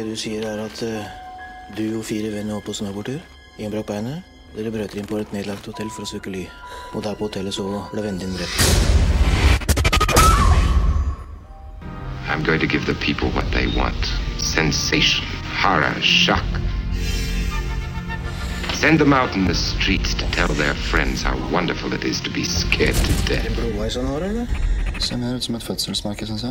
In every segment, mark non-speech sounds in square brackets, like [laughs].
Det du sier er at eh, du og fire venner var på snowboardtur. En brakk beinet. Dere brøt inn på et nedlagt hotell for å søke ly. Og der på hotellet så ble vennen din drept. I'm going to give the people what they want sensation, horror, shock. Send them out in the streets to tell their friends how wonderful it is to be scared to death. Ser mer ut som et fødselsmerke, syns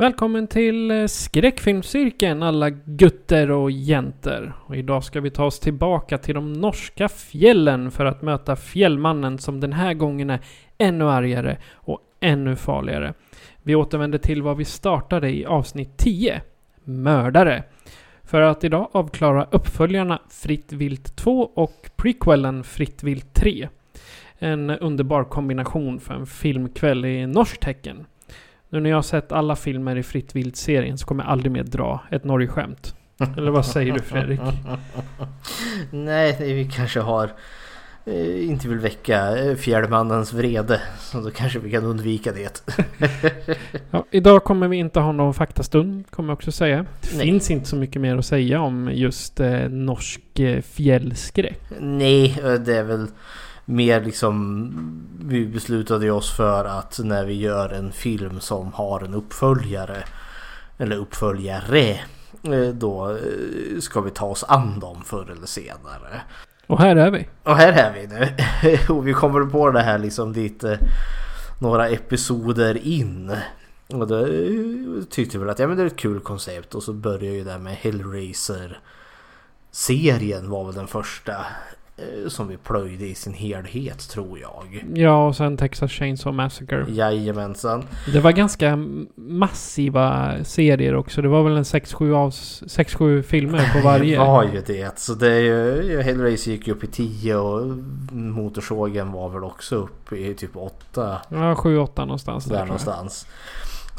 Välkommen till eh, skräckfilmscirkeln alla gutter och jenter. Och idag ska vi ta oss tillbaka till de norska fjällen för att möta fjällmannen som den här gången är ännu argare och ännu farligare. Vi återvänder till vad vi startade i avsnitt 10. Mördare. För att idag avklara uppföljarna Fritt Vilt 2 och prequellen Fritt Vilt 3. En underbar kombination för en filmkväll i norskt tecken. Nu när jag har sett alla filmer i Fritt Vilt-serien så kommer jag aldrig mer dra ett Norge-skämt. Eller vad säger du Fredrik? [laughs] Nej, vi kanske har inte vill väcka eh, fjällmannens vrede. Så då kanske vi kan undvika det. [laughs] Ja, idag kommer vi inte ha någon faktastund, kommer jag också säga. Det Nej. finns inte så mycket mer att säga om just eh, norsk eh, fjällskräck. Nej, eh, det är väl mer liksom vi beslutade oss för att när vi gör en film som har en uppföljare eller uppföljare eh, då eh, ska vi ta oss an dem förr eller senare. Och här är vi. Och här är vi nu. [laughs] Och vi kommer på det här liksom lite eh, några episoder in. Och då eh, tyckte vi väl att ja, men det är ett kul koncept. Och så började ju det här med Hellraiser. Serien var väl den första som vi plöjde i sin helhet tror jag. Ja, och sen Texas Chainsaw Massacre. Jajamensan. Det var ganska massiva serier också. Det var väl en 6-7 avs- 6-7 filmer på varje. [laughs] Det var ju det. Så det är ju, Hellraiser gick ju upp i 10 och Motorsågen var väl också upp i typ 8. Ja, 7-8 någonstans. Där tror jag.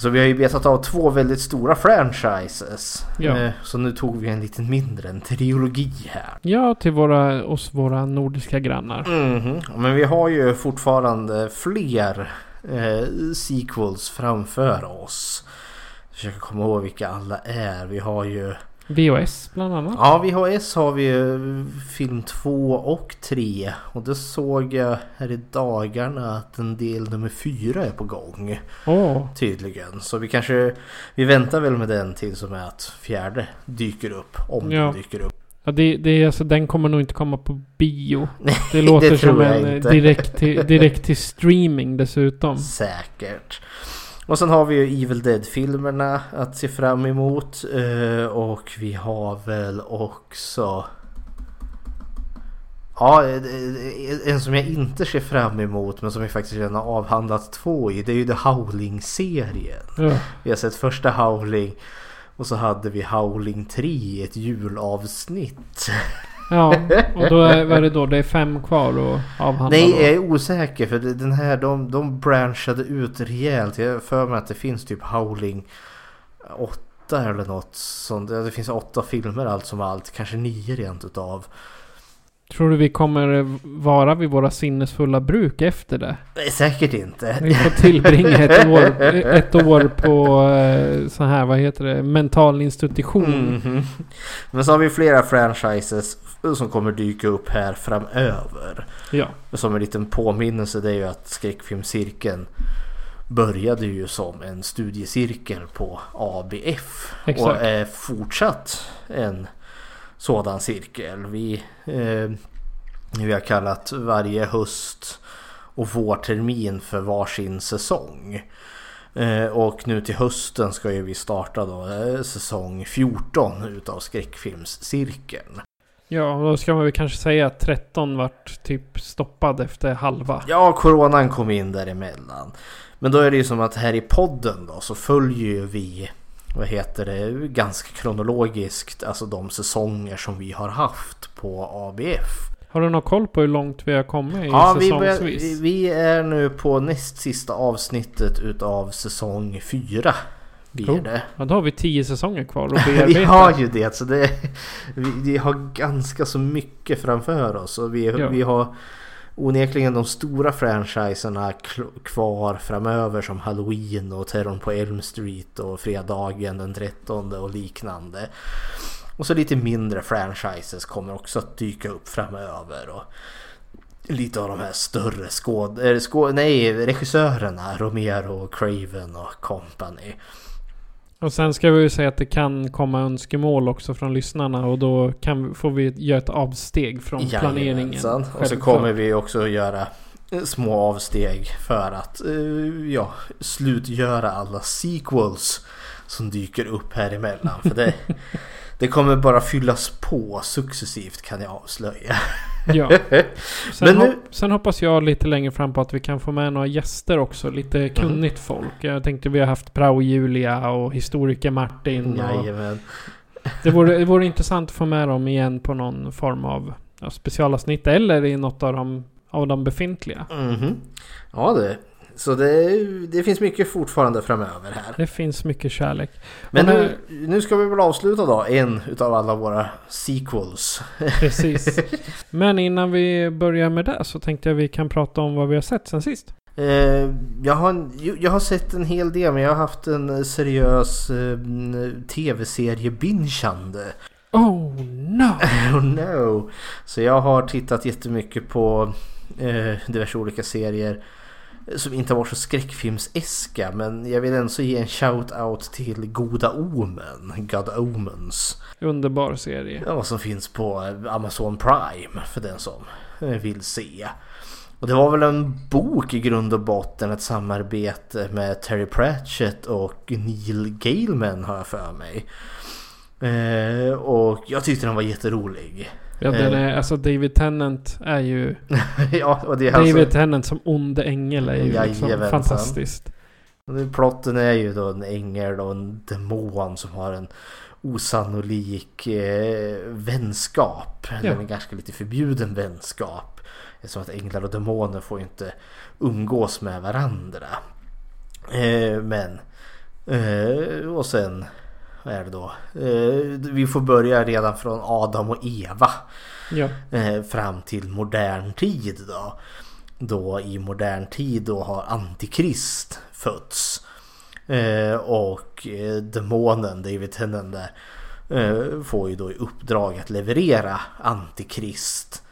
Så vi har ju betat av två väldigt stora franchises. Ja. Eh, Så nu tog vi en lite mindre, en trilogi här. Ja, till våra, oss våra nordiska grannar. Mhm. Men vi har ju fortfarande fler eh, sequels framför oss. Försöker komma ihåg vilka alla är. Vi har ju... VHS bland annat. Ja, VHS har vi ju film 2 och 3. Och det såg jag här i dagarna att en del nummer 4 är på gång. Åh, Tydligen. Så vi kanske... Vi väntar väl med den till som är att fjärde dyker upp. Om Ja. den dyker upp. Ja, det, det är alltså, den kommer nog inte komma på bio. [laughs] Det låter det som en eh, direkt till, direkt till [laughs] streaming dessutom. Säkert. Och sen har vi ju Evil Dead-filmerna att se fram emot. eh, Och vi har väl också... Ja, eh, en som jag inte ser fram emot men som vi faktiskt redan har avhandlat två i. Det är ju The Howling-serien. Ja. Vi har sett första Howling. Och så hade vi Howling 3 i ett julavsnitt. [laughs] ja, och då är, vad är det då? Det är fem kvar att avhandla Nej, då. jag är osäker för den här de, de branchade ut rejält. Jag har för mig att det finns typ Howling 8 eller något sånt. Det finns åtta filmer allt som allt. Kanske nio rent utav. Tror du vi kommer vara vid våra sinnesfulla bruk efter det? Nej, säkert inte. Vi får tillbringa ett [laughs] år, ett år på eh, så här, vad heter det, mental institution. Mhm. Men så har vi flera franchises som kommer dyka upp här framöver. Ja. Som en liten påminnelse det är ju att skräckfilmscirkeln började ju som en studiecirkel på ABF. Exakt. Och är fortsatt en sådan cirkel. Vi, eh, vi har kallat varje höst och vårtermin för varsin säsong. Eh, och nu till hösten ska ju vi starta då eh, säsong 14 utav skräckfilmscirkeln. Ja, och då ska man väl kanske säga att 13 vart typ stoppad efter halva. Ja, coronan kom in däremellan. Men då är det ju som att här i podden då så följer ju vi vad heter det, ganska kronologiskt, alltså de säsonger som vi har haft på ABF. Har du någon koll på hur långt vi har kommit i Ja, vi, säsongsvis? vi- vi är nu på näst sista avsnittet utav säsong 4. Blir Cool. det. Ja, då har vi 10 säsonger kvar att [laughs] Vi bearbeta. har ju det, så det, vi, vi har ganska så mycket framför oss. Och vi, Ja. vi har onekligen de stora franchiserna kvar framöver som Halloween och Terrorn på Elm Street och Fredagen den 13 och liknande. Och så lite mindre franchises kommer också att dyka upp framöver. Och lite av de här större skåd... Skåd nej, regissörerna. Romero, Craven och company. Och sen ska vi ju säga att det kan komma önskemål också från lyssnarna och då kan, får vi göra ett avsteg från planeringen. Jajamensan. Och så Självklart. kommer vi också göra eh, små avsteg för att eh, ja, slutgöra alla sequels som dyker upp här emellan. För det, [laughs] det kommer bara fyllas på successivt kan jag avslöja. Ja. [laughs] Sen, Men nu- hop- sen hoppas jag lite längre fram på att vi kan få med några gäster också. Lite kunnigt folk. Jag tänkte vi har haft Prao-Julia och historiker Martin. Och Jajamän. det, vore, det vore intressant att få med dem igen på någon form av ja, specialavsnitt. Eller i något av de, av de befintliga. Mhm. Ja det. Så det, det finns mycket fortfarande framöver här. Det finns mycket kärlek. Men nu, nu ska vi väl avsluta då en utav alla våra sequels. Precis. [laughs] Men innan vi börjar med det så tänkte jag vi kan prata om vad vi har sett sen sist. Eh, jag, har, jag har sett en hel del men jag har haft en seriös eh, tv-serie-bingeande. Oh no! [laughs] Oh no! Så jag har tittat jättemycket på eh, diverse olika serier som inte varit så skräckfilmseska men jag vill ändå ge en shout-out till Goda Omen, God Omens. Underbar serie. Ja, som finns på Amazon Prime för den som vill se. Och det var väl en bok i grund och botten, ett samarbete med Terry Pratchett och Neil Gaiman har jag för mig. Eh, och jag tyckte den var jätterolig. Ja, den är, alltså David Tennant är ju... [laughs] ja, och det är alltså, David Tennant som onde ängel är ju liksom fantastiskt. Plotten är ju då en ängel och en demon som har en osannolik eh, vänskap. Eller Ja. en ganska lite förbjuden vänskap. Eftersom att änglar och demoner får ju inte umgås med varandra. Eh, men... Eh, och sen... Är det då? Eh, vi får börja redan från Adam och Eva. Ja. eh, fram till modern tid då. Då i modern tid då har Antikrist fötts. Eh, och demonen David Tennant där får ju då i uppdrag att leverera Antikrist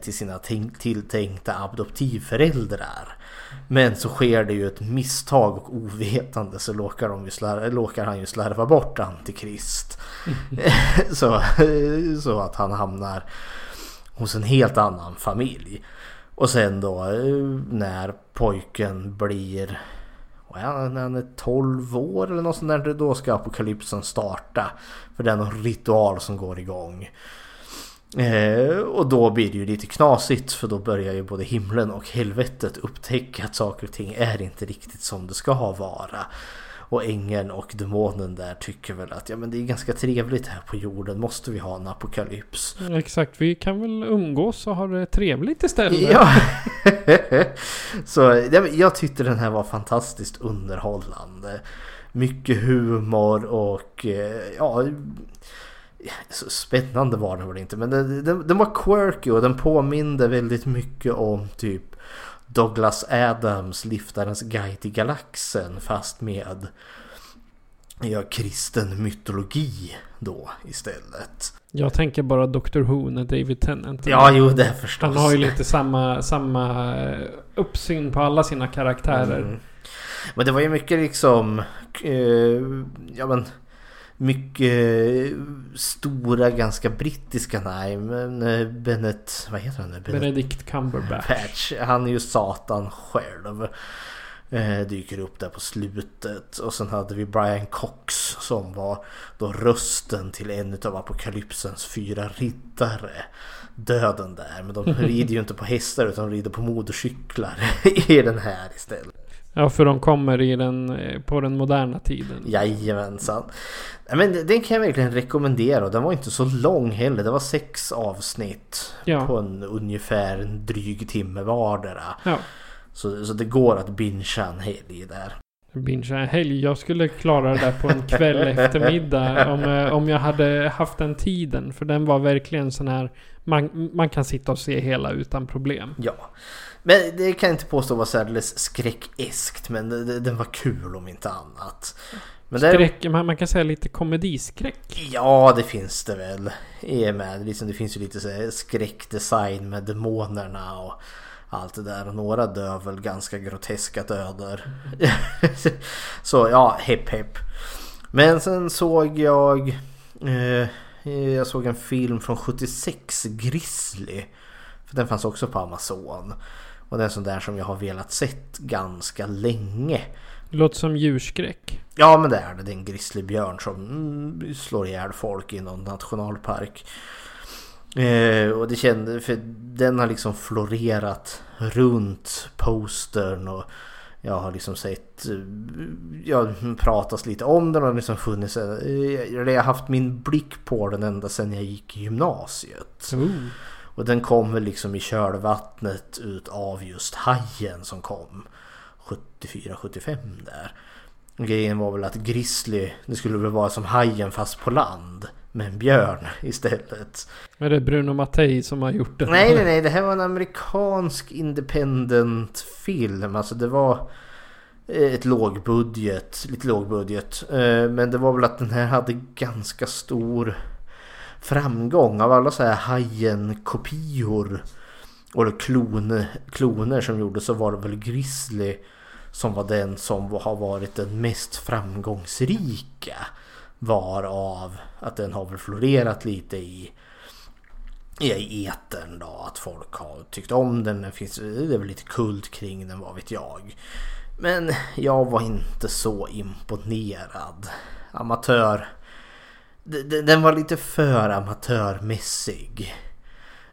till sina tänk- tilltänkta adoptivföräldrar. Men så sker det ju ett misstag och ovetande så råkar, de ju slarva, han ju slarva bort Antikrist. [laughs] så, så att han hamnar hos en helt annan familj. Och sen då eh, när pojken blir Ja, när han är 12 år eller något sånt där. Då ska apokalypsen starta. För det är någon ritual som går igång. Eh, och då blir det ju lite knasigt för då börjar ju både himlen och helvetet upptäcka att saker och ting är inte riktigt som det ska vara. Och ängeln och demonen där tycker väl att ja men det är ganska trevligt här på jorden. Måste vi ha en apokalyps? Exakt, vi kan väl umgås och ha det trevligt istället. Ja. [laughs] Så jag tyckte den här var fantastiskt underhållande. Mycket humor och eh, ja... Så spännande var den väl inte men den, den, den var quirky och den påminde väldigt mycket om typ Douglas Adams Liftarens guide till galaxen fast med ja, kristen mytologi då istället. Jag tänker bara Doctor Who när David Tennant Ja, jo det förstås. Han har ju lite samma, samma eh, uppsyn på alla sina karaktärer. Mm. Men det var ju mycket liksom... Eh, ja men... mycket stora, ganska brittiska nej, men eh, Bennet, vad heter han nu? Benedict Cumberbatch. Patch. Han är ju Satan själv. Eh, dyker upp där på slutet. Och sen hade vi Brian Cox som var då rösten till en av apokalypsens fyra riddare. Döden där. Men de rider ju inte på hästar utan de rider på motorcyklar [laughs] i den här istället. Ja, för de kommer i den, eh, på den moderna tiden. Jajamensan. Men den kan jag verkligen rekommendera den var inte så lång heller. Det var sex avsnitt Ja. på en ungefär en dryg timme vardera. Ja. Så, så det går att bingea en helg där. Bingea en helg. Jag skulle klara det där på en kväll [laughs] eftermiddag om, eh, om jag hade haft den tiden. För den var verkligen sån här... Man, man kan sitta och se hela utan problem. Ja. Men det kan jag inte påstå var särdeles skräckeskt men det, det, den var kul om inte annat. Men Skräck, man, man kan säga lite komediskräck. Ja det finns det väl. I och med. Liksom, det finns ju lite så här skräckdesign med demonerna och allt det där. Och några dör väl ganska groteska döder. [laughs] så ja, hepp hepp. Men sen såg jag... Eh, jag såg en film från 76, Grizzly. För den fanns också på Amazon. Och det är en sån där som jag har velat sett ganska länge. Låter som djurskräck. Ja men det är det. Det är en grizzlybjörn som mm, slår ihjäl folk i någon nationalpark. Eh, och det kände, för den har liksom florerat runt postern och jag har liksom sett, eh, ja pratas lite om den och liksom funnits, eh, jag har haft min blick på den ända sedan jag gick i gymnasiet. Oh. Och den kom väl liksom i kölvattnet ut av just Hajen som kom 74-75 där. Grejen var väl att Grizzly, det skulle väl vara som Hajen fast på land. Med en björn [laughs] istället. Är det Bruno Mattei som har gjort det? Nej, nej, [laughs] nej. Det här var en amerikansk independent film. Alltså det var ett lågbudget, lite lågbudget. Eh, Men det var väl att den här hade ganska stor framgång av alla så här Hajen-kopior. Och klone, kloner som gjordes så var det väl Grizzly som var den som har varit den mest framgångsrika. Varav att den har väl florerat lite i i etern då att folk har tyckt om den. Det finns det är väl lite kult kring den vad vet jag. Men jag var inte så imponerad. Amatör. Den var lite för amatörmässig.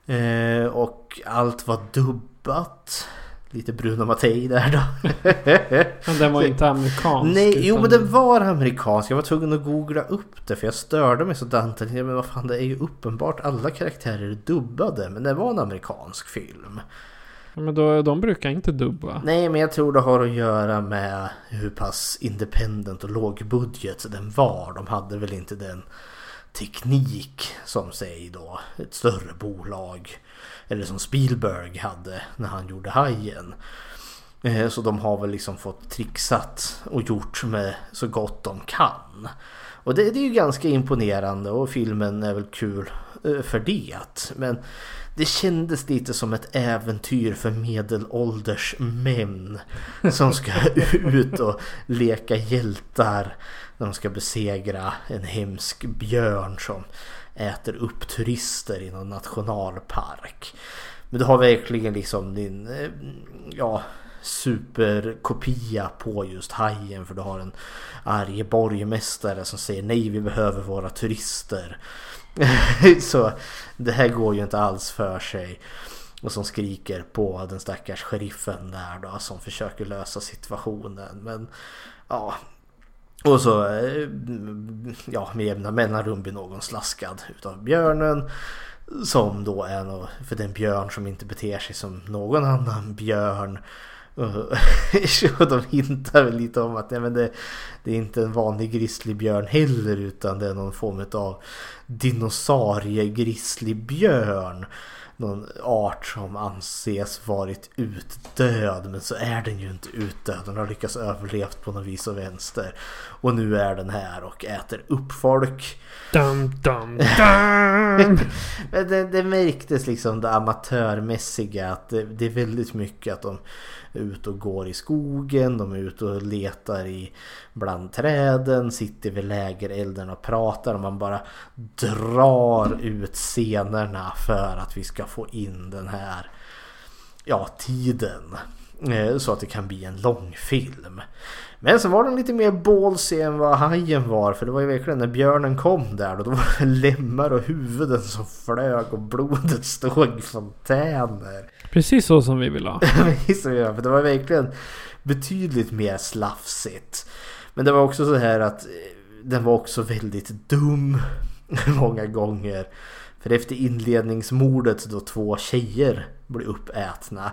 Eh, och allt var dubbat. Lite Bruno Mattei där då. [laughs] Men den var inte amerikansk. Nej, jo utan- men den var amerikansk. Jag var tvungen att googla upp det för jag störde mig så Dante. Men vad fan, det är ju uppenbart alla karaktärer är dubbade. Men det var en amerikansk film. Men då, de brukar inte dubba. Nej, men jag tror det har att göra med hur pass independent och lågbudget den var. De hade väl inte den teknik som säg då ett större bolag eller som Spielberg hade när han gjorde Hajen. Eh, så de har väl liksom fått trixat och gjort med så gott de kan. Och det, det är ju ganska imponerande och filmen är väl kul eh, för det. Men det kändes lite som ett äventyr för medelålders män som ska [laughs] ut och leka hjältar när de ska besegra en hemsk björn som äter upp turister i någon nationalpark. Men du har verkligen liksom din eh, ja, superkopia på just hajen för du har en arg borgmästare som säger nej vi behöver våra turister. [laughs] Så det här går ju inte alls för sig. Och som skriker på den stackars sheriffen där då som försöker lösa situationen. Men ja. Och så eh, ja, med jämna mellanrum blir någon slaskad utav björnen. Som då är nå- för den björn som inte beter sig som någon annan björn. [laughs] Och de hintar väl lite om att nej, men det, det är inte en vanlig grizzlybjörn heller utan det är någon form av dinosaurie grizzlybjörn. någon art som anses varit utdöd. Men så är den ju inte utdöd. Den har lyckats överlevt på något vis och vänster. Och nu är den här och äter upp folk. Dum, dum, [laughs] dum. Men det, det märktes liksom det amatörmässiga att det, det är väldigt mycket att de ute och går i skogen, de är ute och letar i bland träden, sitter vid lägerelden och pratar och man bara drar ut scenerna för att vi ska få in den här ja, tiden. Eh, Så att det kan bli en långfilm. Men så var den lite mer ballsy än vad hajen var. För det var ju verkligen när björnen kom där då, då var det lemmar och huvuden som flög och blodet stod i fontäner. Precis så som vi vill ha. [laughs] Visst var det, för det var verkligen betydligt mer slafsigt. Men det var också så här att eh, den var också väldigt dum [laughs] många gånger. För efter inledningsmordet då två tjejer blir uppätna.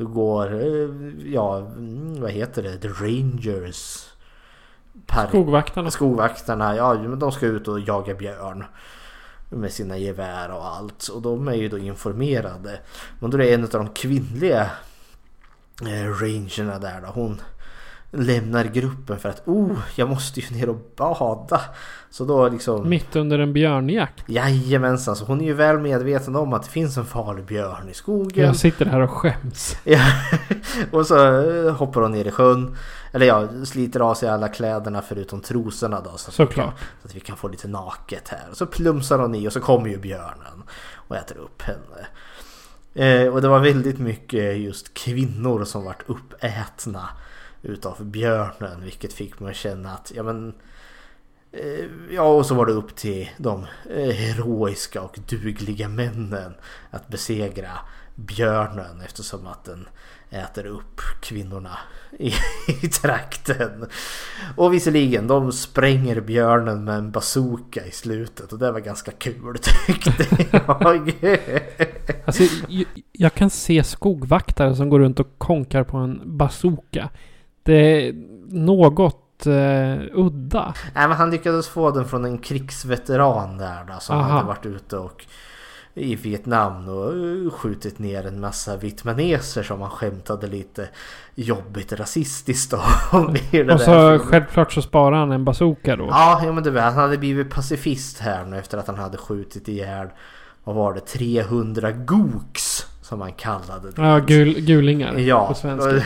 Då går, eh, ja mm, vad heter det, The Rangers. Par- Skogvaktarna. Skogvaktarna, ja men de ska ut och jaga björn. Med sina gevär och allt. Och de är ju då informerade. Men då är det en av de kvinnliga eh, rangerna där då. Hon lämnar gruppen för att oh, jag måste ju ner och bada. Så då liksom... Mitt under en björnjakt. Jajamensan, så hon är ju väl medveten om att det finns en farlig björn i skogen. Jag sitter här och skäms. Ja. [laughs] och så eh, hoppar hon ner i sjön. Eller ja, sliter av sig alla kläderna förutom trosorna då. Så att, vi Såklart. kan, så att vi kan få lite naket här. Och så plumsar hon i och så kommer ju björnen och äter upp henne. Eh, och det var väldigt mycket just kvinnor som vart uppätna utav björnen. Vilket fick mig att känna att ja men eh, Ja och så var det upp till de eh, heroiska och dugliga männen att besegra björnen eftersom att den äter upp kvinnorna i, [laughs] i trakten. Och visserligen, de spränger björnen med en bazooka i slutet och det var ganska kul [laughs] tyckte jag. Alltså, jag, jag kan se skogvaktare som går runt och konkar på en bazooka. Det är något eh, udda. Nej men han lyckades få den från en krigsveteran där då, som Aha. hade varit ute och i Vietnam och eh, skjutit ner en massa vietnameser som han skämtade lite jobbigt rasistiskt om i [laughs] Och så självklart så sparar han en bazooka då. Ja, ja men du vet, han hade blivit pacifist här nu efter att han hade skjutit ihjäl, vad var det, 300 gooks som han kallade det. Ja, gul, gulingar Ja, på svenska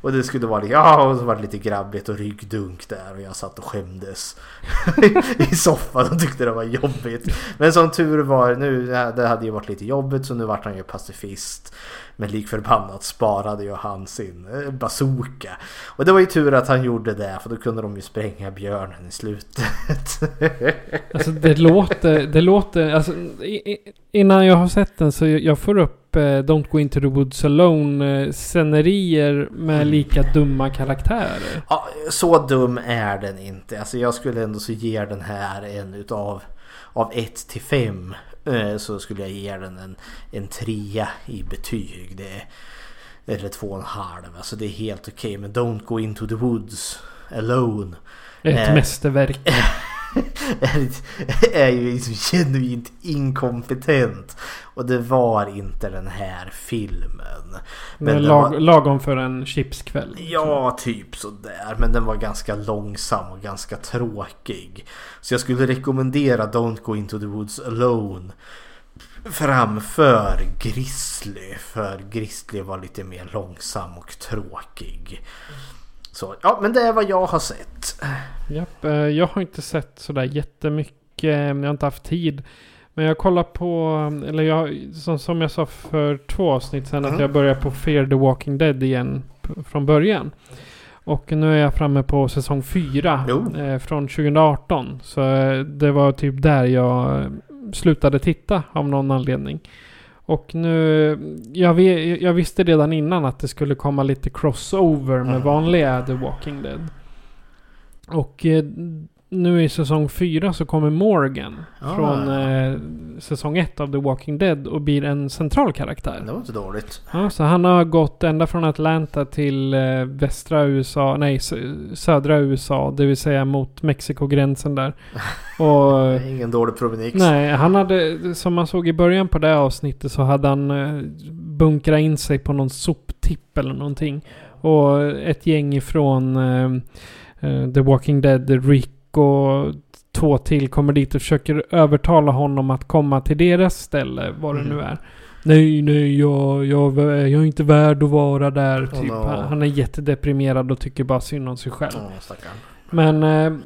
och det skulle vara lite, ja, och så var det lite grabbigt och ryggdunk där och jag satt och skämdes [laughs] i soffan och tyckte det var jobbigt. Men som tur var, nu, det hade ju varit lite jobbigt så nu vart han ju pacifist. Men lik förbannat sparade ju han sin eh, bazooka. Och det var ju tur att han gjorde det för då kunde de ju spränga björnen i slutet. [laughs] Alltså det låter, det låter, alltså innan jag har sett den så jag får upp eh, Don't Go Into The Woods Alone eh, scenerier med lika dumma karaktärer. Ja, så dum är den inte. Alltså jag skulle ändå så ge den här en utav av 1 till 5 så skulle jag ge den en, en trea i betyg. Det är, eller två och en halv. Alltså det är helt okej. Men Don't Go Into The Woods Alone Ett Eh. mästerverk. [laughs] [laughs] är, ju liksom genuint inkompetent. Och det var inte den här filmen. Men den lag, var- lagom för en chipskväll. Ja, typ sådär. Men den var ganska långsam och ganska tråkig. Så jag skulle rekommendera Don't Go Into The Woods Alone framför Grizzly. För Grizzly var lite mer långsam och tråkig. Så ja, men det är vad jag har sett. Japp, eh, jag har inte sett sådär jättemycket. Jag har inte haft tid. Men jag kollar på, eller jag, som, som jag sa för två avsnitt sedan, Mm. att jag börjar på Fear the Walking Dead igen från början. Och nu är jag framme på säsong fyra eh, från 2018. Så eh, det var typ där jag eh, slutade titta av någon anledning. Och nu, jag, jag visste redan innan att det skulle komma lite crossover med vanliga The Walking Dead. Och eh, nu i säsong 4 så kommer Morgan Ah. från eh, säsong 1 av The Walking Dead och blir en central karaktär. Det var inte dåligt. Ja, så han har gått ända från Atlanta till eh, västra USA, nej sö- södra USA, det vill säga mot Mexiko-gränsen där. [laughs] Och Ingen dålig promenix. nej, han hade, som man såg i början på det avsnittet så hade han eh, bunkrat in sig på någon soptipp eller någonting. Och ett gäng ifrån eh, eh, The Walking Dead, Rick och två till kommer dit och försöker övertala honom att komma till deras ställe, vad det Mm. nu är. Nej, nej, jag, jag, jag är inte värd att vara där. Oh Typ. no. Han, han är jättedeprimerad och tycker bara synd om sig själv. Stackarn. Men eh,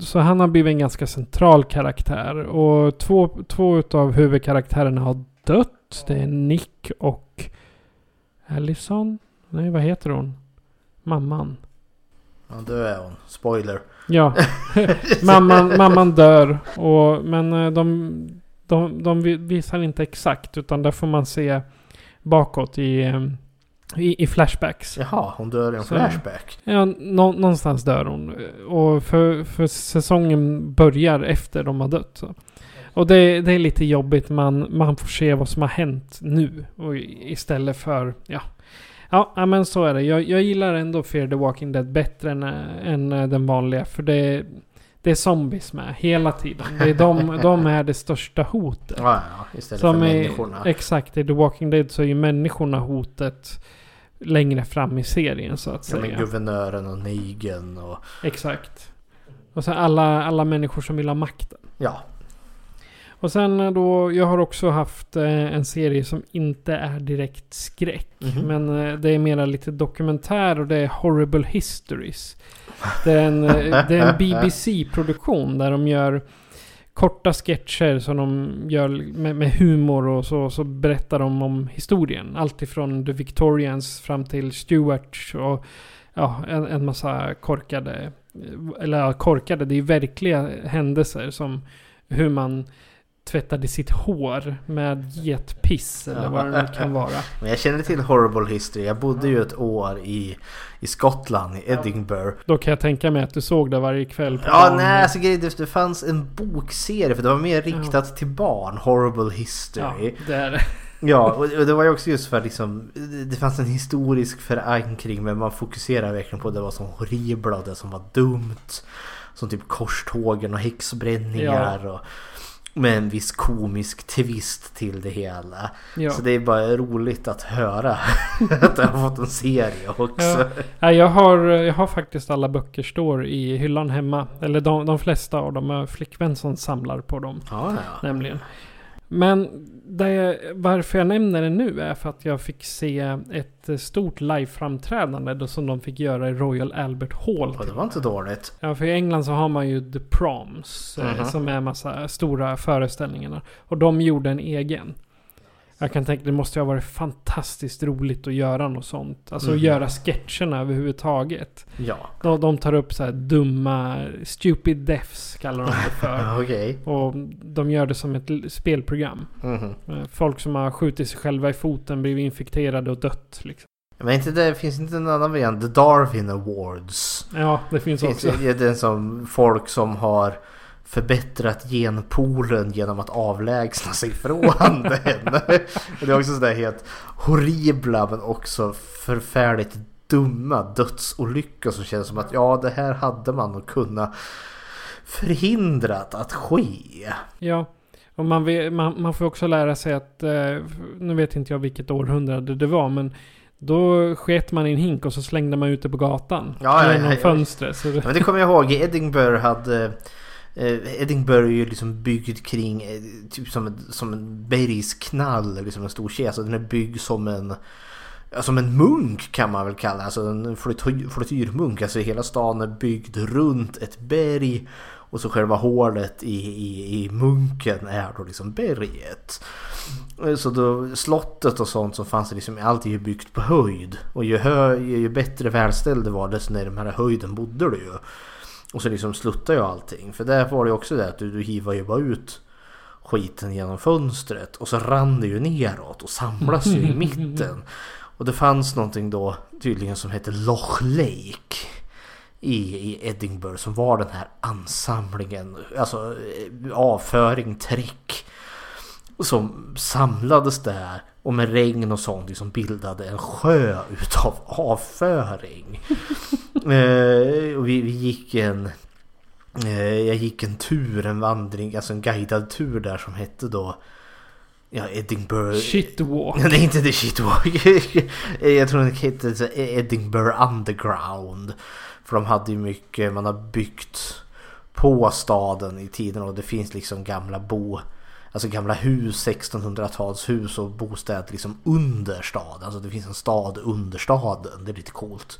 så han har blivit en ganska central karaktär. Och två, två utav huvudkaraktärerna har dött. Det är Nick och Allison. Nej, vad heter hon? Mamman. Ja, det är hon. Spoiler. Ja, [laughs] mamman, mamman dör. Och, men eh, de, de, de vi- visar inte exakt. Utan där får man se bakåt i, eh, i, i flashbacks. Jaha, hon dör i en Så- flashback. Ja, nå, någonstans dör hon. Och för, för säsongen börjar efter de har dött. Så. Och det, det är lite jobbigt. Man, man får se vad som har hänt nu. Och istället för, ja. Ja, men så är det. Jag, jag gillar ändå Fear the Walking Dead bättre än, än äh, den vanliga. För det, det är zombies med hela tiden. Det är de, [laughs] de är det största hotet. Ja, ja, istället Som för i, människorna. exakt, i The Walking Dead så är ju människorna hotet längre fram i serien så att Ja, men säga. guvernören och Negan och... Exakt. Och sen alla, alla människor som vill ha makten. Ja. Och sen då, jag har också haft eh, en serie som inte är direkt skräck. Mhm. Men eh, det är mera lite dokumentär och det är Horrible Histories. Det är en, eh, en [laughs] BBC-produktion där de gör korta sketcher som de gör med, med humor och så, så berättar de om historien. Allt ifrån The Victorians fram till Stuart och ja, en, en massa korkade, eller korkade, det är verkliga händelser som hur man tvättade sitt hår med getpiss eller vad det nu kan vara. [laughs] Men jag känner till Horrible History. Jag bodde ju ett år i, i Skottland, i Edinburgh. Då kan jag tänka mig att du såg det varje kväll. Ja, dagen. nej, alltså det, fanns en bokserie för det var mer riktat till barn. Horrible ja, History. det är det. [laughs] Ja, och, det var ju också just för liksom det- fanns en historisk förankring men man fokuserar verkligen på det var som horribla och det som var dumt. Som typ korstågen och häxbränningar och med en viss komisk twist till det hela. Ja. Så det är bara roligt att höra [laughs] att jag har fått en serie också. Ja. Ja, jag, har, jag har faktiskt alla böcker står i hyllan hemma. Eller de, de flesta av dem. Flickvän som samlar på dem. Ja, ja. Nämligen. Men jag- varför jag nämner det nu är för att jag fick se ett stort live-framträdande som de fick göra i Royal Albert Hall. Och det var inte dåligt. Ja, för i England så har man ju The Proms. eh, Mhm. Som är massa stora föreställningarna. Och de gjorde en egen. Jag kan tänka det måste ju ha varit fantastiskt roligt att göra något sånt. Alltså Mhm. att göra sketcherna överhuvudtaget. Ja, De, de tar upp så här dumma, stupid deaths kallar de det för. [laughs] okej. Och de gör det som ett spelprogram. Eh, Folk som har skjutit sig själva i foten, blivit infekterade och dött. Liksom. Men inte det, finns inte en annan variant? The Darwin Awards. Ja, det finns Finns också. det den som folk som har förbättrat genpoolen genom att avlägsna sig från [laughs] den. Det är också sådär helt horribla men också förfärligt dumma dödsolyckor som känns som att ja det här hade man nog kunnat förhindrat att ske. Ja. Och man, vet, man, man får också lära sig att, eh, nu vet inte jag vilket århundrade det var, men då sket man i en hink och så slängde man ut det på gatan. Ja, ja, genom ja, ja. fönstret. Så det, Men det kommer jag ihåg, i Edinburgh hade Eh, Edinburgh är ju liksom byggd kring eh, typ som en, som en bergsknall, liksom en stor kedja. Alltså den är byggd som en som en munk kan man väl kalla Alltså en flottyrmunk. Alltså hela stan är byggd runt ett berg. Och så själva hålet i, i, i munken är då liksom berget. Eh, så då slottet och sånt som fanns liksom, allt är ju byggt på höjd. Och ju, hö, ju bättre välställd det var desto närmare höjden bodde du ju. Och så liksom sluttar ju allting. För där var det ju också det att du, du hivar ju bara ut skiten genom fönstret. Och så rann det ju neråt och samlas ju i [laughs] mitten. Och det fanns någonting då tydligen som hette Loch Lake. i, i Edinburgh som var den här ansamlingen, alltså eh, avföring, träck som samlades där och med regn och sånt liksom bildade en sjö utav avföring. [laughs] eh, och vi, vi gick en eh, jag gick en tur, en vandring, alltså en guidad tur där som hette då Ja, Edinburgh... Shitwalk. Nej, inte det shitwalk. [laughs] jag tror det hette Edinburgh Underground. För de hade ju mycket, man har byggt på staden i tiden och det finns liksom gamla bo... Alltså gamla hus, 1600-talshus och bostäder liksom under staden. Alltså det finns en stad under staden. Det är lite coolt.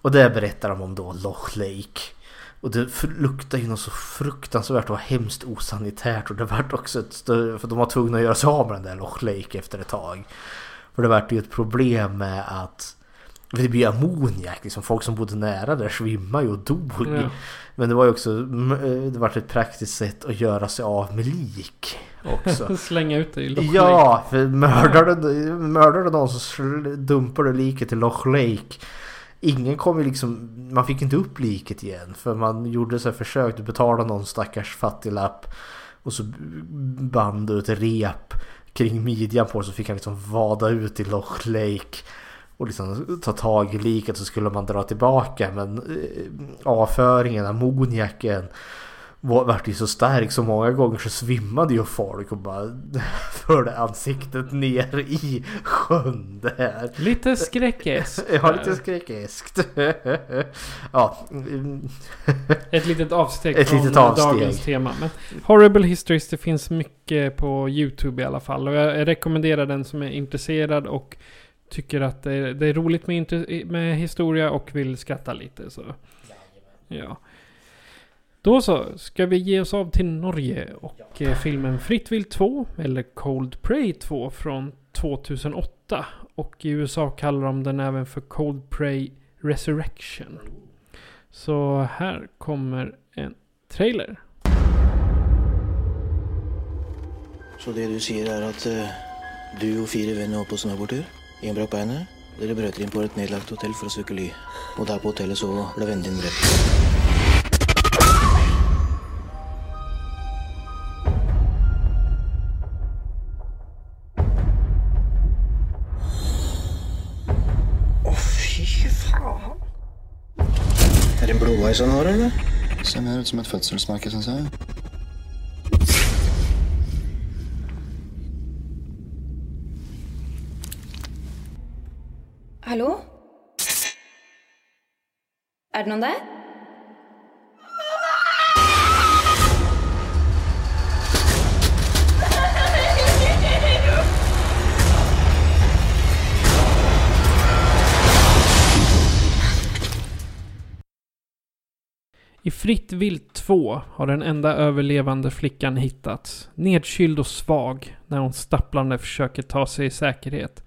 Och där berättar de om då Loch Lake. Och det luktar ju något så fruktansvärt och hemskt osanitärt och det vart också ett större, för de var tvungna att göra sig av med den där Loch Lake efter ett tag. För det vart ju ett problem med att det blir ammoniak, liksom folk som bodde nära där svimmade ju och dog. Ja. Men det var ju också, det var ett praktiskt sätt att göra sig av med lik också. [laughs] Slänga ut det i Loch Lake. Ja, för mördar du, mördar du någon så dumpar du liket i Loch Lake. Ingen kom ju liksom, man fick inte upp liket igen för man gjorde så här försök att betala någon stackars fattiglapp och så band du ett rep kring midjan på så fick han liksom vada ut i Loch Lake och liksom ta tag i liket så skulle man dra tillbaka men eh, avföringen, ammoniaken vart ju så stark så många gånger så svimmade ju folk och bara [laughs] förde ansiktet ner i sjön där. Lite skräckeskt. [laughs] ja, lite skräckeskt. [laughs] ja. Ett litet avsteg Ett från litet avsteg. dagens tema. Men Horrible Histories, det finns mycket på YouTube i alla fall. Och jag rekommenderar den som är intresserad och tycker att det är, det är roligt med, med historia och vill skratta lite. Så. Ja. Då så, ska vi ge oss av till Norge och ja. Eh, filmen Fritt vilt 2 eller Cold Prey 2 från 2008. Och i USA kallar de den även för Cold Prey Resurrection. Så här kommer en trailer. Så det du säger är att uh, du och fyra vänner var på snöboardtur? En brakk beinet. Dere brøt inn på et nedlagt hotell for å søke ly. Og der på hotellet så ble vennen din drept. blodveis han har, eller? Ser mer ut som et fødselsmerke, syns jeg. Hallå? Är det någon där? I Fritt vilt 2 har den enda överlevande flickan hittats. Nedkyld och svag när hon stapplande försöker ta sig i säkerhet.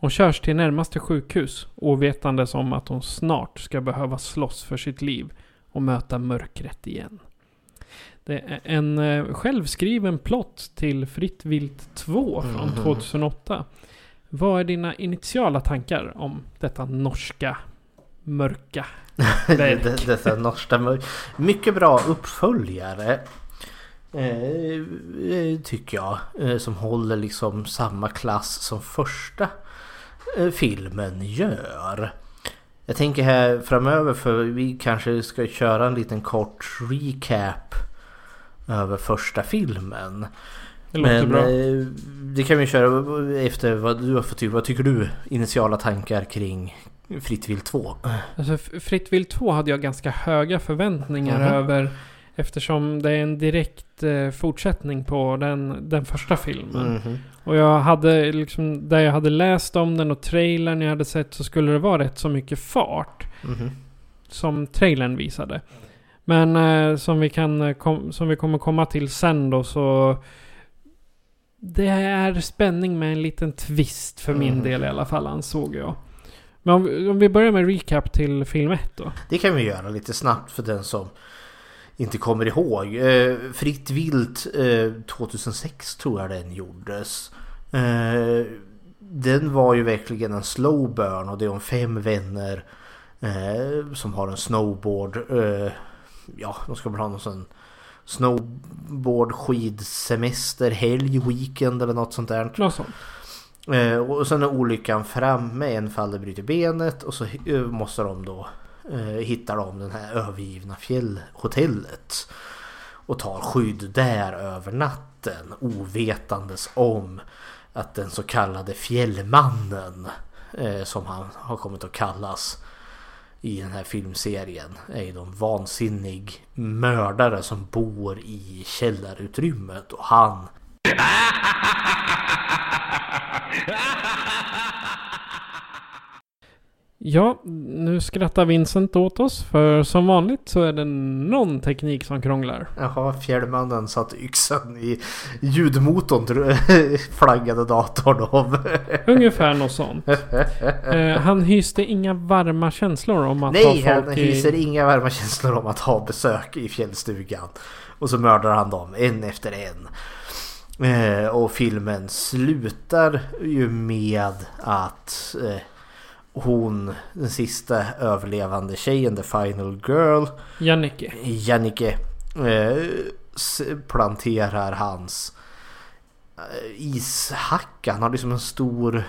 Hon körs till närmaste sjukhus ovetandes om att hon snart ska behöva slåss för sitt liv och möta mörkret igen. Det är en eh, självskriven plott till Fritt vilt 2 från 2008. Mhm. Vad är dina initiala tankar om detta norska mörka [laughs] Dessa norska Mycket bra uppföljare. Eh, tycker jag. Eh, som håller liksom samma klass som första eh, filmen gör. Jag tänker här framöver för vi kanske ska köra en liten kort recap över första filmen. Det låter Men, bra. Eh, det kan vi köra efter vad du har för typ. Vad tycker du? Initiala tankar kring Fritt vilt 2? Alltså Fritt vilt 2 hade jag ganska höga förväntningar mm. över. Eftersom det är en direkt eh, fortsättning på den, den första filmen. Mm. Och jag hade liksom, där jag hade läst om den och trailern jag hade sett så skulle det vara rätt så mycket fart. Mm. Som trailern visade. Men eh, som, vi kan, eh, kom, som vi kommer komma till sen då så det är spänning med en liten twist för min mm. del i alla fall ansåg jag. Men om vi, om vi börjar med recap till film 1 då. Det kan vi göra lite snabbt för den som inte kommer ihåg. Eh, Fritt vilt eh, 2006 tror jag den gjordes. Eh, den var ju verkligen en slow burn och det är om fem vänner Eh, som har en snowboard. Eh, ja, de ska väl ha någon sån snowboard skidsemester, helg, weekend eller något sånt där. Något sånt. Eh, och sen är olyckan framme, en faller bryter benet och så måste de då eh, de det här övergivna fjällhotellet. Och tar skydd där över natten ovetandes om att den så kallade fjällmannen eh, som han har kommit att kallas i den här filmserien är ju en vansinnig mördare som bor i källarutrymmet och han [laughs] Ja, nu skrattar Vincent åt oss. För som vanligt så är det någon teknik som krånglar. Jaha, fjällmannen satt yxan i ljudmotorn [laughs] flaggade datorn om. [laughs] Ungefär något sånt. Eh, han hyste inga varma känslor om att Nej, ha han folk hyser i... inga varma känslor om att ha besök i fjällstugan. Och så mördar han dem en efter en. Eh, och filmen slutar ju med att eh, hon, den sista överlevande tjejen, the final girl, Jannike. Jannike, eh, planterar hans eh, ishacka. Han har liksom en stor...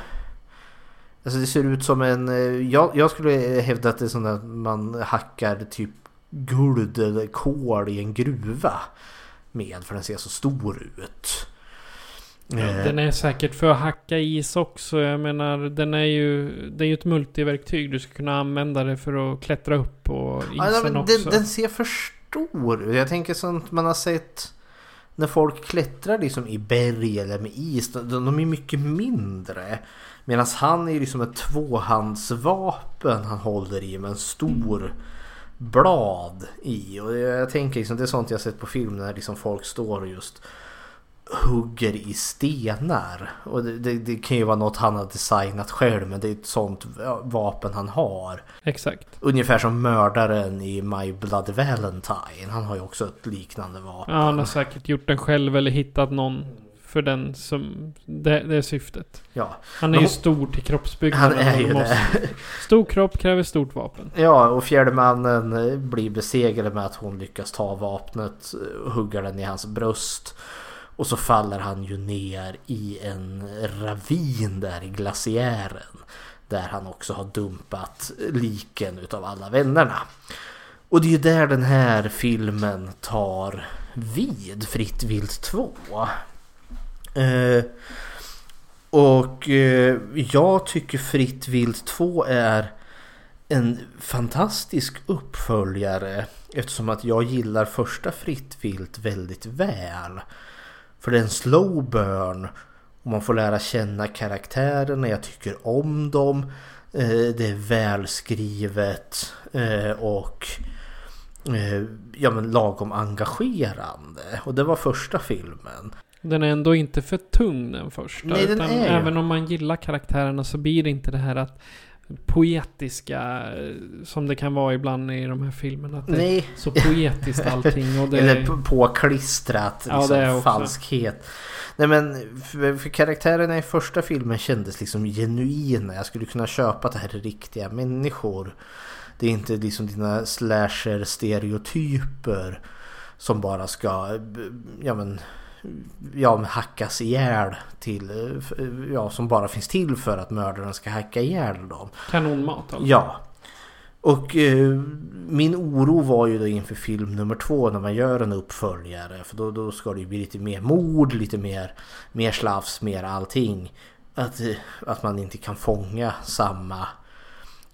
Alltså det ser ut som en... eh, Jag, jag skulle hävda att det är sån där man hackar typ guld eller kol i en gruva med för den ser så stor ut. Ja, Eh, den är säkert för att hacka is också. Jag menar, den är ju... Det är ju ett multiverktyg. Du ska kunna använda det för att klättra upp på isen Ja, nej, men också. den, den ser för stor ut. Jag tänker sånt man har sett när folk klättrar liksom i berg eller med is. De, de är mycket mindre. Medan han är liksom ett tvåhandsvapen han håller i med en stor blad i. Och jag tänker liksom, det är sånt jag sett på film när liksom folk står och just hugger i stenar. Och det, det, det kan ju vara något han har designat själv men det är ett sånt vapen han har. Exakt. Ungefär som mördaren i My Bloody Valentine. Han har ju också ett liknande vapen. Ja, han har säkert gjort den själv eller hittat någon för den som... Det, det är syftet. Ja, Han är Men ju stor till kroppsbyggnaden. han är ju måste- det. Stor kropp kräver stort vapen. Ja, och fjärdemannen eh, blir besegrad med att hon lyckas ta vapnet eh, och hugga den i hans bröst. Och så faller han ju ner i en ravin där i glaciären. Där han också har dumpat liken utav alla vännerna. Och det är ju där den här filmen tar vid, Fritt vilt 2. Eh, och eh, jag tycker Fritt vilt 2 är en fantastisk uppföljare eftersom att jag gillar första Fritt vilt väldigt väl. För det är en slow burn och man får lära känna karaktärerna, jag tycker om dem. Eh, Det är välskrivet eh, och eh, ja, men lagom engagerande. Och det var första filmen. Den är ändå inte för tung den första. Nej, den utan är även om man gillar karaktärerna så blir det inte det här att poetiska eh, som det kan vara ibland i de här filmerna. Att det är så poetiskt allting. Och det [laughs] Eller på- påklistrat Ja, liksom, det falskhet. Nej men för, för karaktärerna i första filmen kändes liksom genuina. Jag skulle kunna köpa att det här är riktiga människor. Det är inte liksom dina slasher-stereotyper som bara ska ja, men, ja, hackas ihjäl till, ja, som bara finns till för att mördaren ska hacka ihjäl dem. kanonmat alltså. Ja. Och eh, min oro var ju då inför film nummer två när man gör en uppföljare. För då, då ska det ju bli lite mer mord, lite mer, mer slafs, mer allting. Att, eh, att man inte kan fånga samma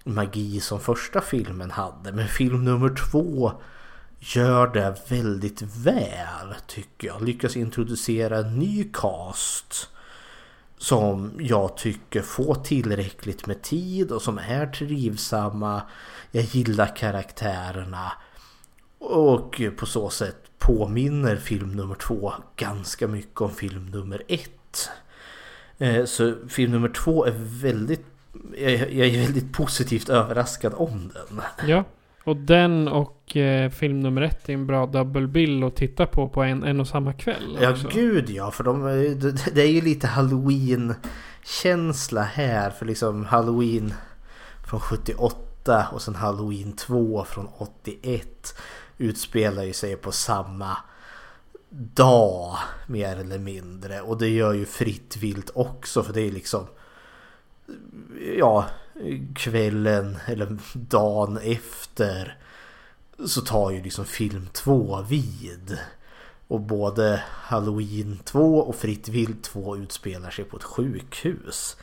magi som första filmen hade. Men film nummer två gör det väldigt väl tycker jag. Lyckas introducera en ny cast som jag tycker får tillräckligt med tid och som är trivsamma. Jag gillar karaktärerna och på så sätt påminner film nummer två ganska mycket om film nummer ett. Eh, så film nummer två är väldigt jag är väldigt positivt överraskad om den. Ja. Och den och eh, film nummer ett är en bra double bill att titta på på en, en och samma kväll. Ja också. gud ja, för de, det, det är ju lite halloween känsla här. För liksom halloween från 78 88 och sen Halloween 2 från 81 utspelar ju sig på samma dag mer eller mindre. Och det gör ju Fritt Vilt också för det är liksom ja, kvällen eller dagen efter så tar ju liksom film 2 vid. Och både Halloween 2 och Fritt Vilt 2 utspelar sig på ett sjukhus.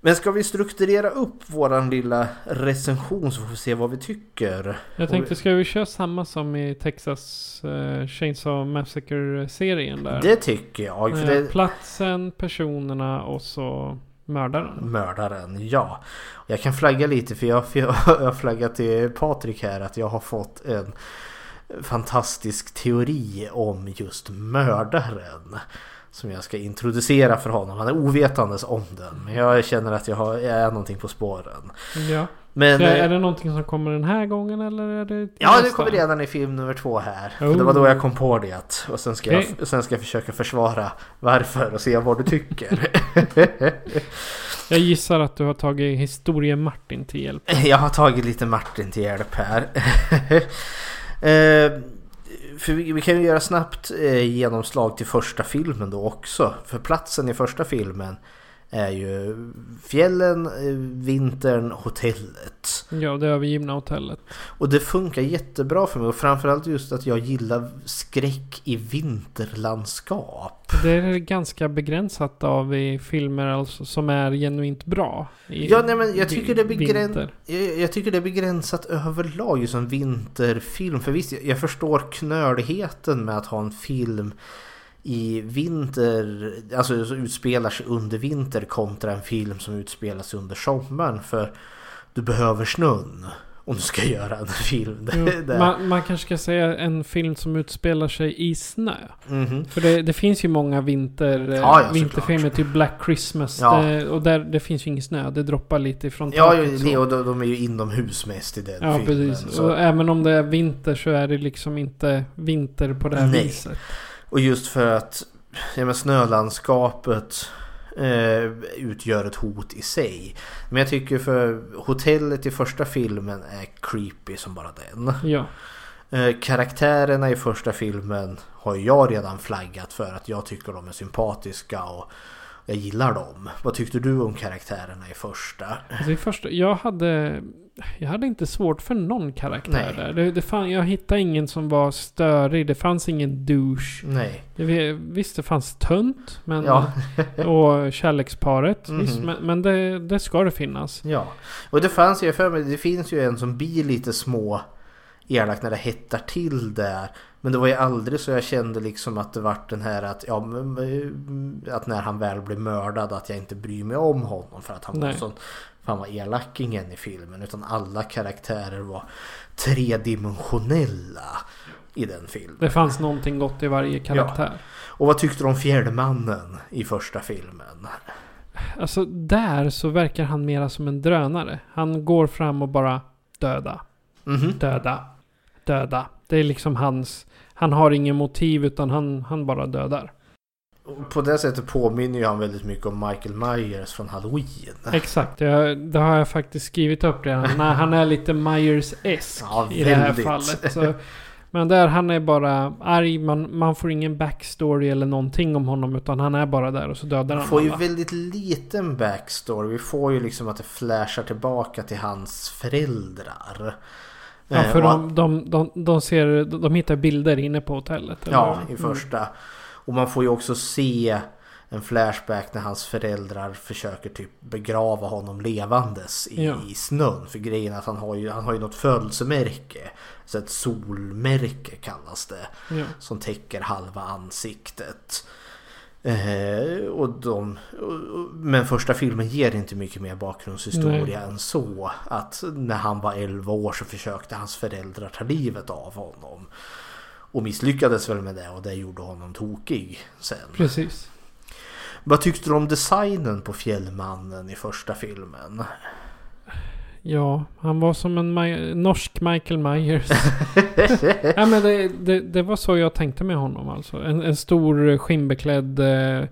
Men ska vi strukturera upp våran lilla recension så får vi se vad vi tycker. Jag tänkte, ska vi köra samma som i Texas uh, Chainsaw Massacre-serien där? Det tycker jag. Eh, det, Platsen, personerna och så mördaren. mördaren, ja. Jag kan flagga lite för jag, för jag [laughs] jag har flaggat till Patrik här att jag har fått en fantastisk teori om just mördaren. Som jag ska introducera för honom. Han är ovetandes om den. Men jag känner att jag, har, jag är någonting på spåren. Ja. Men, Så är eh, det någonting som kommer den här gången eller är det Ja, det nästa? kommer redan i film nummer två här. Oh. För det var då jag kom på det. Och sen ska, Okej. jag, sen ska jag försöka försvara varför och se vad du tycker. [laughs] Jag gissar att du har tagit historien Martin till hjälp. [laughs] Jag har tagit lite Martin till hjälp här. [laughs] eh, för vi, vi kan ju göra snabbt eh, genomslag till första filmen då också. För platsen i första filmen är ju fjällen, eh, vintern, hotellet. Ja, det övergivna hotellet. Och det funkar jättebra för mig och framförallt just att jag gillar skräck i vinterlandskap. Det är ganska begränsat av i filmer alltså, som är genuint bra. Ja, nej, men jag tycker det är begräns-. Jag, jag tycker det är begränsat överlag just som vinterfilm. För visst, jag, jag förstår knöligheten med att ha en film i vinter, alltså utspelar sig under vinter kontra en film som utspelar sig under sommaren. För du behöver snön om du ska [laughs] göra en film. Där. man, man kanske ska säga en film som utspelar sig i snö. Mhm. För det, det finns ju många vinter, eh, Ja, ja, vinterfilmer, typ Black Christmas. Ja. Det, och där det finns ju ingen snö. Det droppar lite ifrån Ja, taket. så. Leo, de, de är ju inomhus mest i den Ja, filmen. precis. Så. Och även om det är vinter så är det liksom inte vinter på det här Nej. viset. Och just för att ja, men snölandskapet eh, utgör ett hot i sig. Men jag tycker för hotellet i första filmen är creepy som bara den. Ja. Eh, karaktärerna i första filmen har jag redan flaggat för att jag tycker de är sympatiska och jag gillar dem. Vad tyckte du om karaktärerna i första? Alltså i första, jag hade... Jag hade inte svårt för någon karaktär Nej. där. Det, det fan, jag hittade ingen som var störig. Det fanns ingen douche. Nej. Det, visst, det fanns tönt. Men, Ja. [laughs] och kärleksparet. Mhm. Visst, men, men det, det ska det finnas. Ja, och det fanns ju för mig, det finns ju en som blir lite små elak när det hettar till där. Men det var ju aldrig så jag kände liksom att det vart den här att, ja, att när han väl blev mördad att jag inte bryr mig om honom för att han var Nej. sån, för han var elakingen i filmen. Utan alla karaktärer var tredimensionella i den filmen. Det fanns någonting gott i varje karaktär. Och vad tyckte du om Fjällmannen i första filmen? Alltså där så verkar han mera som en drönare. Han går fram och bara döda, Mhm. döda, döda. Det är liksom hans... Han har ingen motiv utan han, han bara dödar. På det sättet påminner ju han väldigt mycket om Michael Myers från Halloween. Exakt, jag, det har jag faktiskt skrivit upp redan. Nej, han är lite Myers-esk Ja, i det här fallet. Så, men där han är bara arg, man, man får ingen backstory eller någonting om honom. Utan han är bara där och så dödar Vi han får ju alla. väldigt liten backstory. Vi får ju liksom att det flashar tillbaka till hans föräldrar. Ja, Eh, för och- de, de, de, de, ser, de hittar bilder inne på hotellet. Ja, eller? i första. Och man får ju också se en flashback när hans föräldrar försöker typ begrava honom levandes i, Ja. i snön. För grejen är att han har ju, han har ju något födelsemärke. Så ett solmärke kallas det. Ja. Som täcker halva ansiktet. Eh, och de, och, men första filmen ger inte mycket mer bakgrundshistoria än så. Att när han var 11 år så försökte hans föräldrar ta livet av honom. Och misslyckades väl med det och det gjorde honom tokig sen. Precis. Vad tyckte du om designen på Fjällmannen i första filmen? Ja, han var som en Mi- norsk Michael Myers. [laughs] ja, men det, det, det var så jag tänkte med honom alltså. En, en stor skinnbeklädd... Eh,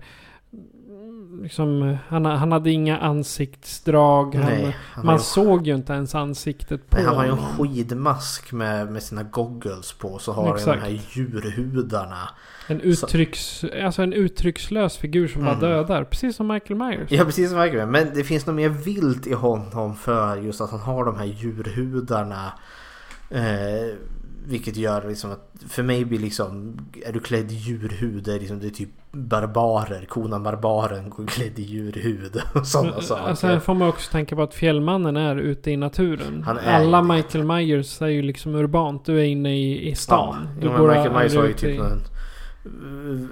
liksom, han, han hade inga ansiktsdrag. Han, Nej, han man ju- såg ju inte ens ansiktet på Nej, han har ju en skidmask med, med sina goggles på. Så har han de här djurhudarna. En, uttrycks, alltså en uttryckslös figur som bara Mm. dödar. Precis som Michael Myers. Ja precis som Michael. Men det finns något mer vilt i honom för just att han har de här djurhudarna. Eh, vilket gör liksom att för mig blir liksom är du klädd i djurhud det är, liksom, det är typ barbarer. Konan barbaren klädd i djurhud och sådana saker. Alltså här får man också tänka på att Fjällmannen är ute i naturen. Är Alla. Michael Myers är ju liksom urbant. Du är inne i, i Ja, stan. du jo, men Michael Myers har ju typ uh,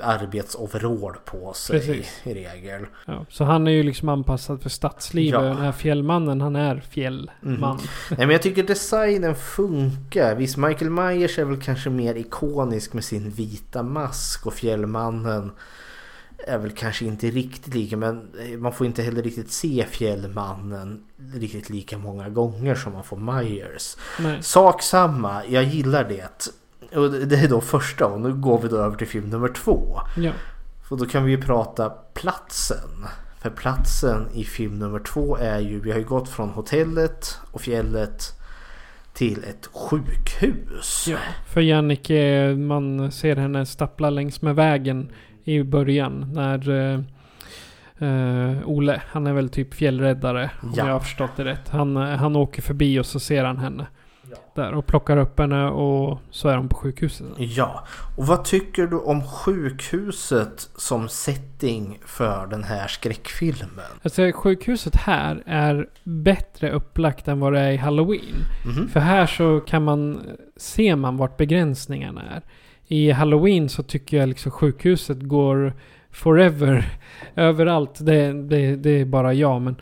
arbetsoverall på sig Precis. i regel. Ja, så han är ju liksom anpassad för stadslivet. Ja. Den här fjällmannen, han är fjällman. Mhm. Nej men jag tycker designen funkar. Visst Michael Myers är väl kanske mer ikonisk med sin vita mask och Fjällmannen är väl kanske inte riktigt lika men man får inte heller riktigt se Fjällmannen riktigt lika många gånger som man får Myers. Nej. Sak samma, jag gillar det. Och det är då första och nu går vi då över till film nummer två. Ja. För då kan vi ju prata platsen. För platsen i film nummer två är ju, vi har ju gått från hotellet och fjället till ett sjukhus. ja. För Jannike, man ser henne stappla längs med vägen i början. När eh, eh, Ole, han är väl typ fjällräddare. Om Ja. jag har förstått det rätt. Han, eh, han åker förbi och så ser han henne. Där och plockar upp henne och så är hon på sjukhuset. Ja, och vad tycker du om sjukhuset som setting för den här skräckfilmen? Alltså sjukhuset här är bättre upplagt än vad det är i Halloween. Mhm. För här så kan man, ser man vart begränsningarna är. I Halloween så tycker jag liksom sjukhuset går forever [laughs] överallt. Det, det, det är bara jag. Men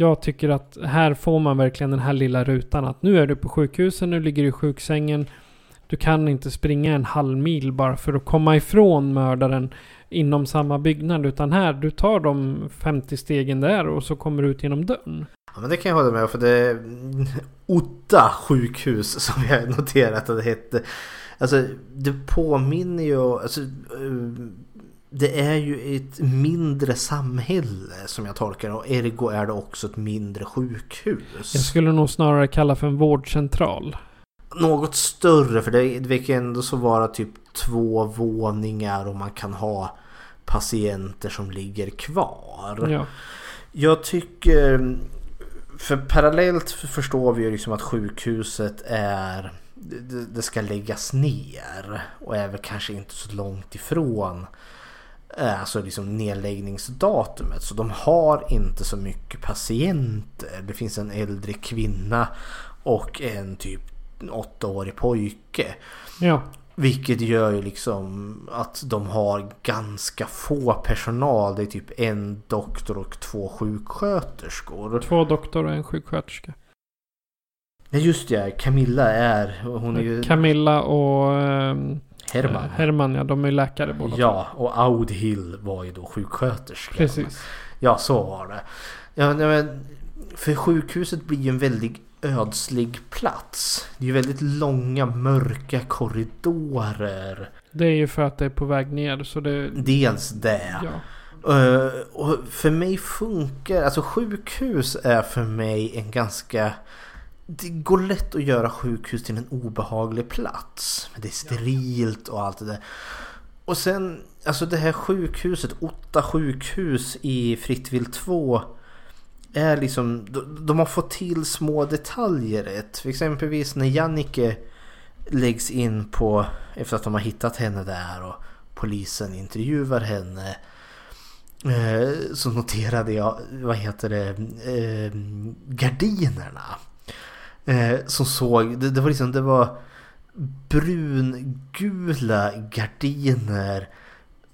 jag tycker att här får man verkligen den här lilla rutan. Att nu är du på sjukhuset, nu ligger du i sjuksängen. Du kan inte springa en halv mil bara för att komma ifrån mördaren inom samma byggnad. Utan här, du tar de 50 stegen där och så kommer du ut genom dörren. Ja men det kan jag hålla med om för det är Otta sjukhus som jag har noterat att det hette. Alltså det påminner ju, alltså, eh, det är ju ett mindre samhälle som jag tolkar det och ergo är det också ett mindre sjukhus. Jag skulle nog snarare kalla för en vårdcentral. Något större för det verkar ändå så vara typ två våningar och man kan ha patienter som ligger kvar. Ja. Jag tycker... För parallellt förstår vi ju liksom att sjukhuset är... Det, ska läggas ner och är väl kanske inte så långt ifrån alltså liksom nedläggningsdatumet. Så de har inte så mycket patienter. Det finns en äldre kvinna och en typ åttaårig pojke. Ja. Vilket gör ju liksom att de har ganska få personal. Det är typ en doktor och två sjuksköterskor. Två doktor och en sjuksköterska. Ja just det, Camilla är... Hon är ju Camilla och ehm, Herman. eh, Herman, ja. De är läkare båda. Ja, och Audhill var ju då sjuksköterska. Precis. Ja, så var det. Ja, men för sjukhuset blir ju en väldigt ödslig plats. Det är ju väldigt långa mörka korridorer. Det är ju för att det är på väg ner så det... Dels det. Ja. Eh, och för mig funkar, alltså sjukhus är för mig en ganska det går lätt att göra sjukhus till en obehaglig plats. Det är sterilt och allt det där. Och sen, alltså det här sjukhuset, Otta sjukhus i Frittvill 2 är liksom, de, de har fått till små detaljer rätt. För exempelvis när Jannike läggs in på, efter att de har hittat henne där och polisen intervjuar henne. Eh, så noterade jag, vad heter det, eh, gardinerna. Eh, som såg, det, det var liksom, det var brungula gardiner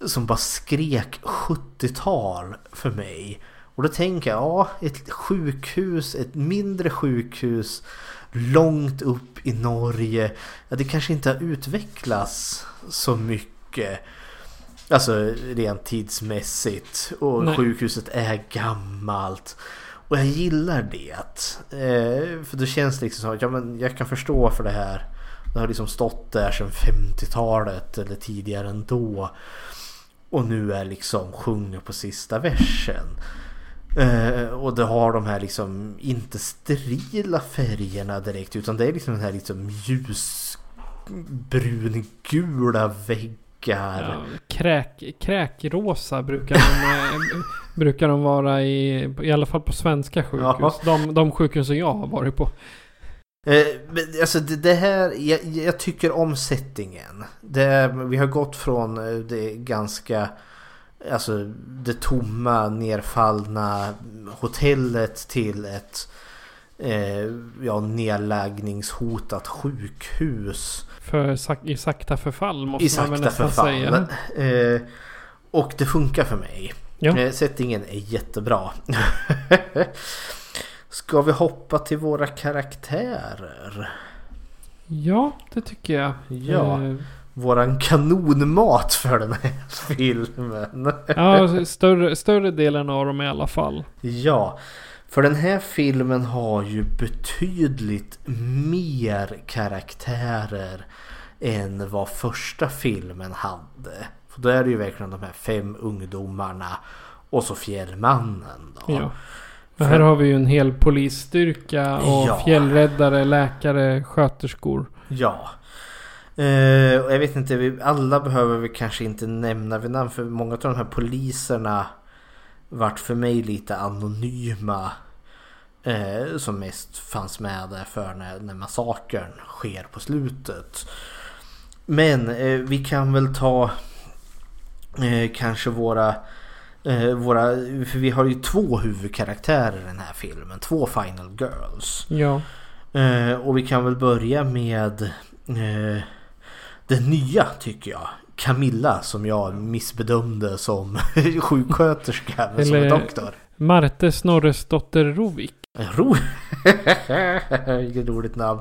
som bara skrek 70-tal för mig. Och då tänker jag, ja, ett sjukhus, ett mindre sjukhus långt upp i Norge. Ja, det kanske inte har utvecklats så mycket. Alltså rent tidsmässigt. Och Nej. sjukhuset är gammalt. Och jag gillar det. Eh, för då känns det liksom som att ja, men jag kan förstå för det här. Det har liksom stått där sedan 50-talet eller tidigare ändå. Och nu är liksom sjunger på sista versen. Eh, och det har de här liksom inte sterila färgerna direkt utan det är liksom den här liksom ljusbrungula väggen. Ja, kräk, kräkrosa brukar de, [laughs] eh, brukar de vara i, i alla fall på svenska sjukhus. Jaha. De, de sjukhusen jag har varit på. Eh, alltså det, det här, jag, jag tycker om settingen. Det, vi har gått från eh, det ganska, alltså det tomma nerfallna hotellet till ett eh, ja, nedläggningshotat sjukhus. För, I sakta förfall måste I man väl sakta nästan förfall. säga. Eh, och det funkar för mig. Ja. Eh, Settingen är jättebra. [laughs] Ska vi hoppa till våra karaktärer? ja, det tycker jag. Ja. Eh, Våran kanonmat för den här filmen. ja större, större delen av dem i alla fall. Ja, för den här filmen har ju betydligt mer karaktärer än vad första filmen hade. För då är det ju verkligen de här fem ungdomarna och så fjällmannen då. Ja. Och här har vi ju en hel polisstyrka och Ja. fjällräddare, läkare, sköterskor. Ja. Eh, och jag vet inte, alla behöver vi kanske inte nämna vid namn för många av de här poliserna vart för mig lite anonyma. Eh, som mest fanns med där för när, när massakern sker på slutet. Men eh, vi kan väl ta eh, kanske våra eh, våra, för vi har ju två huvudkaraktärer i den här filmen. Två final girls. Ja. Eh, och vi kan väl börja med eh, den nya tycker jag. Camilla som jag missbedömde som [laughs] sjuksköterska men som Eller- en doktor. Marte Snorresdotter Rovik. Ro... [laughs] Vilket roligt namn.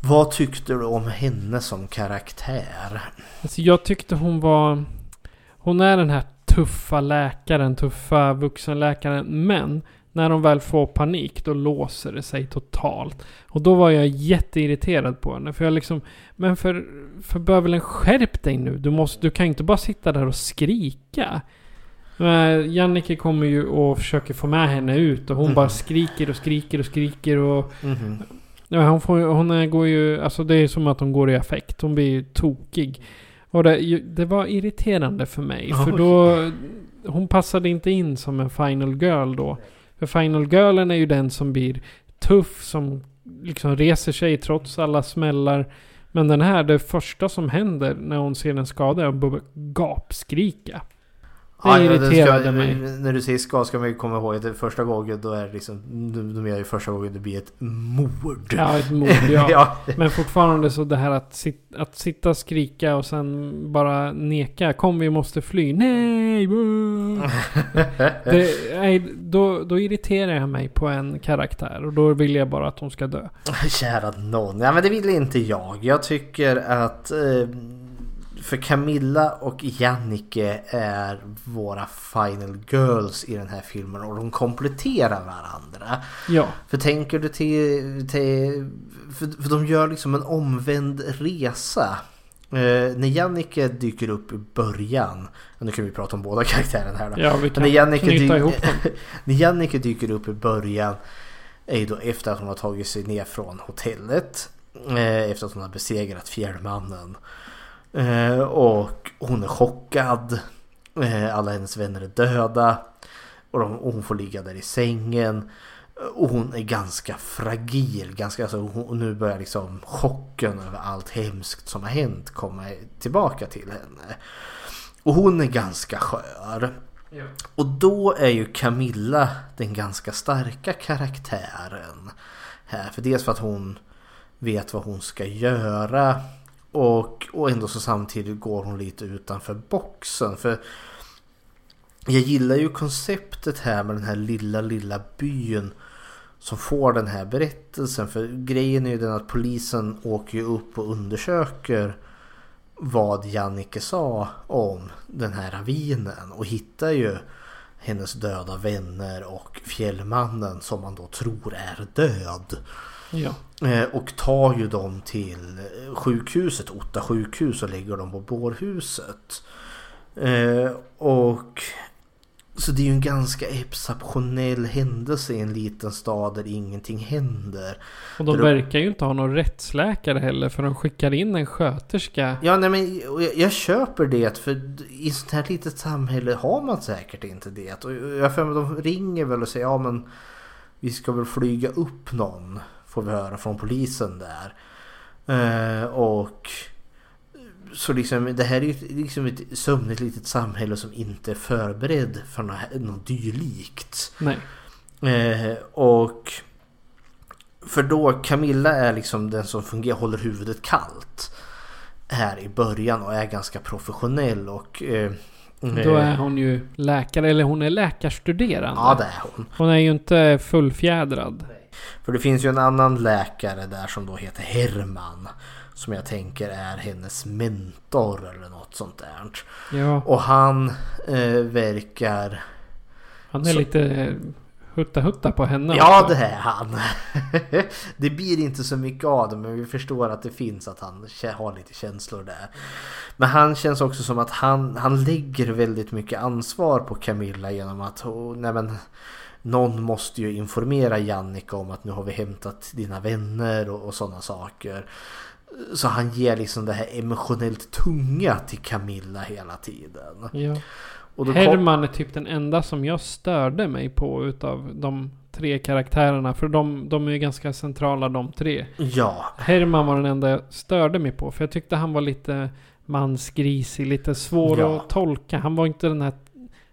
Vad tyckte du om henne som karaktär? Alltså jag tyckte hon var... Hon är den här tuffa läkaren, tuffa vuxenläkaren. Men när de väl får panik då låser det sig totalt. Och då var jag jätteirriterad på henne. För jag liksom... Men för, för bövelen skärp dig nu. Du, måste, du kan inte bara sitta där och skrika. Men Jannike kommer ju och försöker få med henne ut och hon Mhm. bara skriker och skriker och skriker och... Mhm. Ja, hon, får, hon går ju... Alltså det är som att hon går i affekt. Hon blir ju tokig. Och det, det var irriterande för mig. För Oj. då... Hon passade inte in som en final girl då. För final girlen är ju den som blir tuff. Som liksom reser sig trots alla smällar. Men den här, det första som händer när hon ser en skada är att börja gapskrika. Det Ja, irriterade ska, mig. När du säger ska ska man ju komma ihåg att det första gången då är det liksom... De menar ju första gången det blir ett mord. Ja, ett mord ja. [laughs] ja. Men fortfarande så det här att, sit, att sitta skrika och sen bara neka. Kom vi måste fly. Nej! boo." [laughs] det, nej då, då irriterar jag mig på en karaktär. Och då vill jag bara att hon ska dö. Kära någon. Ja men det vill inte jag. Jag tycker att eh, för Camilla och Jannike är våra final girls i den här filmen och de kompletterar varandra. Ja. För tänker du till... till för, för de gör liksom en omvänd resa. Eh, när Jannike dyker upp i början. och Nu kan vi prata om båda karaktärerna här då. Ja, vi kan när Jannike, knyta dy- ihop dem. [laughs] när Jannike dyker upp i början är ju då efter att hon har tagit sig ner från hotellet. Eh, efter att hon har besegrat fjällmannen. Eh, och hon är chockad. Eh, alla hennes vänner är döda. Och, de, och hon får ligga där i sängen. Och hon är ganska fragil. Ganska, alltså, hon, nu börjar liksom chocken över allt hemskt som har hänt komma tillbaka till henne. Och hon är ganska skör. Och då är ju Camilla den ganska starka karaktären. Här. För dels för att hon vet vad hon ska göra. Och, och ändå så samtidigt går hon lite utanför boxen. För jag gillar ju konceptet här med den här lilla, lilla byn som får den här berättelsen. För grejen är ju den att polisen åker ju upp och undersöker vad Jannike sa om den här ravinen och hittar ju hennes döda vänner och fjällmannen som man då tror är död. Ja. Eh, Och tar ju dem till sjukhuset, Otta sjukhus och lägger dem på bårhuset. Eh, och så det är ju en ganska exceptionell händelse i en liten stad där ingenting händer. Och de verkar ju inte ha någon rättsläkare heller för de skickar in en sköterska. Ja, nej men jag, jag köper det för i sånt här litet samhälle har man säkert inte det. Och jag för mig de ringer väl och säger ja men vi ska väl flyga upp någon får vi höra från polisen där. Eh, och så liksom det här är ju liksom ett sömnigt litet samhälle som inte är förberedd för något, något dylikt. Nej. Eh, och för då Camilla är liksom den som fungerar, håller huvudet kallt. Här i början och är ganska professionell och... Eh, Då är hon ju läkare, eller hon är läkarstuderande. Ja det är hon. Hon är ju inte fullfjädrad. För det finns ju en annan läkare där som då heter Herman. Som jag tänker är hennes mentor eller något sånt där. Ja, Och han eh, verkar... han är så- lite eh, hutta-hutta på henne Ja också. det är han. [laughs] det blir inte så mycket av det men vi förstår att det finns att han har lite känslor där. Men han känns också som att han, han lägger väldigt mycket ansvar på Camilla genom att oh, nej men, någon måste ju informera Jannica om att nu har vi hämtat dina vänner och, och sådana saker. Så han ger liksom det här emotionellt tunga till Camilla hela tiden. Ja. Herman är typ den enda som jag störde mig på utav de tre karaktärerna. För de, de är ju ganska centrala de tre. Ja, Herman var den enda jag störde mig på. För jag tyckte han var lite mansgrisig, lite svår Ja. att tolka. Han var inte den här...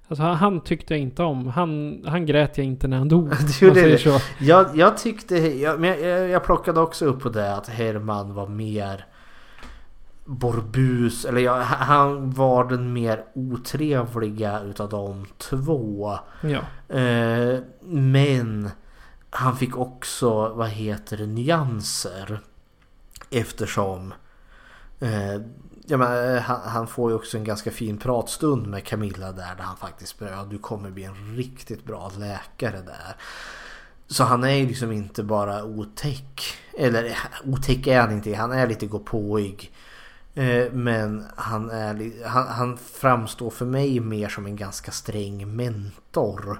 Alltså han, tyckte jag inte om. Han, han grät jag inte när han dog. [laughs] Du man säger det. så. Jag, jag tyckte, jag, men jag, jag plockade också upp på det att Herman var mer Borbus, eller jag, han var den mer otrevliga utav de två. Ja. Eh, men han fick också, vad heter det, nyanser. Eftersom eh, ja, men, eh, han, han får ju också en ganska fin pratstund med Camilla där, där han faktiskt börjar, ja, du kommer bli en riktigt bra läkare där. Så han är ju liksom inte bara otäck. Eller eh, otäck är han inte, han är lite gåpåig. Eh, Men han, är, han, han framstår för mig mer som en ganska sträng mentor.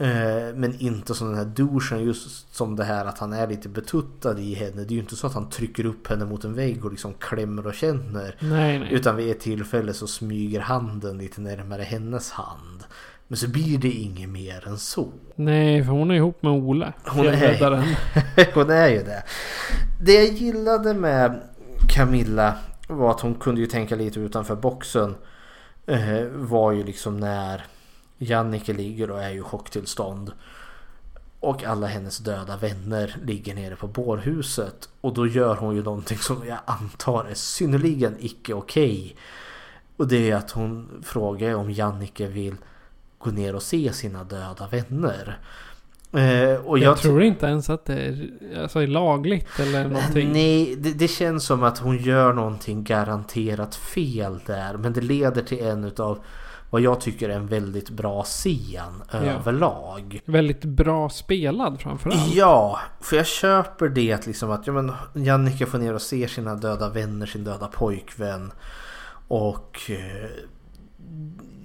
Eh, Men inte som den här douchen just som det här att han är lite betuttad i henne. Det är ju inte så att han trycker upp henne mot en vägg och liksom klämmer och känner. Nej, nej. Utan vid ett tillfälle så smyger handen lite närmare hennes hand. Men så blir det inget mer än så. Nej, för hon är ihop med Ola. Hon är-. [laughs] Hon är ju det. Det jag gillade med Camilla var att hon kunde ju tänka lite utanför boxen. Eh, var ju liksom när Jannike ligger och är i chocktillstånd. Och alla hennes döda vänner ligger nere på bårhuset. Och då gör hon ju någonting som jag antar är synnerligen icke okej. Och det är att hon frågar om Jannike vill gå ner och se sina döda vänner. Eh, och Jag, ty- tror inte ens att det är, alltså, lagligt eller någonting. Nej, det, det känns som att hon gör någonting garanterat fel där. Men det leder till en utav vad jag tycker är en väldigt bra scen överlag. Väldigt bra spelad framförallt. Ja, för jag köper det liksom att ja, men Jannica får ner och ser sina döda vänner, sin döda pojkvän. Och, eh,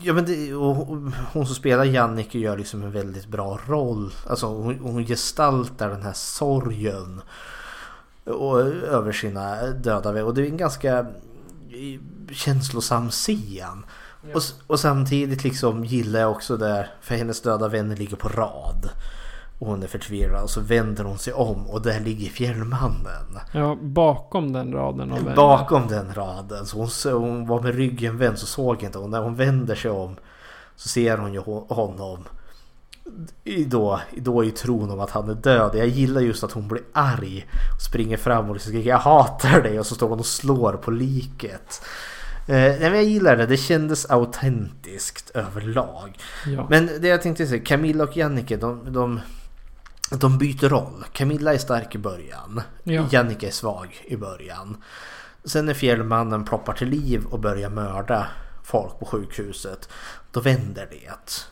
ja, men det, och hon som spelar Jannike gör liksom en väldigt bra roll. Alltså hon, hon gestaltar den här sorgen. Och, över sina döda vänner. Och det är en ganska eh, känslosam scen. Och, och samtidigt liksom gillar jag också där, för hennes döda vänner ligger på rad. Och hon är förtvivlad och så vänder hon sig om och där ligger fjällmannen. Ja, bakom den raden av vänner. Bakom den raden. Så hon, så hon var med ryggen vänd så såg inte hon. När hon vänder sig om så ser hon ju ho- honom. Då, då i tron om att han är död. Jag gillar just att hon blir arg. Och springer fram och liksom skriker jag hatar dig. Och så står hon och slår på liket. Eh, nej, men jag gillar det. Det kändes autentiskt överlag. Ja. Men det jag tänkte säga, Camilla och Jannike de, de, de byter roll. Camilla är stark i början. Ja. Jannike är svag i början. Sen när fjällmannen ploppar till liv och börjar mörda folk på sjukhuset. Då vänder det.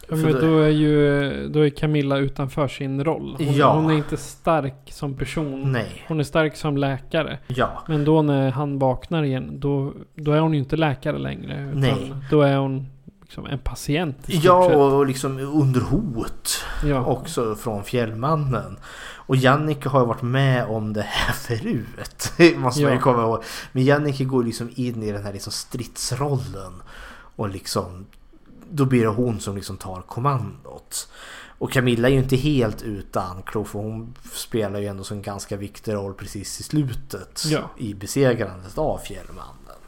Ja, men då- är ju då är Camilla utanför sin roll. Hon, Ja. hon är inte stark som person. Nej, Hon är stark som läkare. ja. Men då när han vaknar igen, då, då är hon ju inte läkare längre. Utan Nej. Då är hon liksom en patient. Ja, och liksom under hot ja. också från Fjällmannen. Och Jannike har ju varit med om det här [laughs] förut. Måste man ju Ja. komma ihåg. Men Jannike går liksom in i den här liksom stridsrollen. Och liksom då blir det hon som liksom tar kommandot. Och Camilla är ju inte helt utan Klo för hon spelar ju ändå en ganska viktig roll precis i slutet. Ja. I besegrandet av Fjällmannen.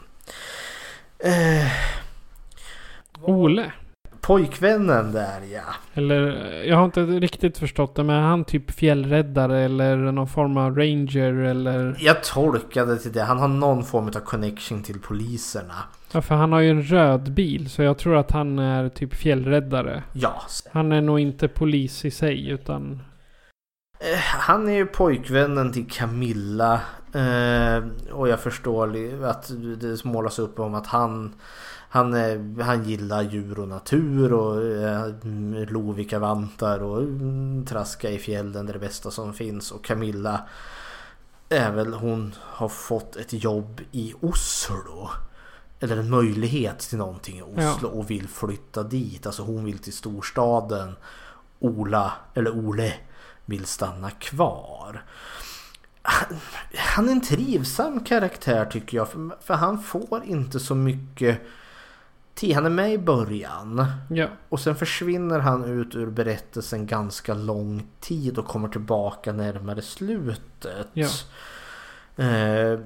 Eh, Ole. Pojkvännen där ja. Eller, jag har inte riktigt förstått det, men är han typ fjällräddare eller någon form av ranger eller... Jag tolkade till det. Han har någon form av connection till poliserna. Ja, för han har ju en röd bil, så jag tror att han är typ fjällräddare. Ja. Han är nog inte polis i sig, utan... Eh, Han är ju pojkvännen till Camilla. Eh, och jag förstår att det målas upp om att han han, är, han gillar djur och natur och eh, Lovikkavantar och mm, traska i fjällen är det bästa som finns. Och Camilla är väl hon har fått ett jobb i Oslo. Eller en möjlighet till någonting i Oslo och vill flytta dit. Alltså hon vill till storstaden. Ola, eller Ole, vill stanna kvar. Han, han är en trivsam karaktär tycker jag. För, för han får inte så mycket. Han är med i början. Ja. Och sen försvinner han ut ur berättelsen ganska lång tid och kommer tillbaka närmare slutet. Ja. Eh,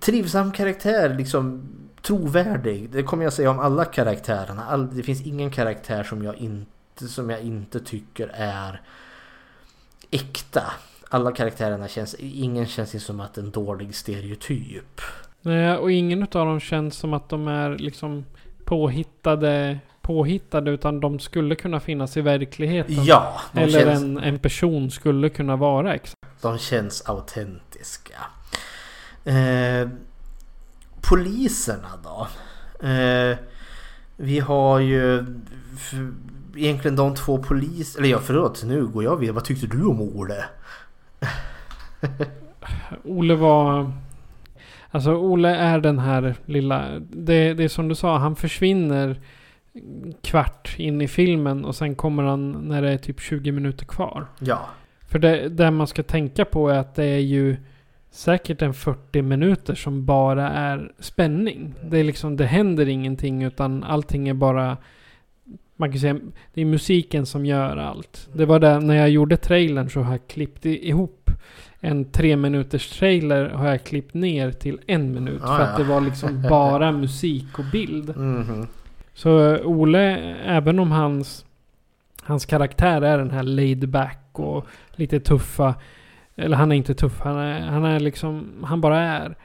trivsam karaktär, liksom trovärdig. Det kommer jag säga om alla karaktärerna. All, det finns ingen karaktär som jag inte, som jag inte tycker är äkta. Alla karaktärerna känns, ingen känns som att en dålig stereotyp. Nej, och ingen av dem känns som att de är liksom påhittade, påhittade utan de skulle kunna finnas i verkligheten. Ja, Eller känns, en, en person skulle kunna vara exakt. de känns autentiska. Eh, poliserna då? Eh, vi har ju egentligen de två poliser... Eller ja, förlåt, nu går jag vidare. Vad tyckte du om Ole? Ole var... Alltså Ole är den här lilla... Det, det är som du sa, han försvinner kvart in i filmen och sen kommer han när det är typ 20 minuter kvar. Ja, För det, det man ska tänka på är att det är ju säkert en 40 minuter som bara är spänning. Det är liksom, det händer ingenting utan allting är bara... Man kan säga, det är musiken som gör allt. Det var det, när jag gjorde trailern så har jag klippt ihop en tre minuters trailer har jag klippt ner till en minut. Ah, för att det var liksom [laughs] bara musik och bild. mhm. Så eh, Ole, även om hans, hans karaktär är den här laid back och lite tuffa. Eller han är inte tuff, han är, han är liksom, han bara är.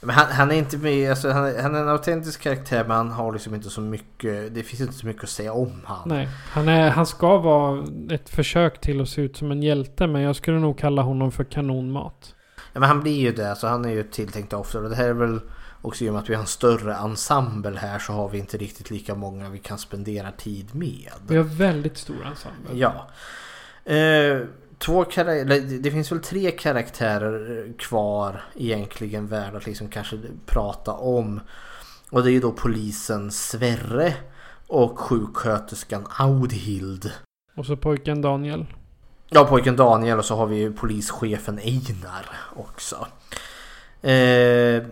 Men han, han är inte med, alltså, han, är, han är en autentisk karaktär men han har liksom inte så mycket, det finns inte så mycket att säga om han. Nej, han, är, han ska vara ett försök till att se ut som en hjälte. Men jag skulle nog kalla honom för kanonmat. Ja, men han blir ju det, så han är ju tilltänkt ofta. Och det här är väl också i och med att vi har en större ensemble här så har vi inte riktigt lika många vi kan spendera tid med. Vi har väldigt stor ensemble. Ja. Eh, två kara- eller det- finns väl tre karaktärer kvar egentligen värda att liksom kanske prata om. Och det är ju då polisen Sverre och sjuksköterskan Audhild. Och så pojken Daniel. Ja, pojken Daniel och så har vi ju polischefen Einar också. Eh,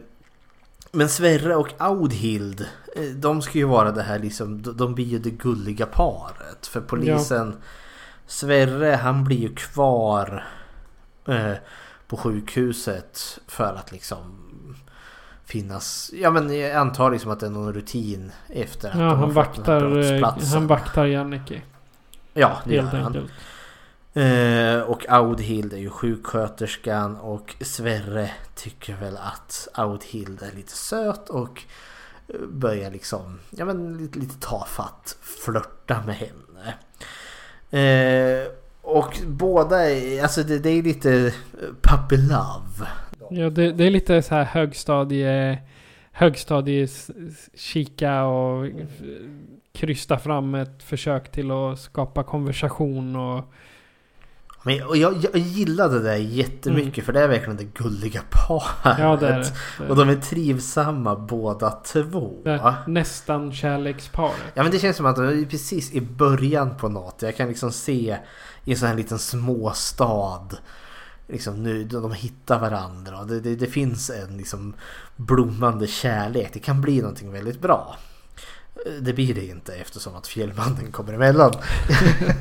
men Sverre och Audhild, eh, de ska ju vara det här liksom, de, blir ju det gulliga paret. För polisen Sverre han blir ju kvar eh, på sjukhuset för att liksom finnas, ja men jag antar liksom att det är någon rutin efter att Ja, de har han vaktar, eh, han vaktar Jannike. Ja, det gör Helt han. enkelt. Eh, och Audhild är ju sjuksköterskan och Sverre tycker väl att Audhild är lite söt och eh, börjar liksom, ja men lite, lite tafatt flörta med henne. Eh, och båda är, alltså det, det är lite puppy love. Ja, det, det är lite så här högstadie... högstadiekika och krysta fram ett försök till att skapa konversation och... Men och jag, jag gillade det jättemycket Mm. för det är verkligen det gulliga paret. Ja, det är det. Det är Och de är trivsamma båda två. nästan kärleksparet. Ja men det känns som att de är precis i början på något. Jag kan liksom se i en sån här liten småstad. Liksom nu, de hittar varandra det, det, det finns en liksom blommande kärlek. Det kan bli någonting väldigt bra. Det blir det inte eftersom att fjällmannen kommer emellan. [laughs] [laughs]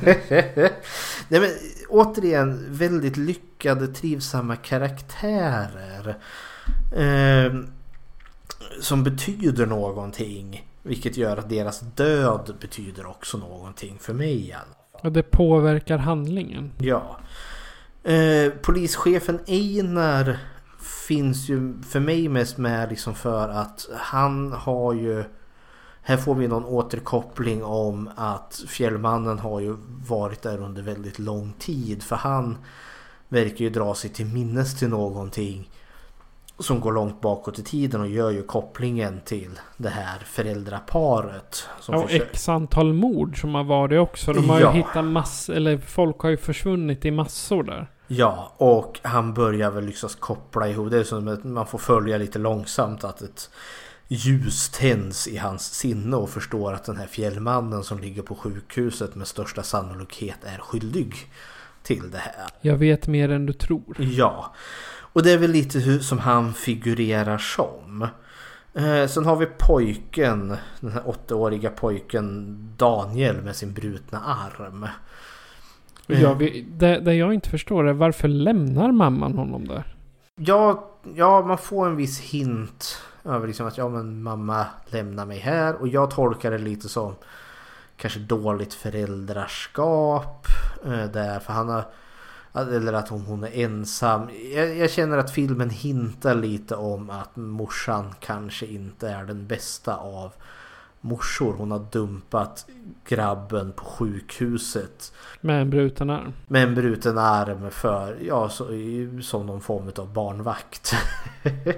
Nej men återigen väldigt lyckade trivsamma karaktärer. Eh, som betyder någonting. Vilket gör att deras död betyder också någonting för mig i alla fall. Det påverkar handlingen. Ja. Eh, polischefen Einar finns ju för mig mest med liksom för att han har ju här får vi någon återkoppling om att Fjällmannen har ju varit där under väldigt lång tid för han verkar ju dra sig till minnes till någonting som går långt bakåt i tiden och gör ju kopplingen till det här föräldraparet. Som Ja, och försöker- x antal mord som har varit också. De har Ja. ju hittat massor, eller folk har ju försvunnit i massor där. Ja, och han börjar väl liksom koppla ihop. Det är som att man får följa lite långsamt att ett ljus tänds i hans sinne och förstår att den här fjällmannen som ligger på sjukhuset med största sannolikhet är skyldig till det här. Jag vet mer än du tror. Ja, och det är väl lite hur som han figurerar som. Eh, sen har vi pojken, den här åttaåriga pojken Daniel med sin brutna arm. Och Jag, vet- det, det jag inte förstår är varför lämnar mamman honom där? Ja, ja, man får en viss hint över liksom att ja, men mamma lämnar mig här och jag tolkar det lite som kanske dåligt föräldraskap eh, där för han har eller att hon, hon är ensam. Jag, jag känner att filmen hintar lite om att morsan kanske inte är den bästa av morsor. Hon har dumpat grabben på sjukhuset Med en bruten arm. med en bruten arm för, ja, så, som någon form av barnvakt. [laughs]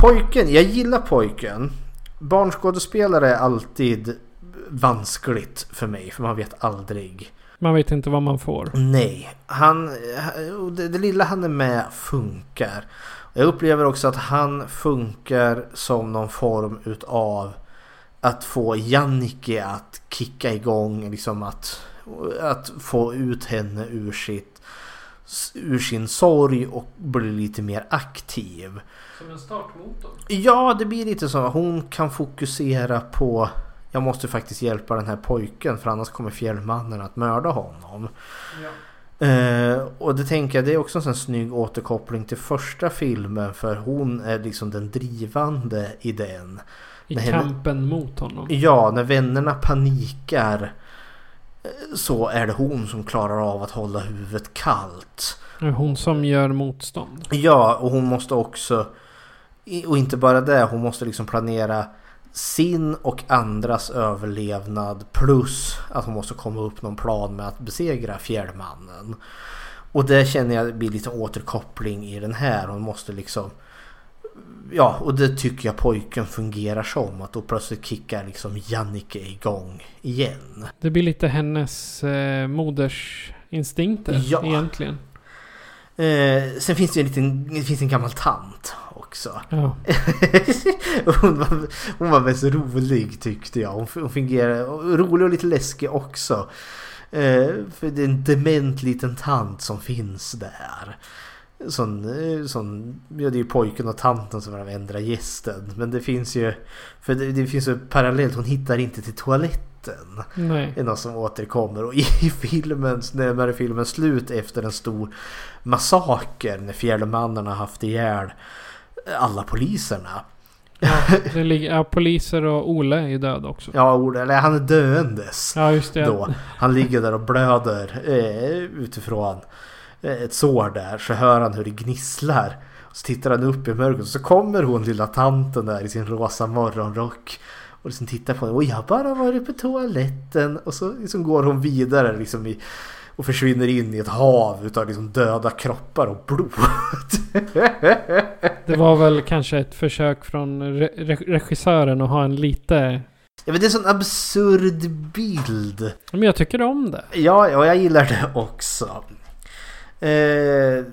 pojken, jag gillar pojken. Barnskådespelare är alltid vanskligt för mig, för man vet aldrig. Man vet inte vad man får. Nej, han, det, det lilla han är med funkar. Jag upplever också att han funkar som någon form utav att få Jannike att kicka igång, liksom att, att få ut henne ur, sitt, ur sin sorg och bli lite mer aktiv. Som en startmotor. Ja, det blir lite så. Hon kan fokusera på jag måste faktiskt hjälpa den här pojken för annars kommer fjällmannen att mörda honom. Eh, och det tänker jag, det är också en sån snygg återkoppling till första filmen för hon är liksom den drivande i den. I men- kampen mot honom. Ja, när vännerna panikar eh, så är det hon som klarar av att hålla huvudet kallt. Hon som gör motstånd. Ja, och hon måste också... Och inte bara det, hon måste liksom planera sin och andras överlevnad plus att hon måste komma upp någon plan med att besegra fjällmannen. Och det känner jag blir lite återkoppling i den här. Hon måste liksom... Ja, och det tycker jag pojken fungerar som. Att då plötsligt kickar liksom Jannike igång igen. Det blir lite hennes eh, modersinstinkter Ja. egentligen. Eh, sen finns det en liten, det finns en gammal tant också. Ja. [laughs] hon, var, hon var mest rolig tyckte jag. Hon, hon fungerar rolig och lite läskig också. Eh, för det är en dement liten tant som finns där. Sån, eh, sån, ja, det är ju pojken och tanten som är den enda gästen. Men det finns ju, för det, det finns ju parallellt, hon hittar inte till toaletten. Nej. är något som återkommer och i [laughs] filmens, närmare filmens slut efter en stor massaker när fjällmannen har haft ihjäl alla poliserna. Ja, det ligger, ja, poliser och Ole är ju död också. Ja, ord- eller han är döendes. Ja, just det. Då. Han ligger där och blöder eh, utifrån eh, ett sår där. Så hör han hur det gnisslar. Så tittar han upp i mörkret och så kommer hon lilla tanten där i sin rosa morgonrock. Och liksom tittar på henne. Och jag har bara varit på toaletten. Och så liksom går hon vidare liksom i, Och försvinner in i ett hav utav liksom döda kroppar och blod. Det var väl kanske ett försök från re- re- regissören att ha en lite... Ja, men det är en sån absurd bild. Men jag tycker om det. Ja, ja jag gillar det också. Eh,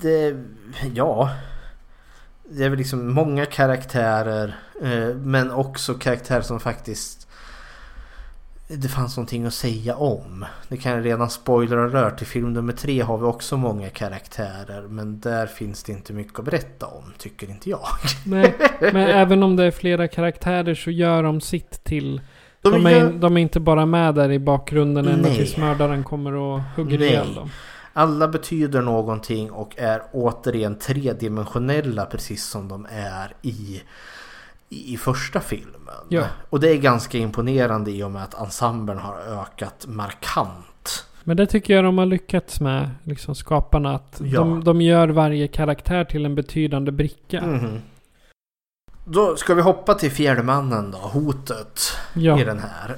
det, ja. Det är väl liksom många karaktärer. Eh, men också karaktärer som faktiskt det fanns någonting att säga om. Det kan jag redan spoila rör. Till film nummer tre har vi också många karaktärer. Men där finns det inte mycket att berätta om, tycker inte jag. [laughs] Nej, men även om det är flera karaktärer så gör de sitt till... De De, är, gör- de är inte bara med där i bakgrunden ända Nej. tills mördaren kommer och hugger Nej. ihjäl dem. Alla betyder någonting och är återigen tredimensionella precis som de är i, i första filmen. Ja. Och det är ganska imponerande i och med att ensemblen har ökat markant. Men det tycker jag de har lyckats med, liksom skaparna. Att Ja. de, de gör varje karaktär till en betydande bricka. Mhm. Då ska vi hoppa till Fjällmannen då, hotet Ja, i den här.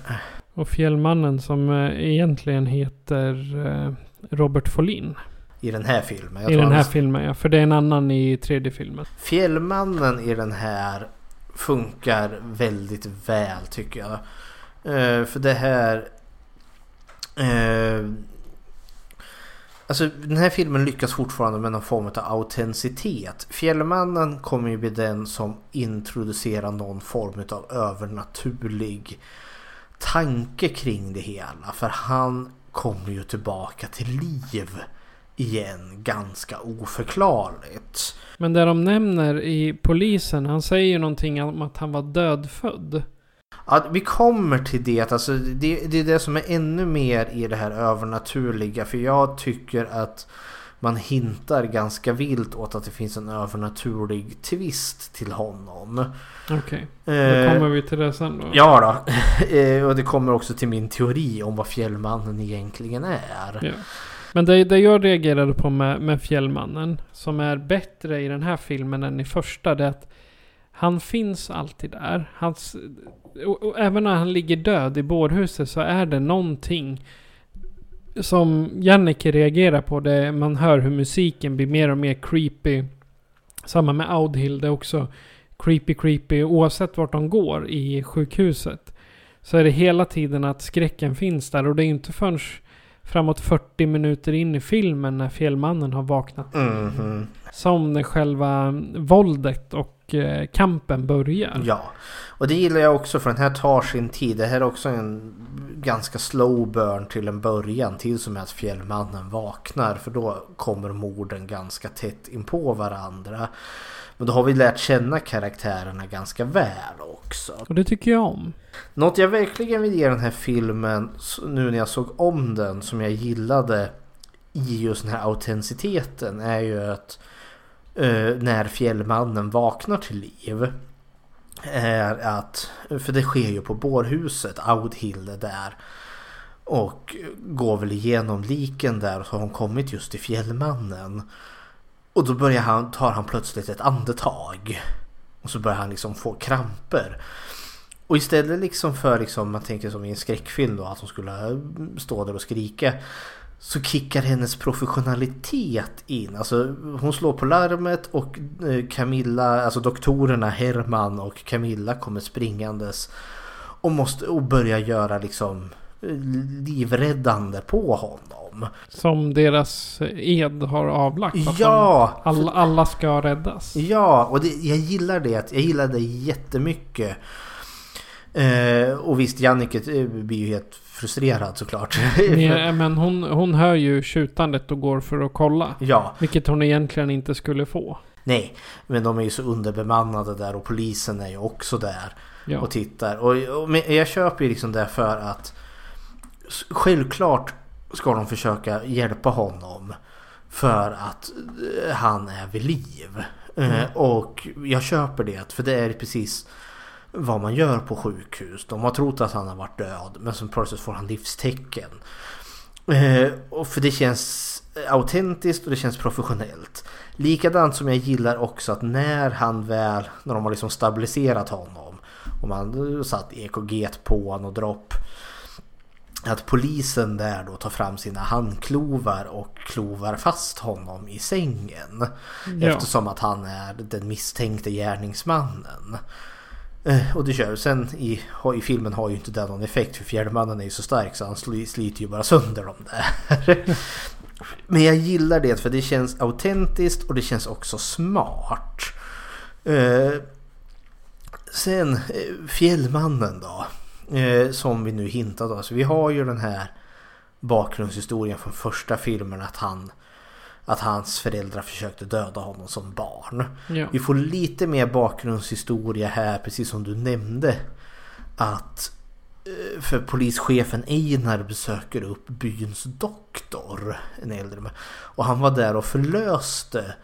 och Fjällmannen som eh, egentligen heter eh, Robert Folin. I den här filmen. I den här han- filmen ja, för det är en annan i tredje filmen. Fjällmannen i den här funkar väldigt väl tycker jag. Eh, för det här... Eh, alltså den här filmen lyckas fortfarande med någon form av autenticitet. Fjällmannen kommer ju bli den som introducerar någon form av övernaturlig tanke kring det hela. För han kommer ju tillbaka till liv igen ganska oförklarligt. Men det de nämner i polisen, han säger ju någonting om att han var dödfödd. Ja, vi kommer till det. Alltså, det. Det är det som är ännu mer i det här övernaturliga. För jag tycker att man hintar ganska vilt åt att det finns en övernaturlig twist till honom. Okej, då Eh, kommer vi till det sen då. Ja då. [laughs] Eh, och det kommer också till min teori om vad Fjällmannen egentligen är. Ja. Men det, det jag reagerade på med, med Fjällmannen, som är bättre i den här filmen än i första, det är att han finns alltid där. Hans, och, och även när han ligger död i bårhuset så är det någonting som Jannike reagerar på. Det, man hör hur musiken blir mer och mer creepy. Samma med Audhild, det är också creepy creepy oavsett vart de går i sjukhuset. Så är det hela tiden att skräcken finns där och det är inte förrän framåt 40 minuter in i filmen när Fjällmannen har vaknat. Mhm. Som när själva våldet och eh, kampen börjar. Ja, och det gillar jag också för den här tar sin tid. Det här är också en ganska slow burn till en början till som att fjällmannen vaknar. För då kommer morden ganska tätt in på varandra. Men då har vi lärt känna karaktärerna ganska väl också. Och det tycker jag om. Något jag verkligen vill ge den här filmen nu när jag såg om den som jag gillade i just den här autenticiteten är ju att eh, när fjällmannen vaknar till liv är att, för det sker ju på bårhuset, Audhild är där och går väl igenom liken där så har hon kommit just till fjällmannen. Och då börjar han, tar han plötsligt ett andetag. Och så börjar han liksom få kramper. Och istället liksom för liksom, man tänker som i en skräckfilm då att hon skulle eh, stå där och skrika. Så kickar hennes professionalitet in. Alltså hon slår på larmet och eh, Camilla, alltså doktorerna Herman och Camilla kommer springandes. Och måste och börjar göra liksom eh, livräddande på honom. Som deras ed har avlagt. Ja! de, alla, alla ska räddas. Ja, och det, jag gillar det. Jag gillar det jättemycket. Eh, och visst, Jannike eh, blir ju helt frustrerad såklart. Nej, [laughs] Men hon, hon hör ju tjutandet och går för att kolla. ja, Vilket hon egentligen inte skulle få. nej. Men de är ju så underbemannade där och polisen är ju också där Ja. och tittar. Och, och jag köper ju liksom det för att självklart ska de försöka hjälpa honom. För att eh, han är vid liv. Eh, och jag köper det för det är precis vad man gör på sjukhus. De har trott att han har varit död men så plötsligt får han livstecken. Eh, och för det känns autentiskt och det känns professionellt. Likadant som jag gillar också att när han väl, när de har liksom stabiliserat honom och man satt EKG på honom och dropp. Att polisen där då tar fram sina handklovar och klovar fast honom i sängen. Ja. Eftersom att han är den misstänkte gärningsmannen. Eh, Och det kör. Sen i, i filmen har ju inte det någon effekt för fjällmannen är ju så stark så han sli- sliter ju bara sönder dem där. [laughs] Men jag gillar det för det känns autentiskt och det känns också smart. Eh, sen eh, Fjällmannen då. Eh, som vi nu om. Så vi har ju den här bakgrundshistorien från första filmen att han att hans föräldrar försökte döda honom som barn. Ja. Vi får lite mer bakgrundshistoria här, precis som du nämnde. Att eh, för polischefen Einar besöker upp byns doktor, en äldre man. Och han var där och förlöste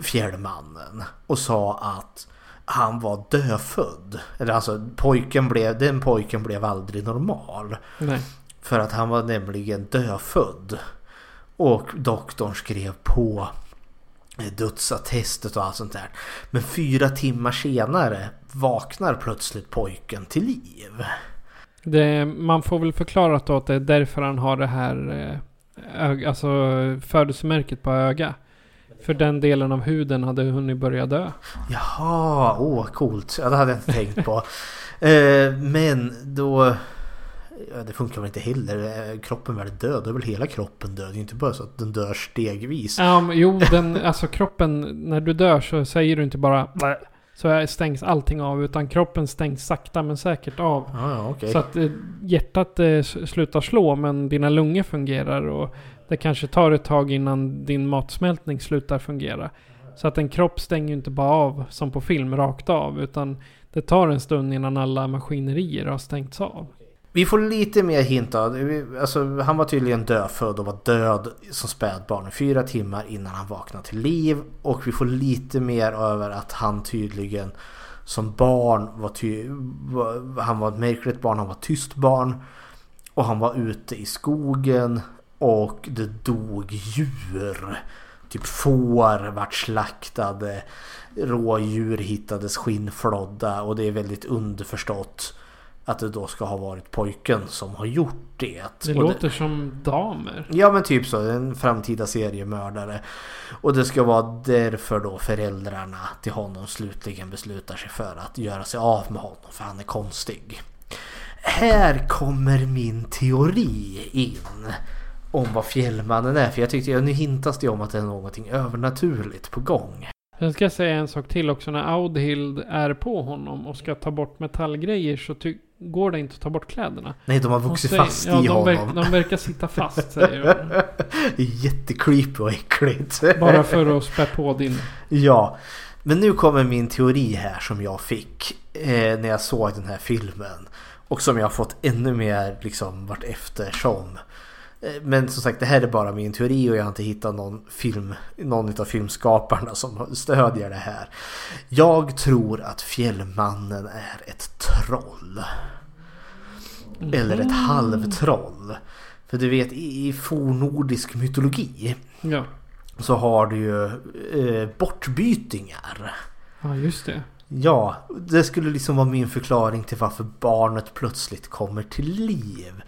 fjällmannen och sa att han var dödfödd. Eller alltså pojken blev, den pojken blev aldrig normal. Nej. För att han var nämligen dödfödd. Och doktorn skrev på dödsattestet och allt sånt där. Men fyra timmar senare vaknar plötsligt pojken till liv. Det, man får väl förklara då att det är därför han har det här eh, alltså födelsemärket på öga. För den delen av huden hade hunnit börja dö. Jaha, åh coolt. Ja, det hade jag inte tänkt på. [laughs] Eh, men då... Ja, det funkar väl inte heller. Eh, Kroppen väl död, då är väl hela kroppen död. Det är inte bara så att den dör stegvis. Men, jo, [laughs] den, alltså kroppen, när du dör så säger du inte bara så stängs allting av. Utan kroppen stängs sakta men säkert av. Ja, okej. Så att eh, hjärtat eh, slutar slå men dina lungor fungerar och det kanske tar ett tag innan din matsmältning slutar fungera. Så att en kropp stänger ju inte bara av som på film rakt av utan det tar en stund innan alla maskinerier har stängts av. Vi får lite mer hint av, alltså, han var tydligen dödfödd och var död som spädbarn fyra timmar innan han vaknade till liv. Och vi får lite mer över att han tydligen som barn var, ty- var han var ett märkligt barn, han var ett tyst barn. Och han var ute i skogen och det dog djur. Typ får vart slaktade, rådjur hittades skinnflodda och det är väldigt underförstått att det då ska ha varit pojken som har gjort det. Det Och låter som damer. Ja men typ så, en framtida seriemördare. Och det ska vara därför då föräldrarna till honom slutligen beslutar sig för att göra sig av med honom för han är konstig. Här kommer min teori in. Om vad Fjällmannen är. För jag tyckte, ja, nu hintas det om att det är någonting övernaturligt på gång. Sen ska jag säga en sak till också. När Audhild är på honom och ska ta bort metallgrejer så går det inte att ta bort kläderna. Nej, de har vuxit säger- fast ja, i de honom. Verk, de verkar sitta fast säger hon. [laughs] Det är jättecreepy och äckligt. Bara för att spä på din... Ja, men nu kommer min teori här som jag fick eh, när jag såg den här filmen. Och som jag har fått ännu mer liksom vart eftersom. Eh, Men som sagt, det här är bara min teori och jag har inte hittat någon film, någon av filmskaparna som stödjer det här. Jag tror att Fjällmannen är ett troll. Eller ett halvtroll. För du vet i i fornordisk mytologi Ja. så har du ju eh, bortbytingar. Ja, just det. Ja, det skulle liksom vara min förklaring till varför barnet plötsligt kommer till liv.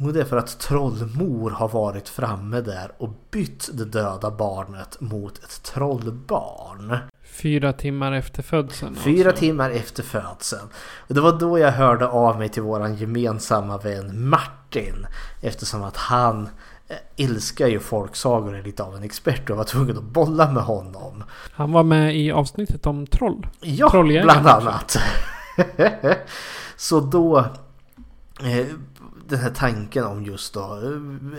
Och det är för att trollmor har varit framme där och bytt det döda barnet mot ett trollbarn. Fyra timmar efter födseln. Fyra alltså. timmar efter födseln. Och det var då jag hörde av mig till våran gemensamma vän Martin. Eftersom att han eh, älskar ju folksagor är lite av en expert och var tvungen att bolla med honom. Han var med i avsnittet om troll. Ja, bland annat. [laughs] Så då... Den här tanken om just då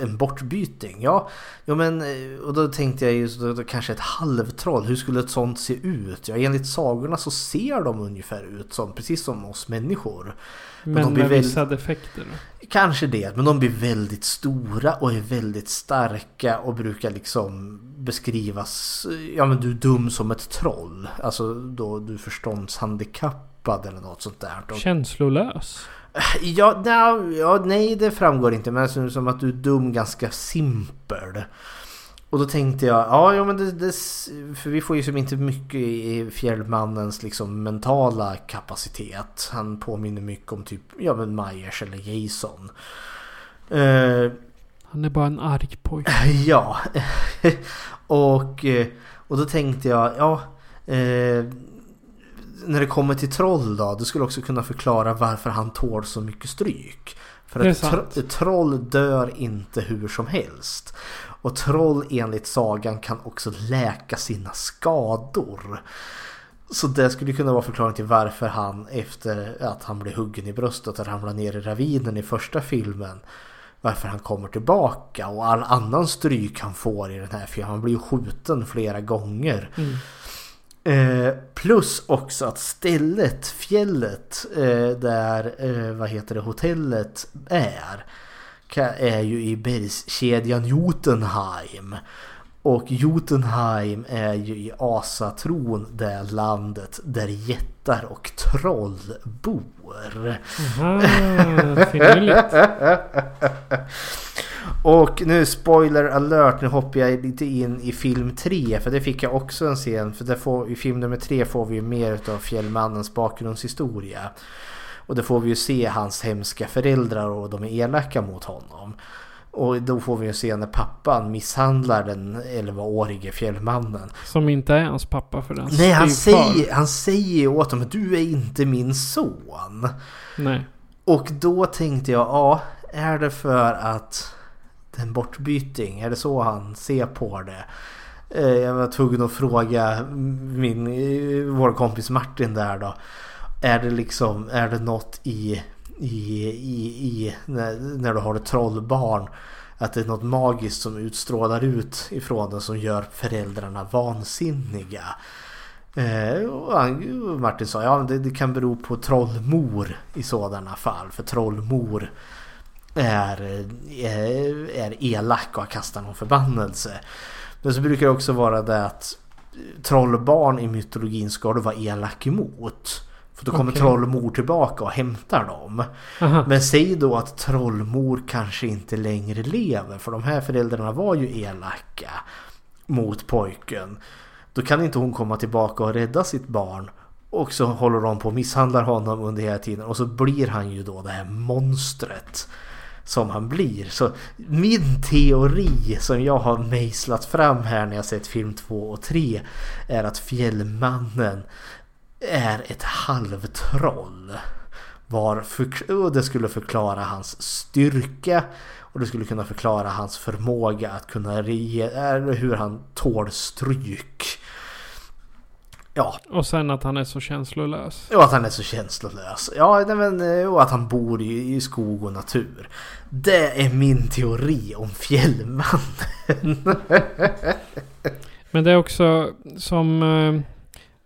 en bortbyting. Ja, ja men och då tänkte jag ju så då, då kanske ett halvtroll. Hur skulle ett sånt se ut? Ja, enligt sagorna så ser de ungefär ut som precis som oss människor. Men de blir med väl- vissa defekter. Kanske det, men de blir väldigt stora och är väldigt starka och brukar liksom beskrivas, ja men du är dum som ett troll. Alltså då du är förståndshandikappad eller något sånt där. Känslolös. Ja, nja, ja, nej det framgår inte men det som att du är dum ganska simpel. Och då tänkte jag, ja, ja men det, det, för vi får ju som inte mycket i Fjällmannens liksom mentala kapacitet. Han påminner mycket om typ, ja men Myers eller Jason. Eh, Han är bara en arg pojke. [laughs] ja. [laughs] och, eh, och då tänkte jag, ja. Eh, när det kommer till troll då, du skulle också kunna förklara varför han tål så mycket stryk. För Det att tro, troll dör inte hur som helst. Och troll enligt sagan kan också läka sina skador. Så det skulle kunna vara förklaring till varför han efter att han blev huggen i bröstet och ramlade ner i ravinen i första filmen. Varför han kommer tillbaka och all annan stryk han får i den här filmen. Han blir ju skjuten flera gånger. Eh, plus också att stället, fjället eh, där eh, vad heter det, hotellet är. Är ju i bergskedjan Jotunheim. Och Jotunheim är ju i asatron det landet där jättar och troll bor. Aha, finurligt. [laughs] Och nu spoiler alert, nu hoppar jag lite in i film 3 för det fick jag också en scen. För får, i film nummer 3 får vi ju mer av Fjällmannens bakgrundshistoria. Och då får vi ju se hans hemska föräldrar och de är elaka mot honom. Och då får vi ju se när pappan misshandlar den 11-årige fjällmannen. Som inte är hans pappa för den. Nej, han säger, han säger åt honom att du är inte min son. Nej. Och då tänkte jag, ja, är det för att en bortbyting? Är det så han ser på det? Eh, jag var tvungen att fråga min, eh, vår kompis Martin där då. Är det liksom, är det något i, i, i, i när, när du har ett trollbarn? Att det är något magiskt som utstrålar ut ifrån den som gör föräldrarna vansinniga. Eh, och och Martin sa ja det, det kan bero på trollmor i sådana fall. För trollmor är, är, är elak och kastar någon förbannelse. Men så brukar det också vara det att trollbarn i mytologin ska du vara elak emot. För då kommer Okej. trollmor tillbaka och hämtar dem. Aha. Men säg då att trollmor kanske inte längre lever. För de här föräldrarna var ju elaka mot pojken. Då kan inte hon komma tillbaka och rädda sitt barn. Och så håller de på och misshandlar honom under hela tiden. Och så blir han ju då det här monstret. Som han blir. Så min teori som jag har mejslat fram här när jag sett film 2 och 3. Är att Fjällmannen är ett halvtroll. Var för, det skulle förklara hans styrka och det skulle kunna förklara hans förmåga att kunna re, eller hur han tål stryk. Ja, Och sen att han är så känslolös. och att han är så känslolös. Ja, nej men, eh, och att han bor i, i skog och natur. Det är min teori om Fjällmannen. [laughs] Men det är också som... eh,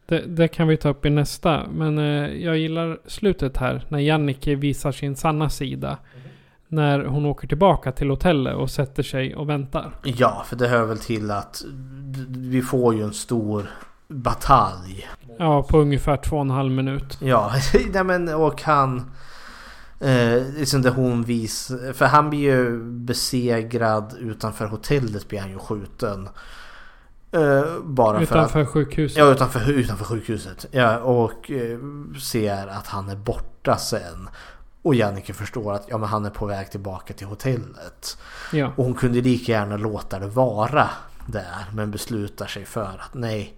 Det, det kan vi ta upp i nästa. Men eh, jag gillar slutet här. När Jannike visar sin sanna sida. När hon åker tillbaka till hotellet och sätter sig och väntar. Ja, för det hör väl till att vi får ju en stor batalj. Ja, på ungefär två och en halv minut. Ja, [laughs] nej men och han... Eh, liksom där hon vis... För han blir ju besegrad utanför hotellet blir han ju skjuten. Eh, bara för att... Utanför sjukhuset. Ja, utanför, utanför sjukhuset. Ja, och eh, ser att han är borta sen. Och Jannike förstår att ja, men han är på väg tillbaka till hotellet. Ja. Och hon kunde lika gärna låta det vara där. Men beslutar sig för att nej.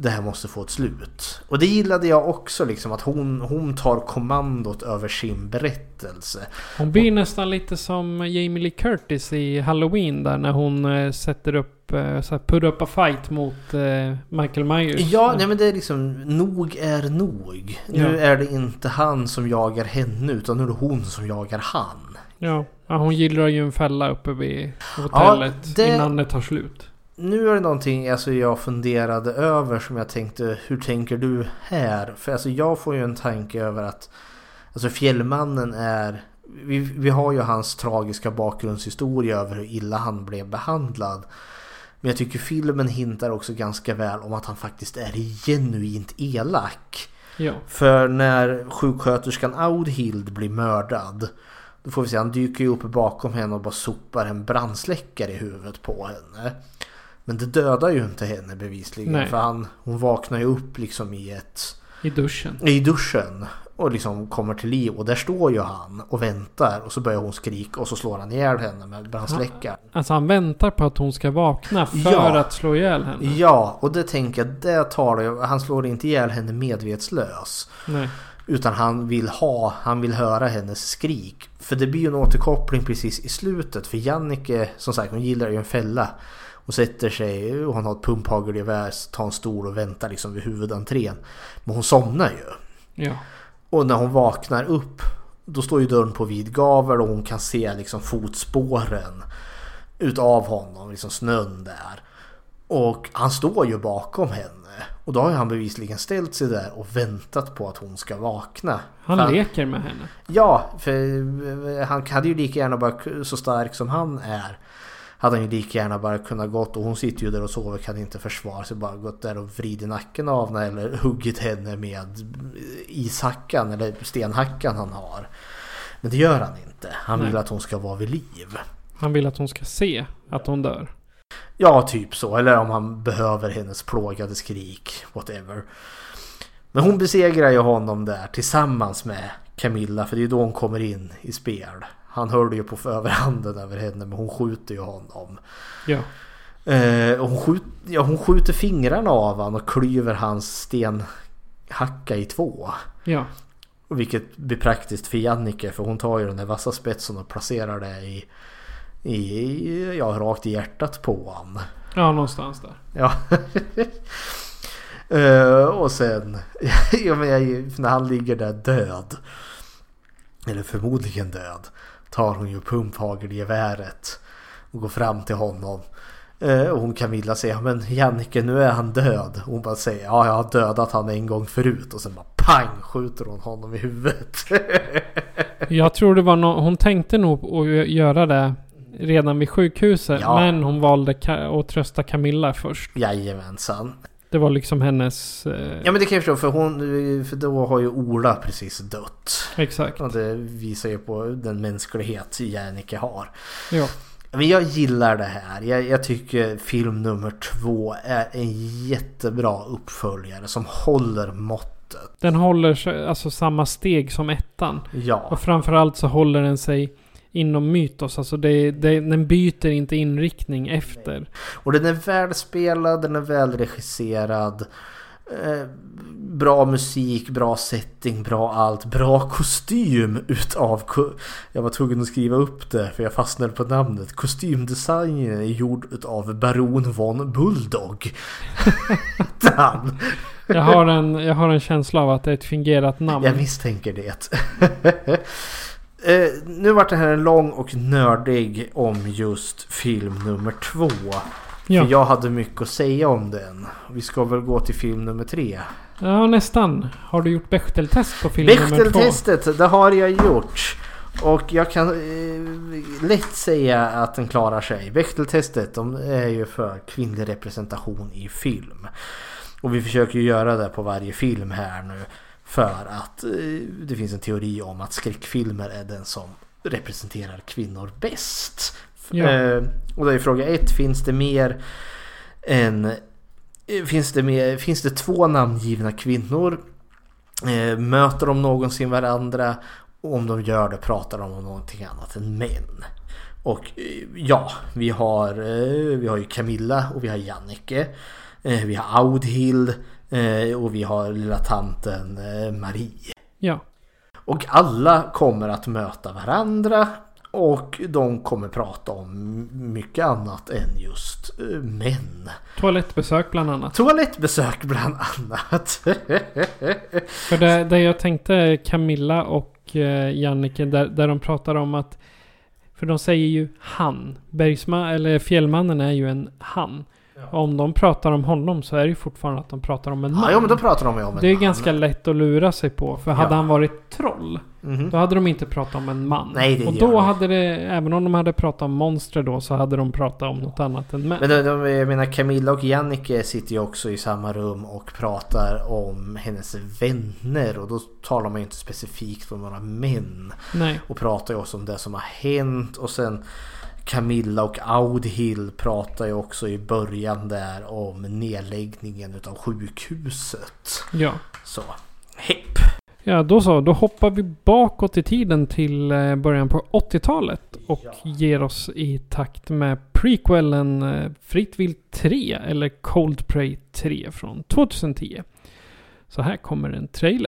Det här måste få ett slut. Och det gillade jag också liksom att hon, hon tar kommandot över sin berättelse. Hon blir nästan lite som Jamie Lee Curtis i Halloween där när hon eh, sätter upp, eh, så här, put up a fight mot eh, Michael Myers. Ja, nej men det är liksom nog är nog. Nu Ja. är det inte han som jagar henne utan nu är det hon som jagar han. ja. ja, hon gillrar ju en fälla uppe vid hotellet det- innan det tar slut. Nu är det någonting alltså, jag funderade över som jag tänkte, hur tänker du här? För alltså, jag får ju en tanke över att alltså, Fjällmannen är... Vi, vi har ju hans tragiska bakgrundshistoria över hur illa han blev behandlad. Men jag tycker filmen hintar också ganska väl om att han faktiskt är genuint elak. Ja. För när sjuksköterskan Audhild blir mördad Då får vi se, han dyker ju upp bakom henne och bara sopar en brandsläckare i huvudet på henne Men det dödar ju inte henne bevisligen Nej. för han, hon vaknar ju upp liksom i ett I duschen. i duschen Och liksom kommer till liv och där står ju han och väntar och så börjar hon skrika och så slår han ihjäl henne med brandsläckaren. Alltså han väntar på att hon ska vakna för Ja. att slå ihjäl henne. Ja, och det tänker jag, det talar ju, han slår inte ihjäl henne medvetslös. Nej. Utan han vill ha, han vill höra hennes skrik. För det blir ju en återkoppling precis i slutet. För Jannike, som sagt, hon gillar ju en fälla. Hon sätter sig, och hon har ett pumphagelgevär, tar en stol och väntar liksom vid huvudentrén. Men hon somnar ju. Ja. Och när hon vaknar upp då står ju dörren på vid gavel och hon kan se liksom fotspåren utav honom, liksom snön där. Och han står ju bakom henne. Och då har han bevisligen ställt sig där och väntat på att hon ska vakna. Han För leker med henne. Ja, för han hade ju lika gärna bara så stark som han är. Hade han ju lika gärna bara kunnat gått och hon sitter ju där och sover kan inte försvara sig. Bara gått där och vridit nacken av henne eller huggit henne med ishackan eller stenhackan han har. Men det gör han inte. Han vill Nej. att hon ska vara vid liv. Han vill att hon ska se att hon dör. Ja, typ så. Eller om han behöver hennes plågade skrik. Whatever. Men hon besegrar ju honom där tillsammans med Camilla. För det är då hon kommer in i spel. Han hörde ju på överhanden över henne men hon skjuter ju honom. Ja. Eh, och hon, skjut, ja, hon skjuter fingrarna av honom och klyver hans stenhacka i två. Ja. Vilket blir praktiskt för Jannike för hon tar ju den där vassa spetsen och placerar det i, i ja, rakt i hjärtat på honom. Ja, någonstans där. Ja. [laughs] Eh, och sen, [laughs] ja, men jag, när han ligger där död, eller förmodligen död, tar hon ju pumphagelgeväret och går fram till honom. Eh, och hon Camilla säger, men Jannike nu är han död. Hon bara säger, ja jag har dödat han en gång förut. Och sen bara pang skjuter hon honom i huvudet. [laughs] Jag tror det var no Hon tänkte nog att göra det redan vid sjukhuset. Ja. Men hon valde att trösta Camilla först. Jajamensan. Det var liksom hennes... Eh, Ja men det kan jag förstå för hon, för då har ju Ola precis dött. Exakt. Och det visar ju på den mänsklighet Jannike har. Ja. Men jag gillar det här. Jag, jag tycker film nummer två är en jättebra uppföljare som håller måttet. Den håller alltså samma steg som ettan. Ja, Och framförallt så håller den sig inom mytos. Alltså det, det, den byter inte inriktning efter. och den är välspelad, den är välregisserad. Eh, bra musik, bra setting, bra allt. Bra kostym utav... ko- Jag var tvungen att skriva upp det för jag fastnade på namnet. Kostymdesignen är gjord utav Baron von Bulldog. [laughs] Jag har, en, jag har en känsla av att det är ett fingerat namn. Jag misstänker det. [laughs] eh, nu vart det här en lång och nördig om just film nummer två. ja. För jag hade mycket att säga om den. Vi ska väl gå till film nummer tre. ja, nästan. Har du gjort Bechteltest på film nummer två? Bechteltestet, det har jag gjort. Och jag kan eh, lätt säga att den klarar sig. Bechteltestet, de är ju för kvinnlig representation i film. Och vi försöker ju göra det på varje film här nu. För att eh, det finns en teori om att skräckfilmer är den som representerar kvinnor bäst. Ja. Eh, och då är fråga ett, finns det mer än... eh, Finns det, mer, finns det två namngivna kvinnor? Möter de någonsin varandra? Och om de gör det pratar de om någonting annat än män. Och ja, vi har, vi har ju Camilla och vi har Jannike. Vi har Audhild och vi har lilla tanten eh, Marie. Ja. Och alla kommer att möta varandra och de kommer prata om mycket annat än just eh, män. Toalettbesök bland annat. Toalettbesök bland annat. [laughs] För det, det jag tänkte Camilla och eh, Jannike där, där de pratar om att För de säger ju han. Bergsma, eller Fjällmannen är ju en han. Om de pratar om honom så är det ju fortfarande att de pratar om en man. ja, jo, men då pratar de ju om en det är man. ganska lätt att lura sig på. För hade Ja. han varit troll Mhm. Då hade de inte pratat om en man. Nej, det och gör då de. hade det, även om de hade pratat om monster då, så hade de pratat om något annat än män. Men de, de, jag menar Camilla och Jannike sitter ju också i samma rum och pratar om hennes vänner och då talar man ju inte specifikt om några män. Nej. Och pratar ju också om det som har hänt och sen Camilla och Audhild pratar ju också i början där om nedläggningen utav sjukhuset. Ja. Så, hepp. Ja, då så. Då hoppar vi bakåt i tiden till eh, början på 80-talet och ger oss i takt med prequelen eh, Fritt Vilt 3 eller Cold Prey 3 från 2010. Så här kommer en trailer.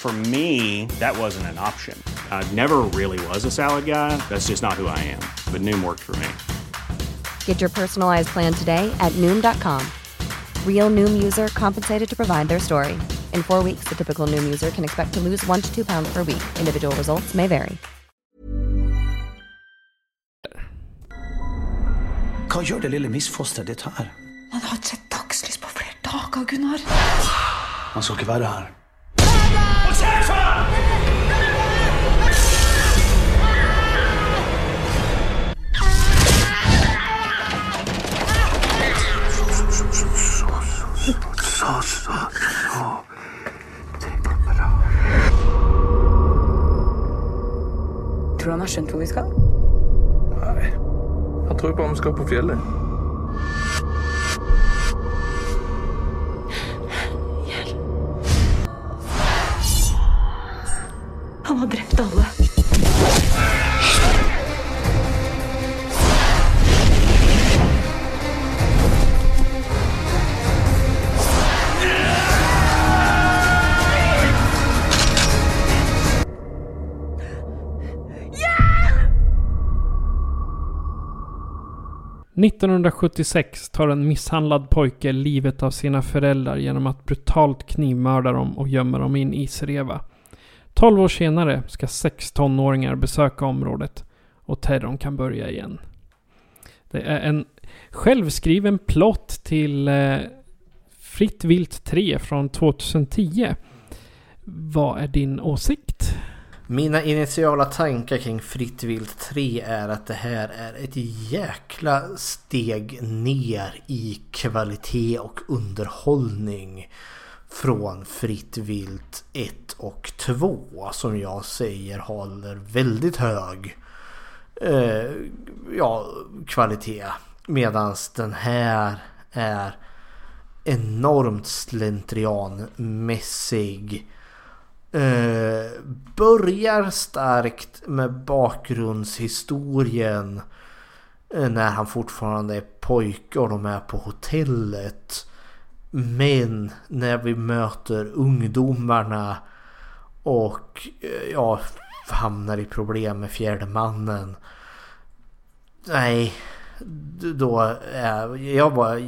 For me, that wasn't an option. I never really was a salad guy. That's just not who I am. But Noom worked for me. Get your personalized plan today at Noom.com. Real Noom user compensated to provide their story. In four weeks, the typical Noom user can expect to lose one to two pounds per week. Individual results may vary. Hva gjør det lille misfosteret ditt her? Han har ikke sett dagslys på flere dager, Gunnar. Han skal ikke være her. Tror han har skjønt hvor vi skal? Nei. Han tror bare vi skal på fjellet. Han har drept alle. Yeah! 1976 tar en misshandlad pojke livet av sina föräldrar genom att brutalt knivmörda dem och gömma dem i en isreva. 12 år senare ska sex tonåringar besöka området och terrorn kan börja igen. Det är en självskriven plott till eh, Fritt Vilt 3 från 2010. Vad är din åsikt? Mina initiala tankar kring Fritt Vilt 3 är att det här är ett jäkla steg ner i kvalitet och underhållning från Fritt Vilt 1 och 2 som jag säger håller väldigt hög eh, ja, kvalitet. Medan den här är enormt slentrianmässig. Eh, börjar starkt med bakgrundshistorien eh, när han fortfarande är pojke och de är på hotellet. Men när vi möter ungdomarna och eh, ja, hamnar i problem med fjärde mannen. Nej, då jag var,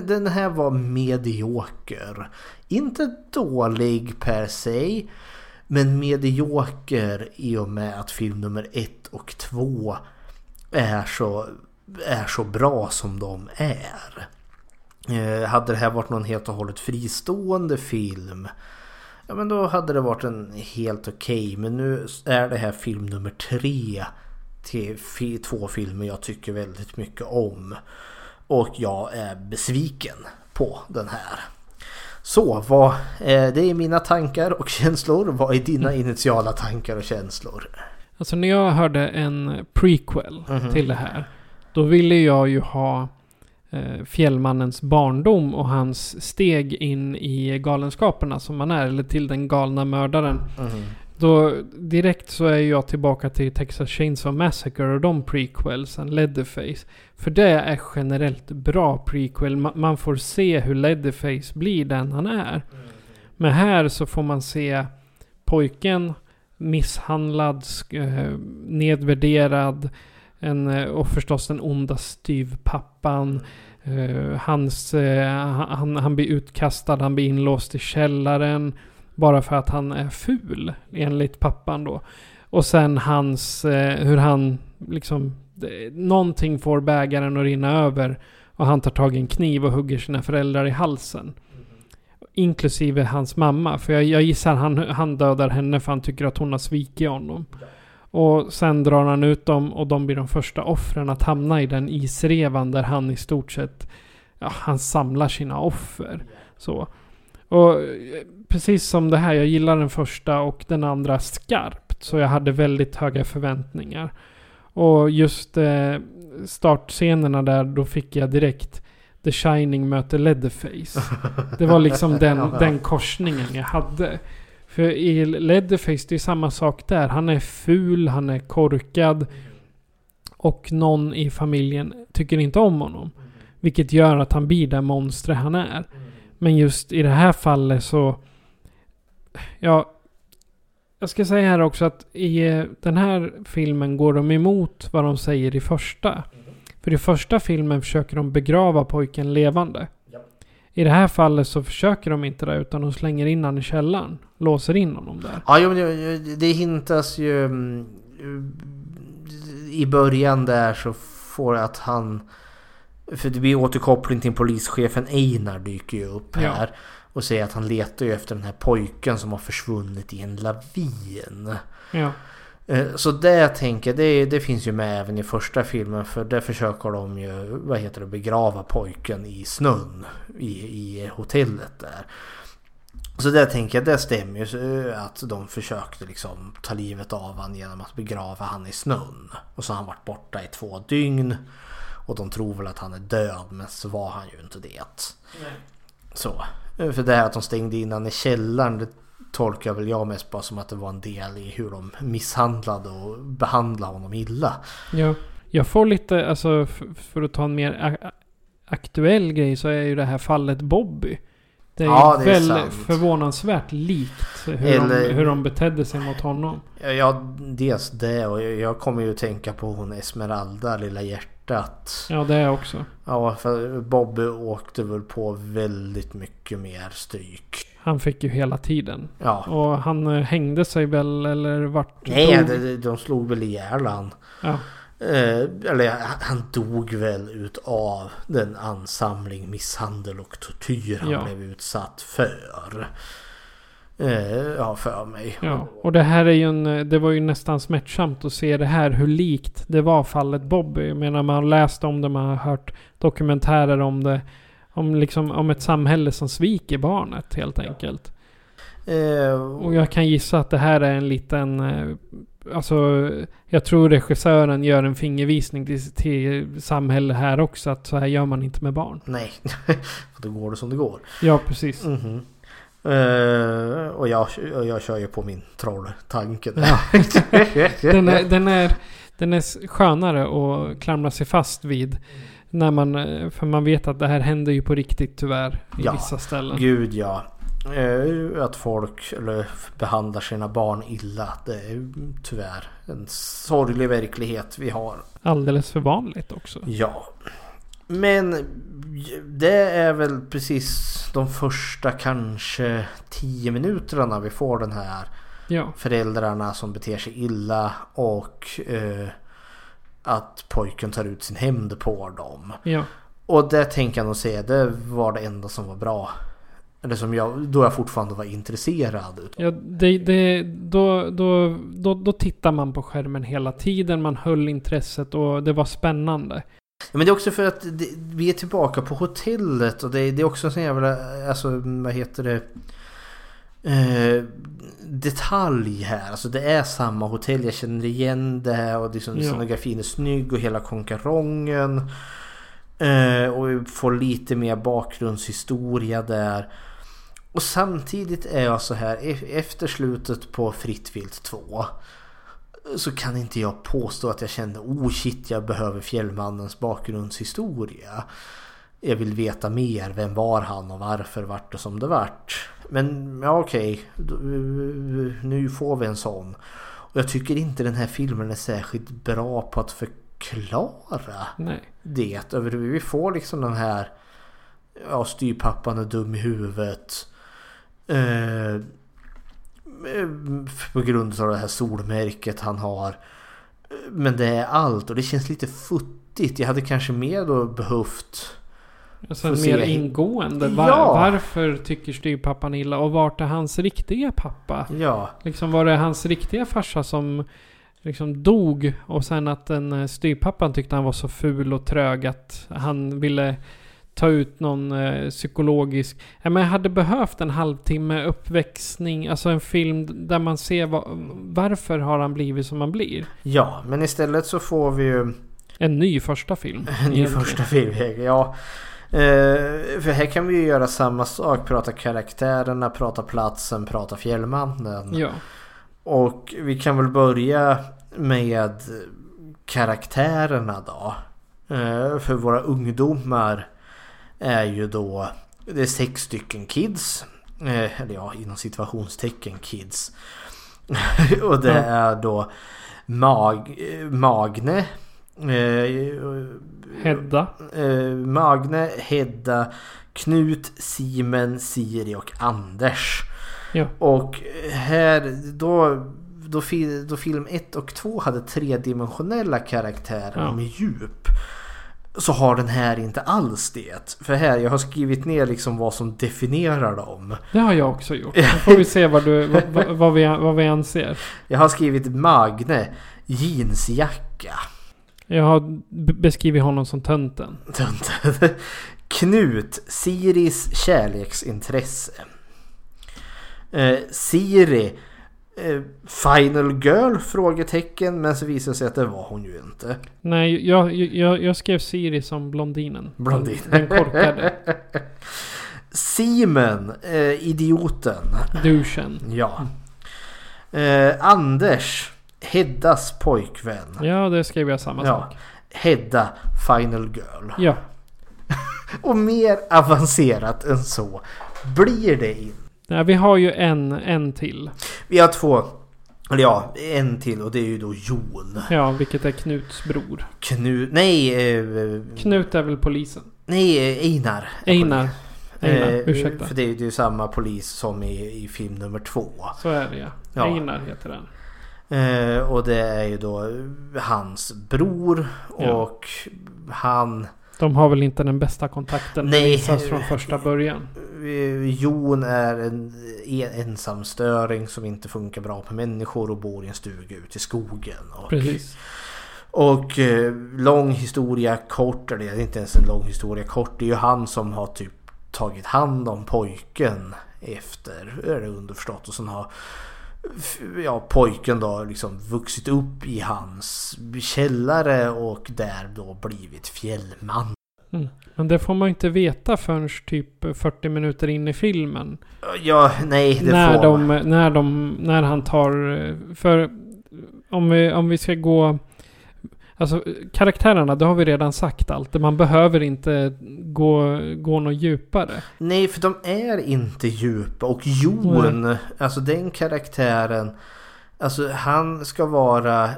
den här var medioker. Inte dålig per se. Men medioker i och med att film nummer ett och två är så, är så bra som de är. Eh, hade det här varit någon helt och hållet fristående film Ja men då hade det varit en helt okej okay. Men nu är det här film nummer tre till två filmer jag tycker väldigt mycket om. Och jag är besviken på den här. Så vad, eh, det är mina tankar och [laughs] känslor. Vad är dina initiala tankar och känslor? Alltså när jag hörde en prequel mm -hmm. till det här. Då ville jag ju ha Fjällmannens barndom och hans steg in i galenskaperna som han är. Eller till den galna mördaren. Mm. Då direkt så är jag tillbaka till Texas Chainsaw Massacre och de prequelsen, Leatherface. För det är generellt bra prequel. Man får se hur Leatherface blir den han är. Men här så får man se pojken misshandlad, eh, nedvärderad. En, och förstås den onda styvpappan. Uh, hans, uh, han, han blir utkastad, han blir inlåst i källaren. Bara för att han är ful, enligt pappan då. Och sen hans, eh, hur han liksom, någonting får bägaren att rinna över. Och han tar tag i en kniv och hugger sina föräldrar i halsen. Inklusive hans mamma. För jag, jag gissar han, han dödar henne för han tycker att hon har svikit honom. Och sen drar han ut dem och de blir de första offren att hamna i den isrevan där han i stort sett, ja, han samlar sina offer. Så. Och precis som det här, jag gillar den första och den andra skarpt. Så jag hade väldigt höga förväntningar. Och just eh, startscenerna där, då fick jag direkt The Shining möter Leatherface. [laughs] Det var liksom den, den korsningen jag hade. För i Leatherface, det är samma sak där. Han är ful, han är korkad. Och någon i familjen tycker inte om honom. Vilket gör att han blir det monster han är. Men just i det här fallet så... Ja... Jag ska säga här också att i eh, den här filmen går de emot vad de säger i första. För i första filmen försöker de begrava pojken levande. I det här fallet så försöker de inte det utan de slänger in honom i källaren. Låser in honom där. Ja, jo, det, hintas ju... mm, I början där så får att han... För det blir återkoppling till polischefen Einar dyker ju upp Ja. här. Och säger att han letar ju efter den här pojken som har försvunnit i en lavin. Ja. Eh, Så det tänker det, det finns ju med även i första filmen för där försöker de ju, vad heter det, begrava pojken i snön i, i hotellet där. Så det tänker jag, det stämmer ju eh, att de försökte liksom ta livet av han genom att begrava han i snön. Och så har han varit borta i två dygn. Och de tror väl att han är död men så var han ju inte det. Så. Eh, För det här att de stängde in han i källaren det tolkar väl jag mest bara som att det var en del i hur de misshandlade och behandlade honom illa. Ja, jag får lite, alltså för att ta en mer aktuell grej så är ju det här fallet Bobby. Det är Ja, det är väl sant. förvånansvärt likt hur, Eller- de, hur de betedde sig mot honom. Ja, dels det och jag- kommer ju tänka på hon Esmeralda, lilla hjärtat. Ja, det är också. Ja, för Bobby åkte väl på väldigt mycket mer stryk. Han fick ju hela tiden. Ja. Och han eh, hängde sig väl eller vart? Nej, de, de slog väl ihjäl han. Ja. Eh, eller han dog väl utav den ansamling misshandel och tortyr han Ja. blev utsatt för. Eh, ja, för mig. Ja, och det här är ju en, det var ju nästan smärtsamt att se det här hur likt det var fallet Bobby. Jag menar man har läst om det, man har hört dokumentärer om det. Om liksom, om ett samhälle som sviker barnet helt enkelt. Eh, Och jag kan gissa att det här är en liten, eh, alltså jag tror regissören gör en fingervisning till, till samhälle här också. Att så här gör man inte med barn. Nej, [laughs] för då går det som det går. Ja, precis. Mhm. Eh, och jag, jag kör ju på min trolltanke. Ja. [laughs] den, är, den, är, den är skönare att klamra sig fast vid. När man, eh, för man vet att det här händer ju på riktigt tyvärr i Ja, vissa ställen. Gud ja. Eh, att folk behandlar sina barn illa. Det är tyvärr en sorglig verklighet vi har. Alldeles för vanligt också. Ja. Men det är väl precis de första kanske tio minuterna vi får den här Ja. föräldrarna som beter sig illa och eh, att pojken tar ut sin hämnd på dem. Ja. Och det tänker jag nog säga, det var det enda som var bra. Eller som jag, då jag fortfarande var intresserad. Ja, det, det, då, då, då, då tittar man på skärmen hela tiden. Man höll intresset och det var spännande. Ja, men det är också för att det, vi är tillbaka på hotellet och det, det är också en sån jävla, alltså vad heter det? Eh, detalj här. Alltså det är samma hotell. Jag känner igen det och liksom Ja. scenografin är snygg och hela konkarongen. Eh, och vi får lite mer bakgrundshistoria där. Och samtidigt är jag så här e- efter slutet på Fritt vilt 2 så kan inte jag påstå att jag kände oh shit jag behöver Fjällmannens bakgrundshistoria. Jag vill veta mer. Vem var han och varför vart det som det vart? Men ja okej. Då- Nu får vi en sån. Och jag tycker inte den här filmen är särskilt bra på att förklara Nej. det. Över vi får liksom den här ja, styrpappan är dum i huvudet. Eh, Eh, På grund av det här solmärket han har. Men det är allt och det känns lite futtigt. Jag hade kanske mer då behövt Alltså en se- mer ingående. Var, Ja. Varför tycker styvpappan illa? Och vart är hans riktiga pappa? Ja. Liksom var det hans riktiga farsa som liksom dog och sen att den eh, styvpappan tyckte han var så ful och trög att han ville ta ut någon eh, psykologisk... Ja, men jag hade behövt en halvtimme uppväxning, alltså en film där man ser vad, varför har han blivit som han blir. Ja, men istället så får vi ju En ny första film. en ny egentligen. första film. Ja. Eh, för här kan vi ju göra samma sak. Prata karaktärerna, prata platsen, prata fjällmannen. Ja. Och vi kan väl börja med karaktärerna då. Eh, för våra ungdomar är ju då det är sex stycken kids. Eh, eller ja, inom situationstecken kids. [laughs] och det är då Mag, Magne. Hedda. Eh, Magne, Hedda, Knut, Simen, Siri och Anders. Ja. Och här då, då, då film 1 och 2 hade tredimensionella karaktärer Ja. med djup. Så har den här inte alls det. För här, jag har skrivit ner liksom vad som definierar dem. Det har jag också gjort. Nu får vi se vad, du, vad, vad, vad, vi, vad vi anser. Jag har skrivit Magne, jeansjacka. Jag har beskrivit honom som tönten. Tönten. [laughs] Knut, Siris kärleksintresse. Eh, Siri, eh, Final Girl? Frågetecken. Men så visade det sig att det var hon ju inte. Nej, jag, jag, jag skrev Siri som blondinen. Blondinen. Den korkade. [laughs] Simen, eh, idioten. Duschen. Ja. Eh, Anders, Heddas pojkvän. Ja, det skrev jag samma Ja. sak. Hedda, Final Girl. Ja. [laughs] Och mer avancerat än så blir det inte. ja. Vi har ju en, en till. Vi har två. Eller ja, en till och det är ju då Jon. Ja, vilket är Knuts bror. Knut... Nej... Eh, Knut är väl polisen? nej, Einar. Einar. Einar, Eh, ursäkta. För det är ju det är ju samma polis som i, i film nummer två. Så är det ja. Ja. Einar heter den. Eh, och det är ju då hans bror Ja. och han... De har väl inte den bästa kontakten. Nej. visas från första början. eh, Jon är en, en ensamstöring som inte funkar bra på människor och bor i en stuga ute i skogen. Och, Precis. Och eh, lång historia kort, eller det är inte ens en lång historia kort. Det är ju han som har typ tagit hand om pojken efter, är det underförstått. Och sen har ja, pojken då liksom vuxit upp i hans källare och där då blivit fjällman. Mm. Men det får man inte veta förrän typ 40 minuter in i filmen. Ja, nej det när, får de, man. när de, när han tar, för om vi, om vi ska gå, alltså karaktärerna, det har vi redan sagt allt. Man behöver inte gå, gå något djupare. Nej, för de är inte djupa. Och Jon, alltså den karaktären. Alltså han ska vara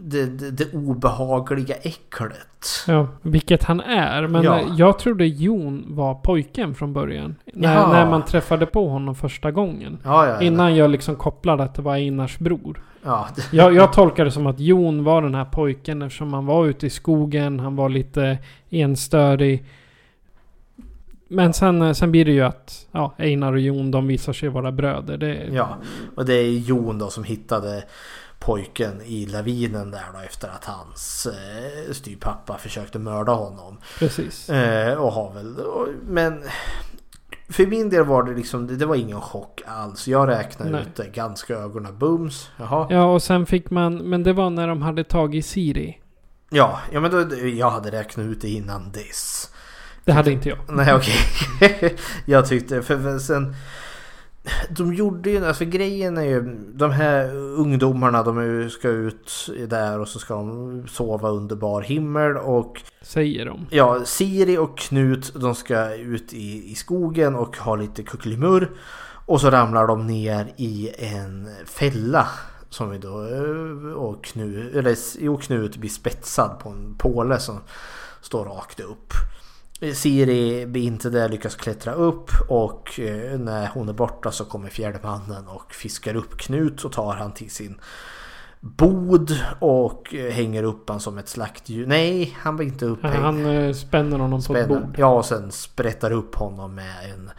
det, det, det obehagliga äcklet. Ja, vilket han är. Men Ja. jag trodde Jon var pojken från början. När, Jaha. när man träffade på honom första gången. Ja, ja, ja. Innan jag liksom kopplade att det var Einars bror. Ja, Jag, jag tolkar det som att Jon var den här pojken eftersom han var ute i skogen. Han var lite enstörig. Men sen, sen blir det ju att ja, Einar och Jon de visar sig vara bröder. Det, Ja, och det är Jon då som hittade pojken i lavinen där då efter att hans eh, styvpappa försökte mörda honom. Precis. Eh, och har väl, och, men för min del var det liksom, det, det var ingen chock alls. Jag räknade Nej. ut det ganska ögonen bums. Jaha. Ja, och sen fick man... Men det var när de hade tagit Siri. Ja, ja men då, jag hade räknat ut det innan dess. Det hade inte jag. Nej okej. [laughs] jag tyckte, för, för sen... De gjorde ju, alltså grejen är ju, de här ungdomarna de ska ut där och så ska de sova under bar himmel och Säger de. Ja, Siri och Knut de ska ut i, i skogen och ha lite kuckelimmur. Och så ramlar de ner i en fälla. Som vi då, eh, och Knut, eller jo, Knut blir spetsad på en påle som står rakt upp. Siri blir inte där, lyckas klättra upp och eh, när hon är borta så kommer fjärdemannen och fiskar upp Knut och tar han till sin bod och eh, hänger upp han som ett slaktdjur. Nej, han blir inte upphängd. Han eh, spänner honom på ett Spänner. bord. Ja, och sen sprättar upp honom med en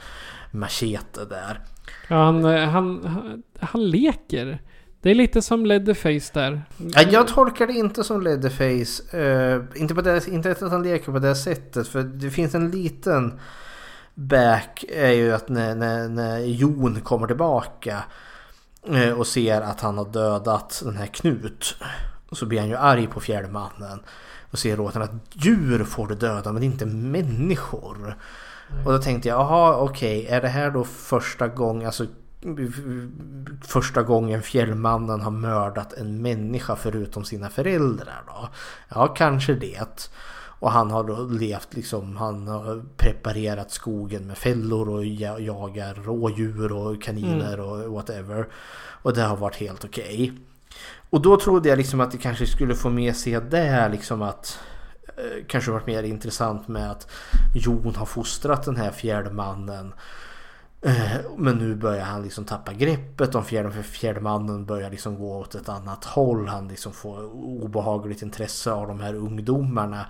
machete där. Ja, han, han, han, han leker. Det är lite som Leatherface där. Ja, jag tolkar det inte som Leatherface. Uh, inte, på det, inte att han leker på det sättet. För det finns en liten back. är ju att när, när, när Jon kommer tillbaka. eh, och ser att han har dödat den här Knut. Så blir han ju arg på fjärdemannen. Och ser åt honom att djur får du döda men inte människor. Och då tänkte jag, jaha okej, är det här då första gången, alltså första gången fjällmannen har mördat en människa förutom sina föräldrar då? Ja, kanske det. Och han har då levt liksom, han har preparerat skogen med fällor och ja- jagar rådjur och kaniner Mm. och whatever. Och det har varit helt okej. Och då trodde jag liksom att det kanske skulle få med sig det här liksom att eh, kanske varit mer intressant med att Jon har fostrat den här fjärdemannen. Eh, Men nu börjar han liksom tappa greppet om fjärde, för fjärdemannen börjar liksom gå åt ett annat håll. Han liksom får obehagligt intresse av de här ungdomarna.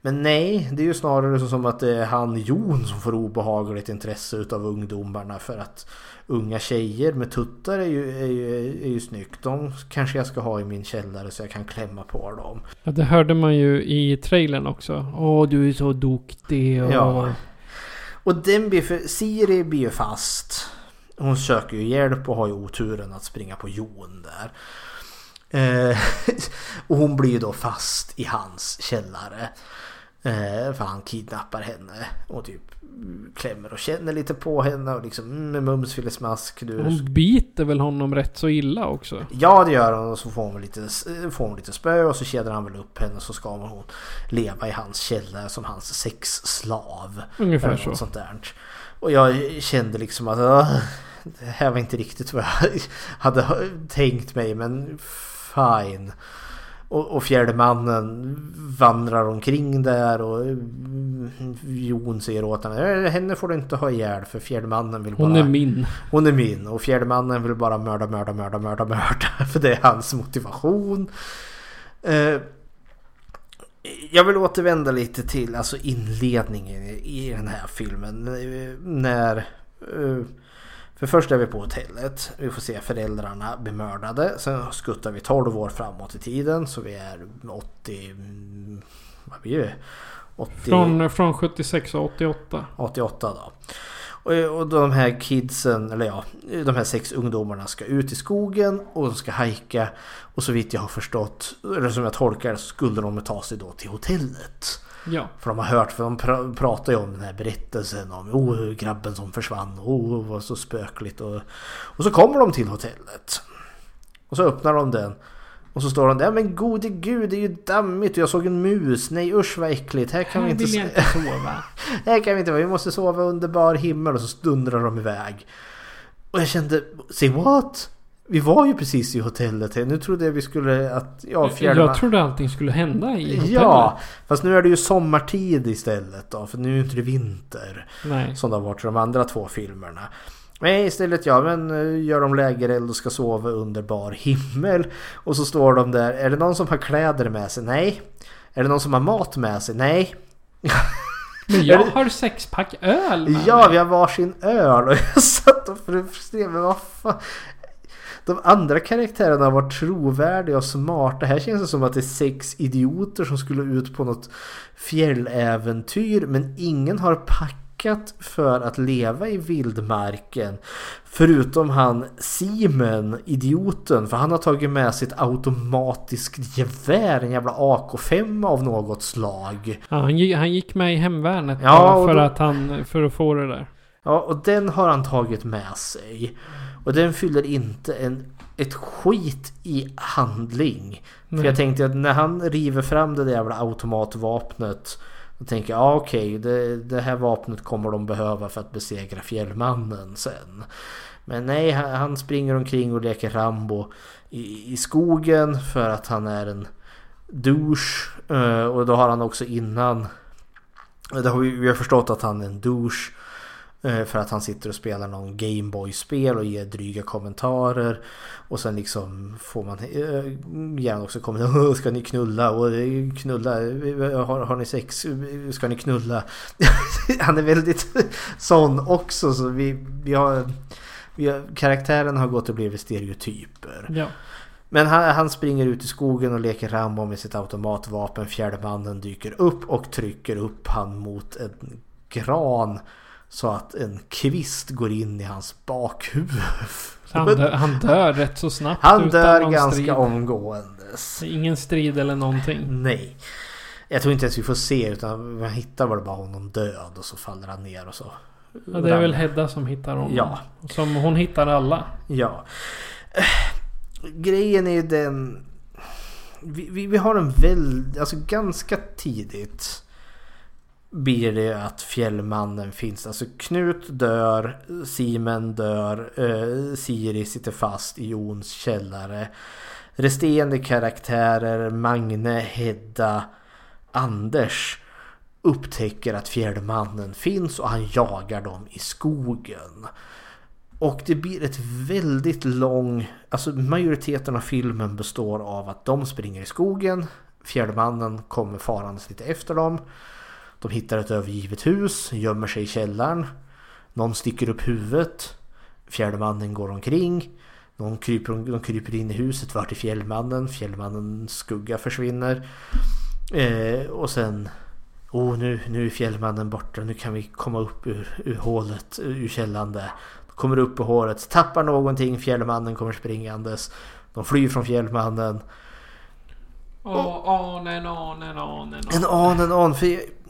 Men nej, det är ju snarare som att det är han Jon som får obehagligt intresse utav ungdomarna för att unga tjejer med tuttar är ju, är ju, är ju snyggt. De kanske jag ska ha i min källare så jag kan klämma på dem. Ja, det hörde man ju i trailern också. Åh, du är så duktig och... Ja. Och den blir för, Siri blir ju fast. Hon söker ju hjälp och har ju oturen att springa på Jon där. Eh, [laughs] och hon blir ju då fast i hans källare. Eh, för han kidnappar henne och typ klämmer och känner lite på henne och liksom mm, mums filesmask. Du, Hon biter väl honom rätt så illa också. Ja det gör hon och så får hon, lite, får hon lite spö och så kedjar han väl upp henne så ska hon leva i hans källare som hans sexslav. Ungefär Eller så. Sånt där. Och jag kände liksom att "Åh, det här var inte riktigt vad jag [laughs] hade tänkt mig men fine. Och, och fjärde mannen vandrar omkring där och mm, Jon säger åt henne "Eh, Henne får du inte ha ihjäl för fjärde mannen vill bara Hon är min. hon är min och fjärde mannen vill bara mörda, mörda, mörda, mörda, mörda. [laughs] För det är hans motivation. Eh, jag vill återvända lite till alltså inledningen i den här filmen. Eh, När... eh, För först är vi på hotellet. Vi får se föräldrarna bli mördade. Sen skuttar vi 12 år framåt i tiden. Så vi är 80... mm, Vad blir det? 80, Från, från 76 och 88. 88 då. Och, och de här kidsen, eller ja, de här sex ungdomarna ska ut i skogen och de ska hajka. Och så vitt jag har förstått, eller som jag tolkar så skulle de ta sig då till hotellet. Ja. För de har hört, för de pra- pratar ju om den här berättelsen om oh, grabben som försvann, oh, var så spökligt. Och, och så kommer de till hotellet. Och så öppnar de den. Och så står de där, men gode gud det är ju dammigt och jag såg en mus. Nej usch vad äckligt, här kan Här vi inte... vill jag inte sova. [laughs] här kan vi inte vi måste sova under bar himmel och så dundrar de iväg. Och jag kände, say what? Vi var ju precis i hotellet här. Nu trodde jag vi skulle att... Ja, fjärde Jag trodde allting skulle hända i hotellet. Ja, fast nu är det ju sommartid istället då. För nu är ju inte det vinter. Nej. Som det har varit i de andra två filmerna. Nej, istället ja, men eh, gör de lägereld och ska sova under bar himmel. Och så står de där. Är det någon som har kläder med sig? Nej. Är det någon som har mat med sig? Nej. [laughs] Men jag har sexpack öl med Ja, vi har varsin öl och jag satt och frustrerade men vad fan. De andra karaktärerna var trovärdiga och smarta. Här känns det som att det är sex idioter som skulle ut på något fjälläventyr men ingen har packat för att leva i vildmarken. Förutom han Simen, idioten, för han har tagit med sitt automatiskt gevär, en jävla AK5 av något slag. Ja, han, gick, han gick med i hemvärnet Ja, för, då- att han, för att få det där. Ja, och den har han tagit med sig. Och den fyller inte en, ett skit i handling. För Nej. jag tänkte att när han river fram det där jävla automatvapnet. Då tänker jag, ja, okej, det, det här vapnet kommer de behöva för att besegra fjällmannen sen. Men nej, han, han springer omkring och leker Rambo i, i skogen för att han är en douche. Eh, och då har han också innan Det har vi, vi har förstått att han är en douche. Eh, För att han sitter och spelar någon Gameboy-spel och ger dryga kommentarer. Och sen liksom får man eh, gärna också kommentarer. [laughs] Ska ni knulla? Och eh, knulla? eh, Har, har ni sex? Ska ni knulla? [laughs] han är väldigt [laughs] sån också. Så vi, vi har, vi har, karaktären har gått och blivit stereotyper. Ja. Men han, han springer ut i skogen och leker Rambo med sitt automatvapen. Fjärde mannen dyker upp och trycker upp han mot en gran. Så att en kvist går in i hans bakhuvud. Han, dö, han dör rätt så snabbt. Han dör ganska strid. omgåendes. Ingen strid eller någonting. Nej. Jag tror inte ens vi får se utan man hittar väl bara honom död och så faller han ner och så. Ja, det är väl Hedda som hittar honom. Ja. Som hon hittar alla. Ja. Grejen är ju den... Vi, vi, vi har en väldigt... Alltså ganska tidigt blir det att Fjällmannen finns. Alltså Knut dör, Simen dör, eh, Siri sitter fast i Jons källare. Resterande karaktärer, Magne, Hedda, Anders upptäcker att Fjällmannen finns och han jagar dem i skogen. Och det blir ett väldigt lång... Alltså majoriteten av filmen består av att de springer i skogen. Fjällmannen kommer farandes lite efter dem. De hittar ett övergivet hus, gömmer sig i källaren. Någon sticker upp huvudet. Fjällmannen går omkring. Någon kryper, de kryper in i huset, vart är fjällmannen? Fjällmannens skugga försvinner. Eh, och sen... Oh, nu, nu är fjällmannen borta, nu kan vi komma upp ur, ur hålet, ur källan där. Kommer upp ur håret, tappar någonting, fjällmannen kommer springandes. De flyr från fjällmannen. Åh, anen, anen, anen. En an, en an. För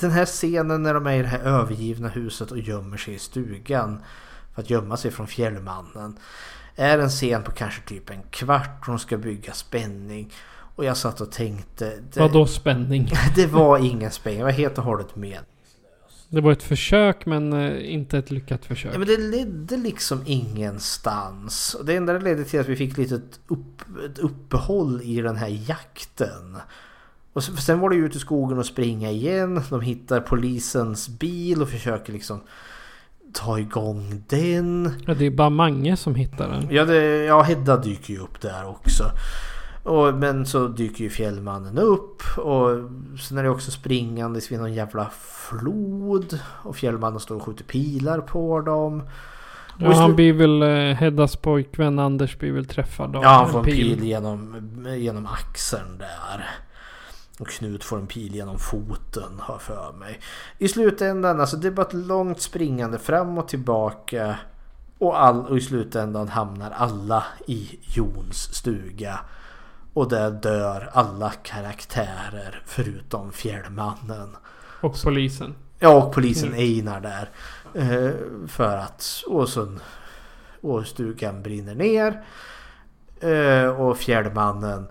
den här scenen när de är i det här övergivna huset och gömmer sig i stugan. För att gömma sig från fjällmannen. Är en scen på kanske typ en kvart och de ska bygga spänning. Och jag satt och tänkte... Det, Vadå spänning? [laughs] det var ingen spänning, det var helt och hållet med. Det var ett försök men eh, inte ett lyckat försök. Ja, men det ledde liksom ingenstans. Det enda det ledde till att vi fick lite upp, ett uppehåll i den här jakten. Och sen var det ju ut i skogen och springa igen. De hittar polisens bil och försöker liksom ta igång den. Ja, det är bara Mange som hittar den. Ja, det, ja Hedda dyker ju upp där också. Och, men så dyker ju fjällmannen upp och sen är det också springandes vid någon jävla flod. Och fjällmannen står och skjuter pilar på dem. Ja, han blir väl... eh, Heddas pojkvän Anders blir väl träffad av Ja, han får en pil genom, genom axeln där. Och Knut får en pil genom foten, har för mig. I slutändan, alltså det är bara ett långt springande fram och tillbaka. Och, all, och i slutändan hamnar alla i Jons stuga. Och där dör alla karaktärer förutom Fjällmannen. Och polisen. Ja, och polisen. Einar där. Eh, för att... Och, så, och stugan brinner ner. Eh, och fjällmannen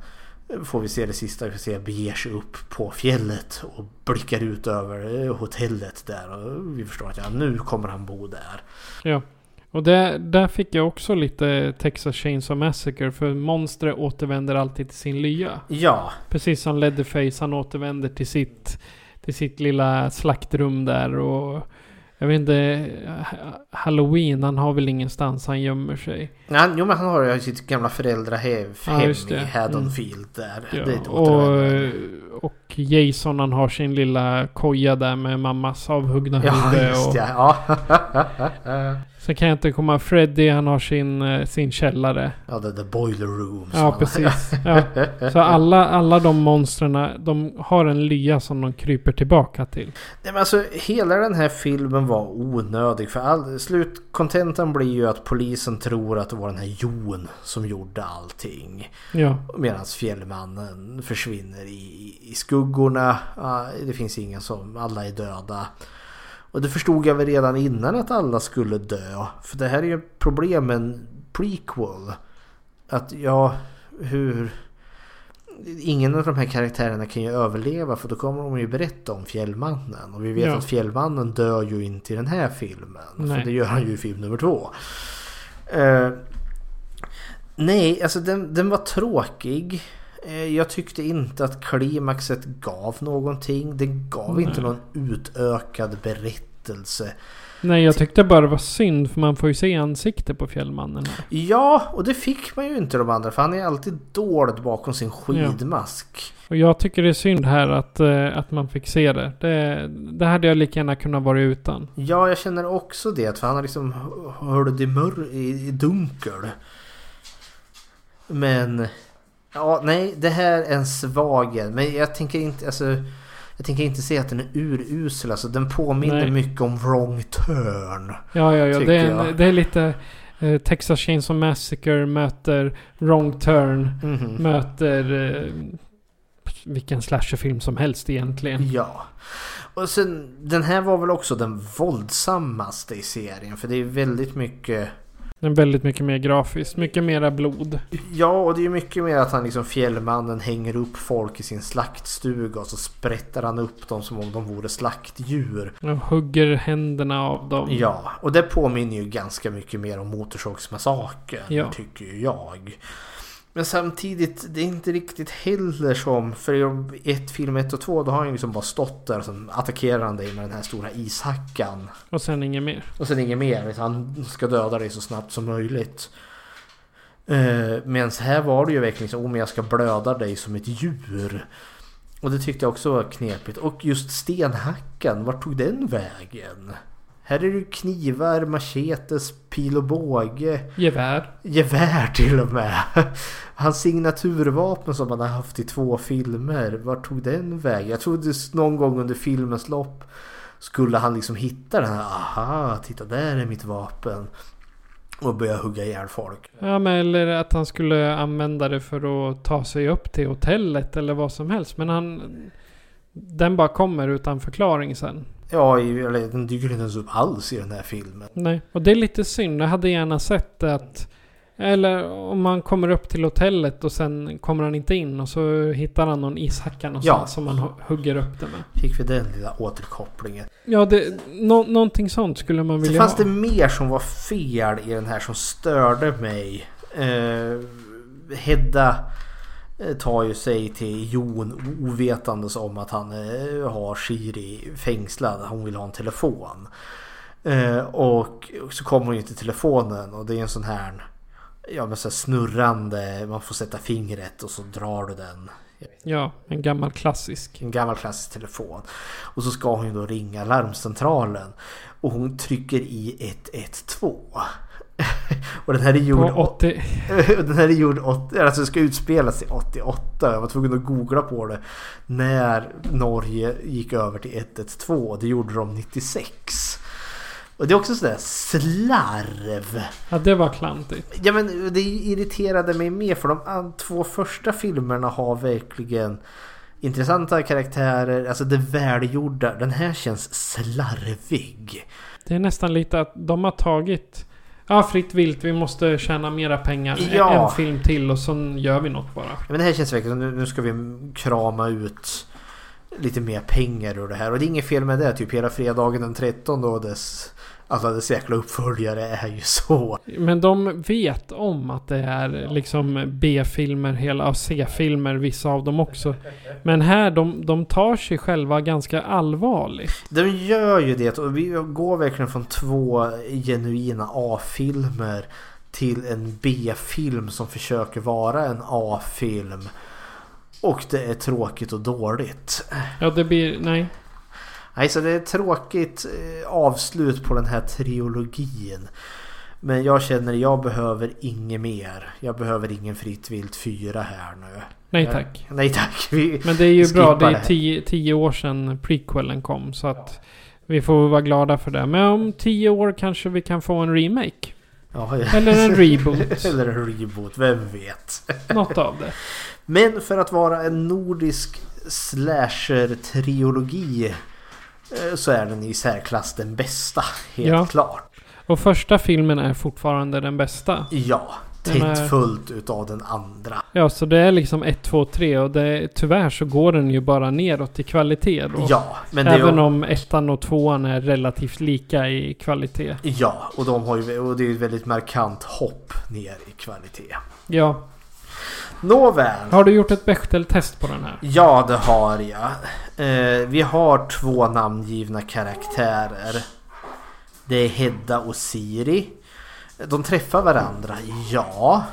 får vi se det sista vi får se beger sig upp på fjället och blickar ut över eh, hotellet där. Och vi förstår att ja, nu kommer han bo där. Ja. Och där, där fick jag också lite Texas Chainsaw Massacre. För monstret återvänder alltid till sin lya. Ja. Precis som Leatherface. Han återvänder till sitt, till sitt lilla slaktrum där. Och jag vet inte. ha- Halloween. Han har väl ingenstans han gömmer sig. Ja, jo men han har ju sitt gamla föräldrahem Ja, just i. Haddonfield där. Ja, ett och, och Jason han har sin lilla koja där med mammas avhuggna Ja, huvud. just och, det. Ja. [laughs] Sen kan jag inte komma Freddy han har sin, eh, sin källare. ja, det the boiler room. Ja, precis. Ja. [laughs] Så alla, alla de monstren, de har en lya som de kryper tillbaka till. Nej, men alltså, hela den här filmen var onödig. För all, slutkontentan blir ju att polisen tror att det var den här Jon som gjorde allting. Ja. Medan fjällmannen försvinner i, i skuggorna. Det finns ingen som, alla är döda. Och det förstod jag väl redan innan att alla skulle dö. För det här är ju problem med en prequel. Att ja, hur... Ingen av de här karaktärerna kan ju överleva för då kommer de ju berätta om Fjällmannen. Och vi vet Ja. att Fjällmannen dör ju inte i den här filmen. Nej. För det gör han ju i film nummer två. Eh, nej, alltså den, den var tråkig. Eh, Jag tyckte inte att klimaxet gav någonting. Det gav Nej. inte någon utökad berättelse. Nej, jag tyckte bara det var synd för man får ju se ansikte på fjällmannen här. Ja, och det fick man ju inte de andra för han är alltid dold bakom sin skidmask. Och jag tycker det är synd här att, eh, att man fick se det. det. Det hade jag lika gärna kunnat vara utan. Ja, jag känner också det. För han har liksom hörde i, mör- i, i dunkel. Men... Ja, nej, det här är en svaghet. Men jag tänker inte... Alltså, jag tänker inte säga att den är urusel. Alltså, den påminner Nej. mycket om Wrong Turn. Ja, ja, ja. Det är, en, det är lite eh, Texas Chainsaw Massacre möter Wrong Turn. Mhm. Möter eh, vilken slasherfilm som helst egentligen. Ja. Och sen, den här var väl också den våldsammaste i serien. För det är väldigt mycket... Den är väldigt mycket mer grafiskt. Mycket mera blod. Ja, och det är ju mycket mer att han liksom fjällmannen hänger upp folk i sin slaktstuga och så sprättar han upp dem som om de vore slaktdjur. Och hugger händerna av dem. Ja, och det påminner ju ganska mycket mer om Motorsågsmassakern, Ja. tycker jag. Men samtidigt, det är inte riktigt heller som... För i ett film 1 och 2 då har han ju liksom bara stått där och sen attackerar han dig med den här stora ishackan. Och sen inget mer. Och sen inget mer. Han ska döda dig så snabbt som möjligt. Eh, Men här var det ju verkligen så om jag ska blöda dig som ett djur. Och det tyckte jag också var knepigt. Och just stenhackan, vart tog den vägen? Här är det knivar, machetes, pil och båge. Gevär. Gevär till och med. Hans signaturvapen som han har haft i två filmer. Vart tog den vägen? Jag trodde någon gång under filmens lopp skulle han liksom hitta den här. Aha, titta där är mitt vapen. Och börja hugga ihjäl folk. Ja, men eller att han skulle använda det för att ta sig upp till hotellet eller vad som helst. Men han... Den bara kommer utan förklaring sen. Ja, eller den dyker inte ens upp alls i den här filmen. Nej, och det är lite synd. Jag hade gärna sett att... Eller om man kommer upp till hotellet och sen kommer han inte in och så hittar han någon ishacka någonstans Ja. som man hu- hugger upp det med. Fick vi den lilla återkopplingen. Ja, det, nå, någonting sånt skulle man vilja fanns ha. det mer som var fel i den här som störde mig. Eh, Hedda tar ju sig till Jon ovetandes om att han eh, har Shiri fängslad. Hon vill ha en telefon. Eh, och så kommer hon ju till telefonen och det är en sån här Ja men så snurrande, man får sätta fingret och så drar du den. Ja, en gammal klassisk. En gammal klassisk telefon. Och så ska hon ju då ringa larmcentralen. Och hon trycker i 112. [laughs] och den här är gjord... På 80... [laughs] den här är gjord 80, alltså det ska utspelas i 88. Jag var tvungen att googla på det. När Norge gick över till 112. Det gjorde de 96. Och det är också sådär slarv. Ja, det var klantigt. Ja men det irriterade mig mer för de två första filmerna har verkligen intressanta karaktärer, alltså det välgjorda. Den här känns slarvig. Det är nästan lite att de har tagit... Ja, fritt vilt. Vi måste tjäna mera pengar. Ja. En film till och så gör vi något bara. Ja, Men det här känns verkligen som nu, ska vi krama ut lite mer pengar ur det här. Och det är inget fel med det. Typ hela fredagen den 13 och dess alla dess jäkla uppföljare är ju så. Men de vet om att det är liksom B-filmer, hela C-filmer, vissa av dem också. Men här, de, de tar sig själva ganska allvarligt. De gör ju det och vi går verkligen från två genuina A-filmer till en B-film som försöker vara en A-film. Och det är tråkigt och dåligt. Ja, det blir... Nej. Nej, så det är ett tråkigt eh, avslut på den här trilogin. Men jag känner jag behöver inget mer. Jag behöver ingen Fritt Vilt 4 här nu. Nej Jag- tack. Nej tack. Vi Men det är ju bra. Det är tio, tio år sedan prequelen kom. Så att vi får vara glada för det. Men om tio år kanske vi kan få en remake. Ja, ja. Eller en reboot. [laughs] Eller en reboot, vem vet. [laughs] Något av det. Men för att vara en nordisk slasher-trilogi eh, så är den i särklass den bästa, helt Ja. klart. Och första filmen är fortfarande den bästa. Ja, Den är- tätt fullt utav den andra. Ja, så det är liksom 1, 2, 3 och det, tyvärr så går den ju bara neråt i kvalitet då. Ja, men det är- Även om ettan och tvåan är relativt lika i kvalitet. Ja, och, de har ju, och det är ett väldigt markant hopp ner i kvalitet. Ja. Nåväl. Har du gjort ett Bechdel-test på den här? Ja, det har jag. Eh, vi har två namngivna karaktärer. Det är Hedda och Siri. De träffar varandra, ja.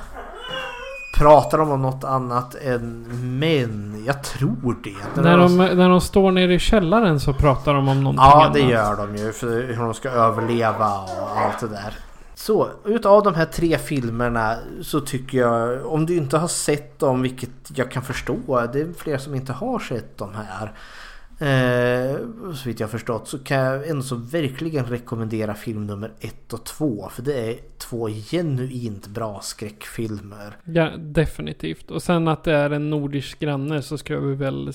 Pratar de om något annat än män? Jag tror det. När de, när de står nere i källaren så pratar de om någonting Ja, annat. det gör de ju. För hur de ska överleva och allt det där. Så utav de här tre filmerna så tycker jag, om du inte har sett dem, vilket jag kan förstå, det är fler som inte har sett de här. Eh, så vitt jag förstått så kan jag ändå så verkligen rekommendera film nummer ett och två. För det är två genuint bra skräckfilmer. Ja, definitivt. Och sen att det är en nordisk granne så ska vi väl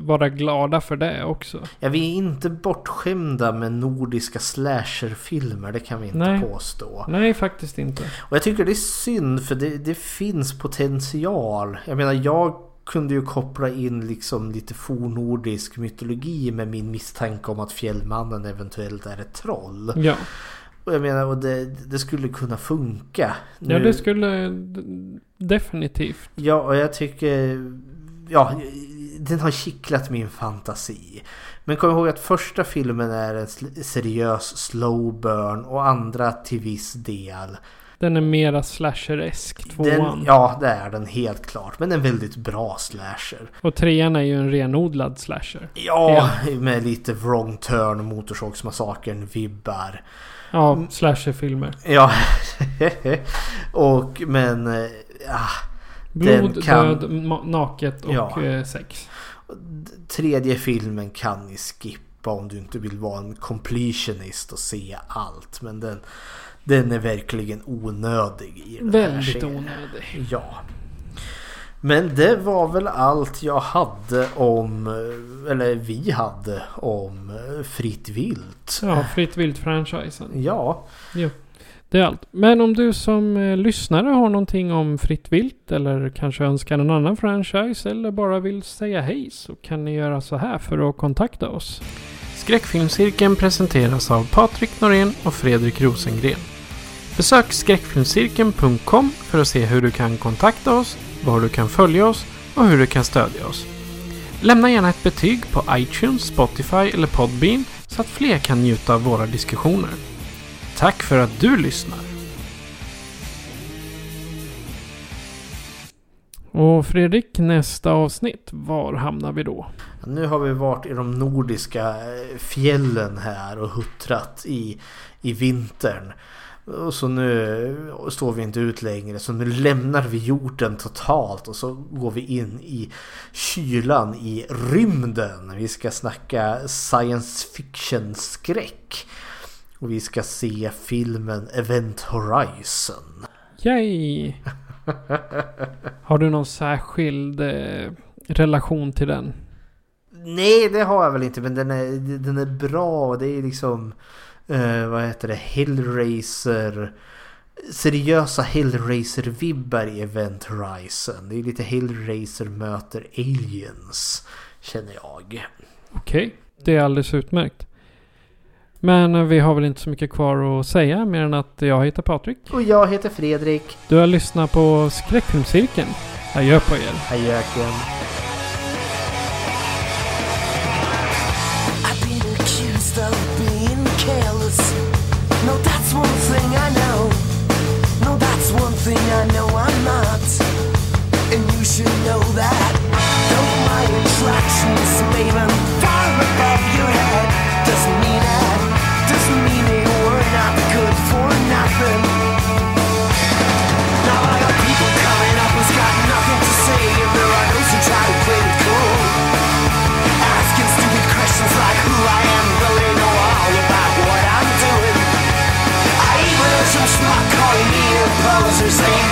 vara glada för det också. Ja, vi är inte bortskämda med nordiska slasherfilmer, det kan vi inte Nej. påstå. Nej, faktiskt inte. Och jag tycker det är synd för det, det finns potential. Jag menar jag kunde ju koppla in liksom lite fornordisk mytologi med min misstanke om att fjällmannen eventuellt är ett troll. Ja. Och jag menar, och det, det skulle kunna funka. Ja, Nu- det skulle definitivt. Ja, och jag tycker... Ja, den har kittlat min fantasi. Men kom ihåg att första filmen är en seriös slow burn och andra till viss del. Den är mera slasher-esk, tvåan. Den, ja, det är den helt klart. Men en väldigt bra slasher. Och trean är ju en renodlad slasher. Ja, med lite wrong turn, Motorsågsmassakern, vibbar. Ja, slasherfilmer. Ja, [laughs] och men... eh, Ah, Blod, kan- död, naket och Ja. eh, sex. Tredje filmen kan ni skippa om du inte vill vara en completionist och se allt. Men den, den är verkligen onödig i den här Väldigt serien. onödig. Ja. Men det var väl allt jag hade om, eller vi hade om Fritt Vilt. Ja, Fritt Vilt-franchisen. Ja. Jo, det är allt. Men om du som eh, lyssnare har någonting om Fritt Vilt eller kanske önskar en annan franchise eller bara vill säga hej så kan ni göra så här för att kontakta oss. Skräckfilmscirkeln presenteras av Patrik Norén och Fredrik Rosengren. Besök skräckfilmscirkeln.com för att se hur du kan kontakta oss, var du kan följa oss och hur du kan stödja oss. Lämna gärna ett betyg på iTunes, Spotify eller Podbean så att fler kan njuta av våra diskussioner. Tack för att du lyssnar! Och Fredrik, nästa avsnitt, var hamnar vi då? Nu har vi varit i de nordiska eh, fjällen här och huttrat i, i vintern. Och så nu står vi inte ut längre så nu lämnar vi jorden totalt och så går vi in i kylan i rymden. Vi ska snacka science fiction skräck. Och vi ska se filmen Event Horizon. Yay! [laughs] Har du någon särskild eh, relation till den? Nej, det har jag väl inte, men den är, den är bra. Det är liksom, eh, vad heter det, Hellraiser. Seriösa Hellraiser-vibbar i Event Horizon. Det är lite Hellraiser möter Aliens, känner jag. Okej, det är alldeles utmärkt. Men eh, vi har väl inte så mycket kvar att säga mer än att jag heter Patrik. Och jag heter Fredrik. Du har lyssnat på Skräckfilmscirkeln. Adjö på er. Adjöken. I know I'm not. And you should know that. Though my attractions run far above your head, Stay